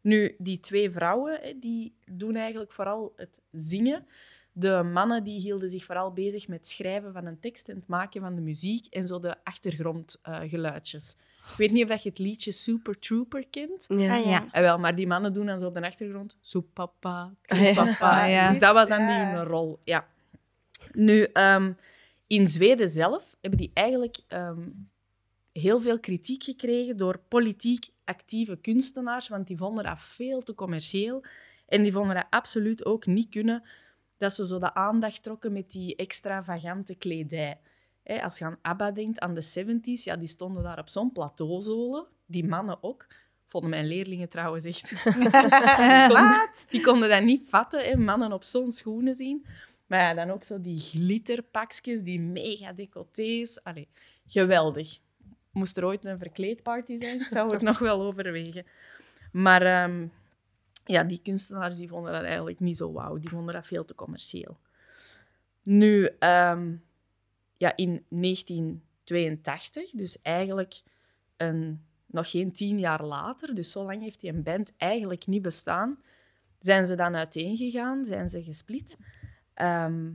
Nu, die twee vrouwen, die doen eigenlijk vooral het zingen. De mannen die hielden zich vooral bezig met schrijven van een tekst en het maken van de muziek en zo de achtergrondgeluidjes. Ik weet niet of dat je het liedje Super Trooper kent. Ja. Ah, ja. Ja. En wel, maar die mannen doen dan zo op de achtergrond soepapa, Ah, ja. soepapa. Ah, ja. Dus dat was dan die hun rol, ja. Nu, ehm, in Zweden zelf hebben die eigenlijk ehm, heel veel kritiek gekregen door politiek actieve kunstenaars, want die vonden dat veel te commercieel. En die vonden dat absoluut ook niet kunnen, dat ze zo de aandacht trokken met die extravagante kledij. Hè, als je aan ABBA denkt, aan de 70s, ja, die stonden daar op zo'n plateauzolen. Die mannen ook. Vonden mijn leerlingen trouwens echt... Wat? Die konden dat niet vatten, hè, mannen op zo'n schoenen zien. Maar ja, dan ook zo die glitterpakjes, die mega decolletés. Allee, geweldig. Moest er ooit een verkleedparty zijn, ik zou het nog wel overwegen. Maar ehm, ja, die kunstenaars die vonden dat eigenlijk niet zo wauw. Die vonden dat veel te commercieel. Nu, ehm, ja, in 1982, dus eigenlijk een, nog geen tien jaar later, dus zo lang heeft die een band eigenlijk niet bestaan, zijn ze dan uiteengegaan, zijn ze gesplit. Ehm,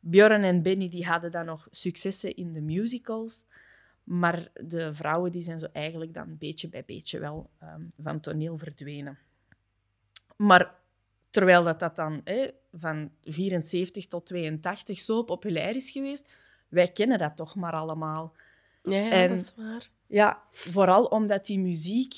Björn en Benny die hadden dan nog successen in de musicals. Maar de vrouwen die zijn zo eigenlijk dan beetje bij beetje wel ehm, van toneel verdwenen. Maar terwijl dat, dat dan van 74 tot 82 zo populair is geweest, wij kennen dat toch maar allemaal. Ja, ja En- dat is waar. Ja, vooral omdat die muziek,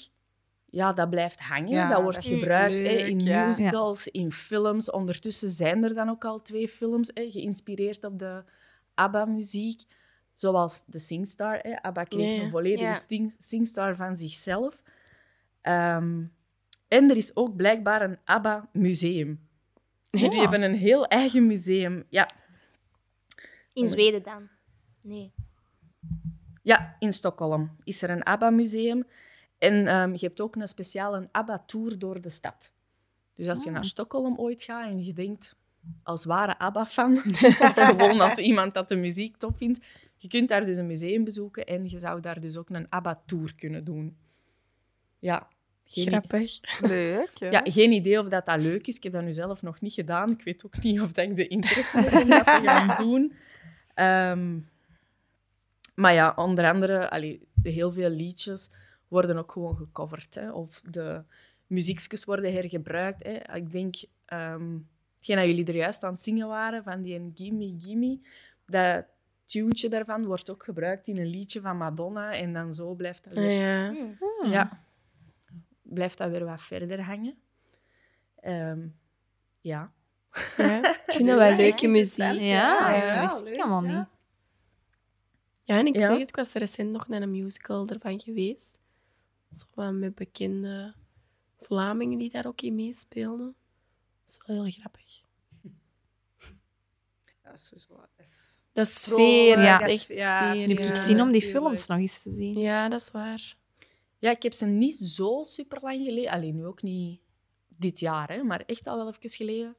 ja, dat blijft hangen. Ja, dat wordt dat gebruikt hè, in ja. musicals, in films. Ondertussen zijn er dan ook al twee films hè, geïnspireerd op de ABBA-muziek. Zoals de Singstar. Hè. ABBA kreeg een volledige Ja. sting- Singstar van zichzelf. Ehm, en er is ook blijkbaar een ABBA-museum. Dus die hebben een heel eigen museum. Ja, In Zweden dan. Nee. Ja, in Stockholm is er een ABBA-museum. En ehm, je hebt ook een speciale ABBA-tour door de stad. Dus als je naar Stockholm ooit gaat en je denkt als ware ABBA-fan, gewoon als iemand dat de muziek tof vindt, je kunt daar dus een museum bezoeken en je zou daar dus ook een ABBA-tour kunnen doen. Ja, geen, Grappig. Leuk. Ja. ja, geen idee of dat, dat leuk is. Ik heb dat nu zelf nog niet gedaan. Ik weet ook niet of dat ik de interesse heb om dat te gaan doen. Ehm, maar ja, onder andere, allee, heel veel liedjes worden ook gewoon gecoverd. Hè, of de muziekjes worden hergebruikt. Hè. Ik denk, ehm hetgeen dat jullie er juist aan het zingen waren, van die Gimme Gimme, dat tuentje daarvan wordt ook gebruikt in een liedje van Madonna. En dan zo blijft dat weer ja. ja. Blijft dat weer wat verder hangen. Ehm, ja. Ja. Ik vind dat wel leuke muziek. Ja, Ja. dat wist ik helemaal niet. Ja, en ik Ja. zeg het, ik was recent nog naar een musical ervan geweest. Zo met bekende Vlamingen die daar ook in meespeelden. Dat is wel heel grappig. Ja, zo, zo. Dat is- Dat is sfeer, Ja. dat is echt Ja, sfeer. Nu heb ik zin om die films nog eens te zien. Ja, dat is waar. ja, ik heb ze niet zo super lang geleden, alleen nu ook niet dit jaar, hè, maar echt al wel even geleden,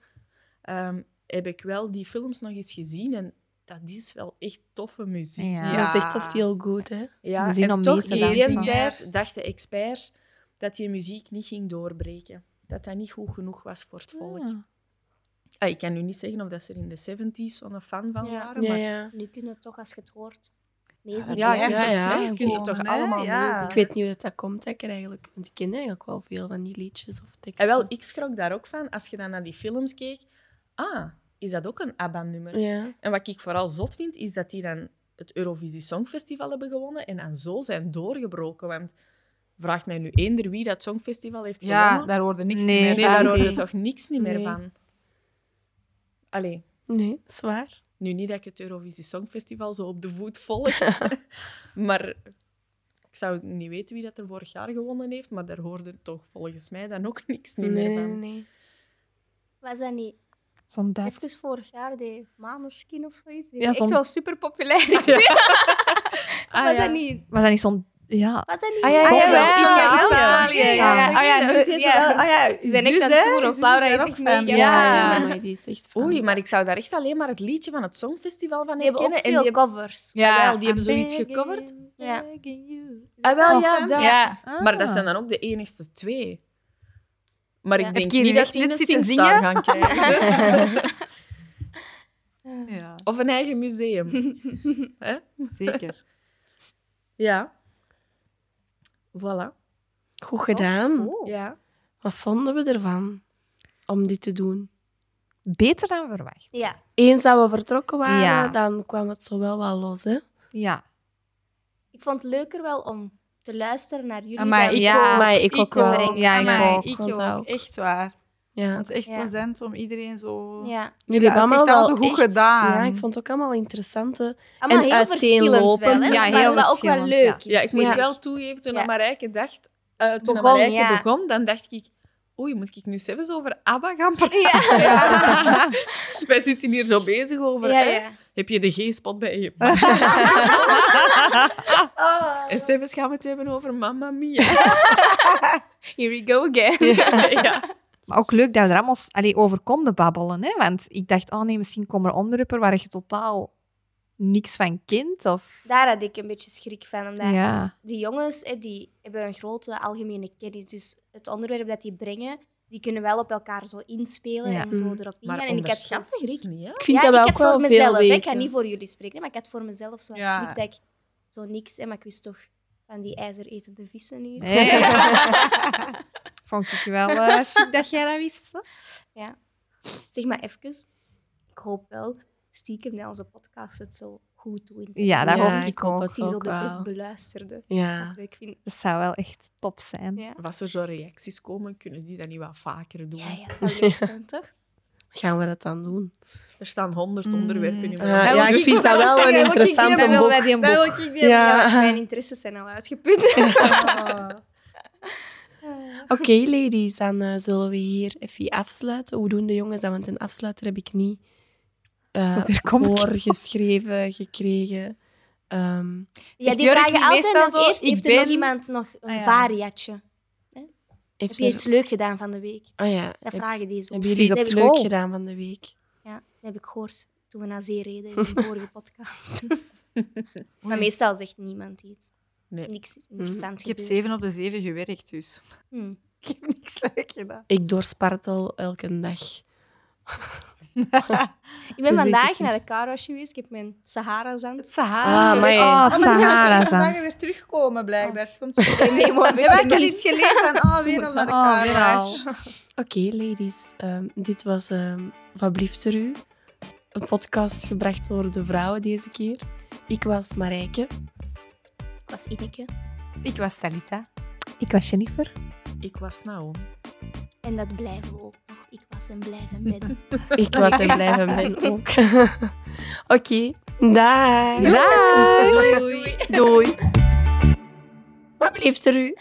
ehm, heb ik wel die films nog eens gezien. En dat is wel echt toffe muziek. Ja. Dat is echt zo feel good, hè. Ja, De en om toch die tijd Experts. dachten experts dat die muziek niet ging doorbreken. Dat dat niet goed genoeg was voor het volk. Ah. Ah, ik kan nu niet zeggen of dat ze er in de 70s zo'n fan van Ja. waren, Ja, maar ja. Nu kun je toch, als je het hoort, meezingen. Ja, ja, toch ja, terugkomen, je kunt het toch allemaal Ja. meezingen. Ik weet niet hoe dat, dat komt, ik eigenlijk. Want ik ken eigenlijk wel veel van die liedjes of teksten. En wel, ik schrok daar ook van als je dan naar die films keek. Ah, is dat ook een ABBA-nummer? Ja. En wat ik vooral zot vind, is dat die dan het Eurovisie Songfestival hebben gewonnen en dan zo zijn doorgebroken. Want vraagt mij nu eender wie dat Songfestival heeft Ja, gewonnen. daar hoorde niks Nee. meer nee, van. daar hoor je Nee. toch niks niet meer Nee. van. Allee, Nee, zwaar. nu niet dat ik het Eurovisie Songfestival zo op de voet volg. maar ik zou niet weten wie dat er vorig jaar gewonnen heeft, maar daar hoorde toch volgens mij dan ook niks niet Nee, meer nee, van. nee. Was dat niet Zo'n dat. even vorig jaar, de Maneskin of zoiets? Die Ja, echt wel super populair is. Ah, was ja. dat niet? Was dat niet zo'n... Ja. Was dat niet? Ah, ja, ja, Ah, ja, ja, Italië. ja, Ja, ja. ja. Ah ja, nu zijn ah ja, Ze echt aan het toeren. Laura is is echt van. Ja, Ja, Ja. ja, maar die is echt. Oei, maar ik zou daar echt alleen maar het liedje van het Songfestival van Die hebben ook veel en die hebben, covers. Ja, die hebben zoiets gecoverd. Ja. ah, wel, Oh. ja, dat. Ja. Maar dat zijn dan ook de enigste twee. Maar Ja. ik denk niet dat die een zingen? gaan krijgen. Ja, of een eigen museum. Hè? zeker. Ja. Voilà. Goed gedaan. Oh. Ja. Wat vonden we ervan om dit te doen? Beter dan verwacht. Ja. Eens dat we vertrokken waren, Ja. dan kwam het zo wel wat los, hè? Ja. Ik vond het leuker wel om te luisteren naar jullie. Ik Ja, maar ik ook wel. Ja, ik Amai, ook. Ik Vond ook. ook. Echt waar. Ja. Het is echt Ja. plezant om iedereen zo... Ja. Jullie Ja, hebben allemaal wel zo goed echt- gedaan. Ja, ik vond het ook allemaal interessante. Allemaal En heel verschillend uiteenlopend. wel. Hè? Ja, maar heel ook wel leuk ja. is. Ja, ik moet Ja. wel toegeven, toen Ja. Marijke dacht... eh, toen Begon, Marijke ja. begon, dan dacht ik... Oei, moet ik nu zelfs over ABBA gaan praten? Wij zitten hier zo bezig over... Ja, hè, ja. Heb je de G-spot bij je? En zelfs gaan we het hebben over Mamma Mia. Here we go again. ja. Maar ook leuk dat we er allemaal allee, over konden babbelen. Hè? Want ik dacht, oh nee, misschien komen er onderwerpen waar je totaal niks van kent. Of... Daar had ik een beetje schrik van. Omdat Ja. die jongens hè, die hebben een grote algemene kennis. Dus het onderwerp dat die brengen, die kunnen wel op elkaar zo inspelen Ja. en zo Mm. erop Maar ingaan. En ik had zo schrik. niet? Ik vind ja, dat wel ik ook had voor wel mezelf, ik ga niet voor jullie spreken, maar ik had voor mezelf zo Ja. schrik dat ik zo niks... Hè, maar ik wist toch van die ijzeretende vissen hier. Ja. Vond ik wel eh, chic dat jij dat wist. hè? Zeg maar even, ik hoop wel stiekem dat onze podcast het zo goed. Ja, dat Ja, hoop ik ook. het. Misschien zo de wel. best beluisterde. Ja. Zou ik vinden. Dat zou wel echt top zijn. Ja. Of als er zo reacties komen, kunnen die dat niet wat vaker doen. Ja, ja, zou leuk zijn, toch? Gaan we dat dan doen? Er staan honderd Mm. onderwerpen in mijn wil ja, ik vind niet dat wel een wij boek. die een Dat boek. wil ik niet Ja. Ja, mijn interesses zijn al uitgeput. Oké, ladies, dan eh, zullen we hier even afsluiten. Hoe doen de jongens dat? Want een afsluiter heb ik niet niet. voorgeschreven gekregen. Ehm, Ja, die vragen altijd meestal nog zo, eerst, ik heeft er nog iemand nog een Ah, ja. variatje? Heb je er- iets leuk gedaan van de week? Oh ja, Dat heb- vragen die zo. jullie Precies, iets leuk gedaan van de week? Ja, dat heb ik gehoord toen we naar zee reden in de vorige podcast. maar meestal zegt niemand iets. Nee. Niks interessant Ik heb zeven op de zeven gewerkt, dus Hm. ik heb niks leuk gedaan. Ik doorspartel elke dag. Ik ben vandaag naar de carwash geweest. Ik heb mijn Sahara-zand. Sahara. Ah, maar ja. Oh, het maar die gaat Sahara-zand. vandaag weer terugkomen, blijkbaar. Het komt zo. Nee, maar Ja, maar ik had iets gelezen van, oh, weer naar de Oh, carwash. Oké, ladies. ehm, dit was ehm Wat blieft er u? Een podcast gebracht door de vrouwen deze keer. Ik was Marijke. Ik was Ineke. Ik was Talita. Ik was Jennifer. Ik was Naomi. En dat blijven we ook nog. Ik was en blijven ben. Ik was en blijven ben ook. Oké, daag. Daag. Doei. Doei. Wat blieft er u?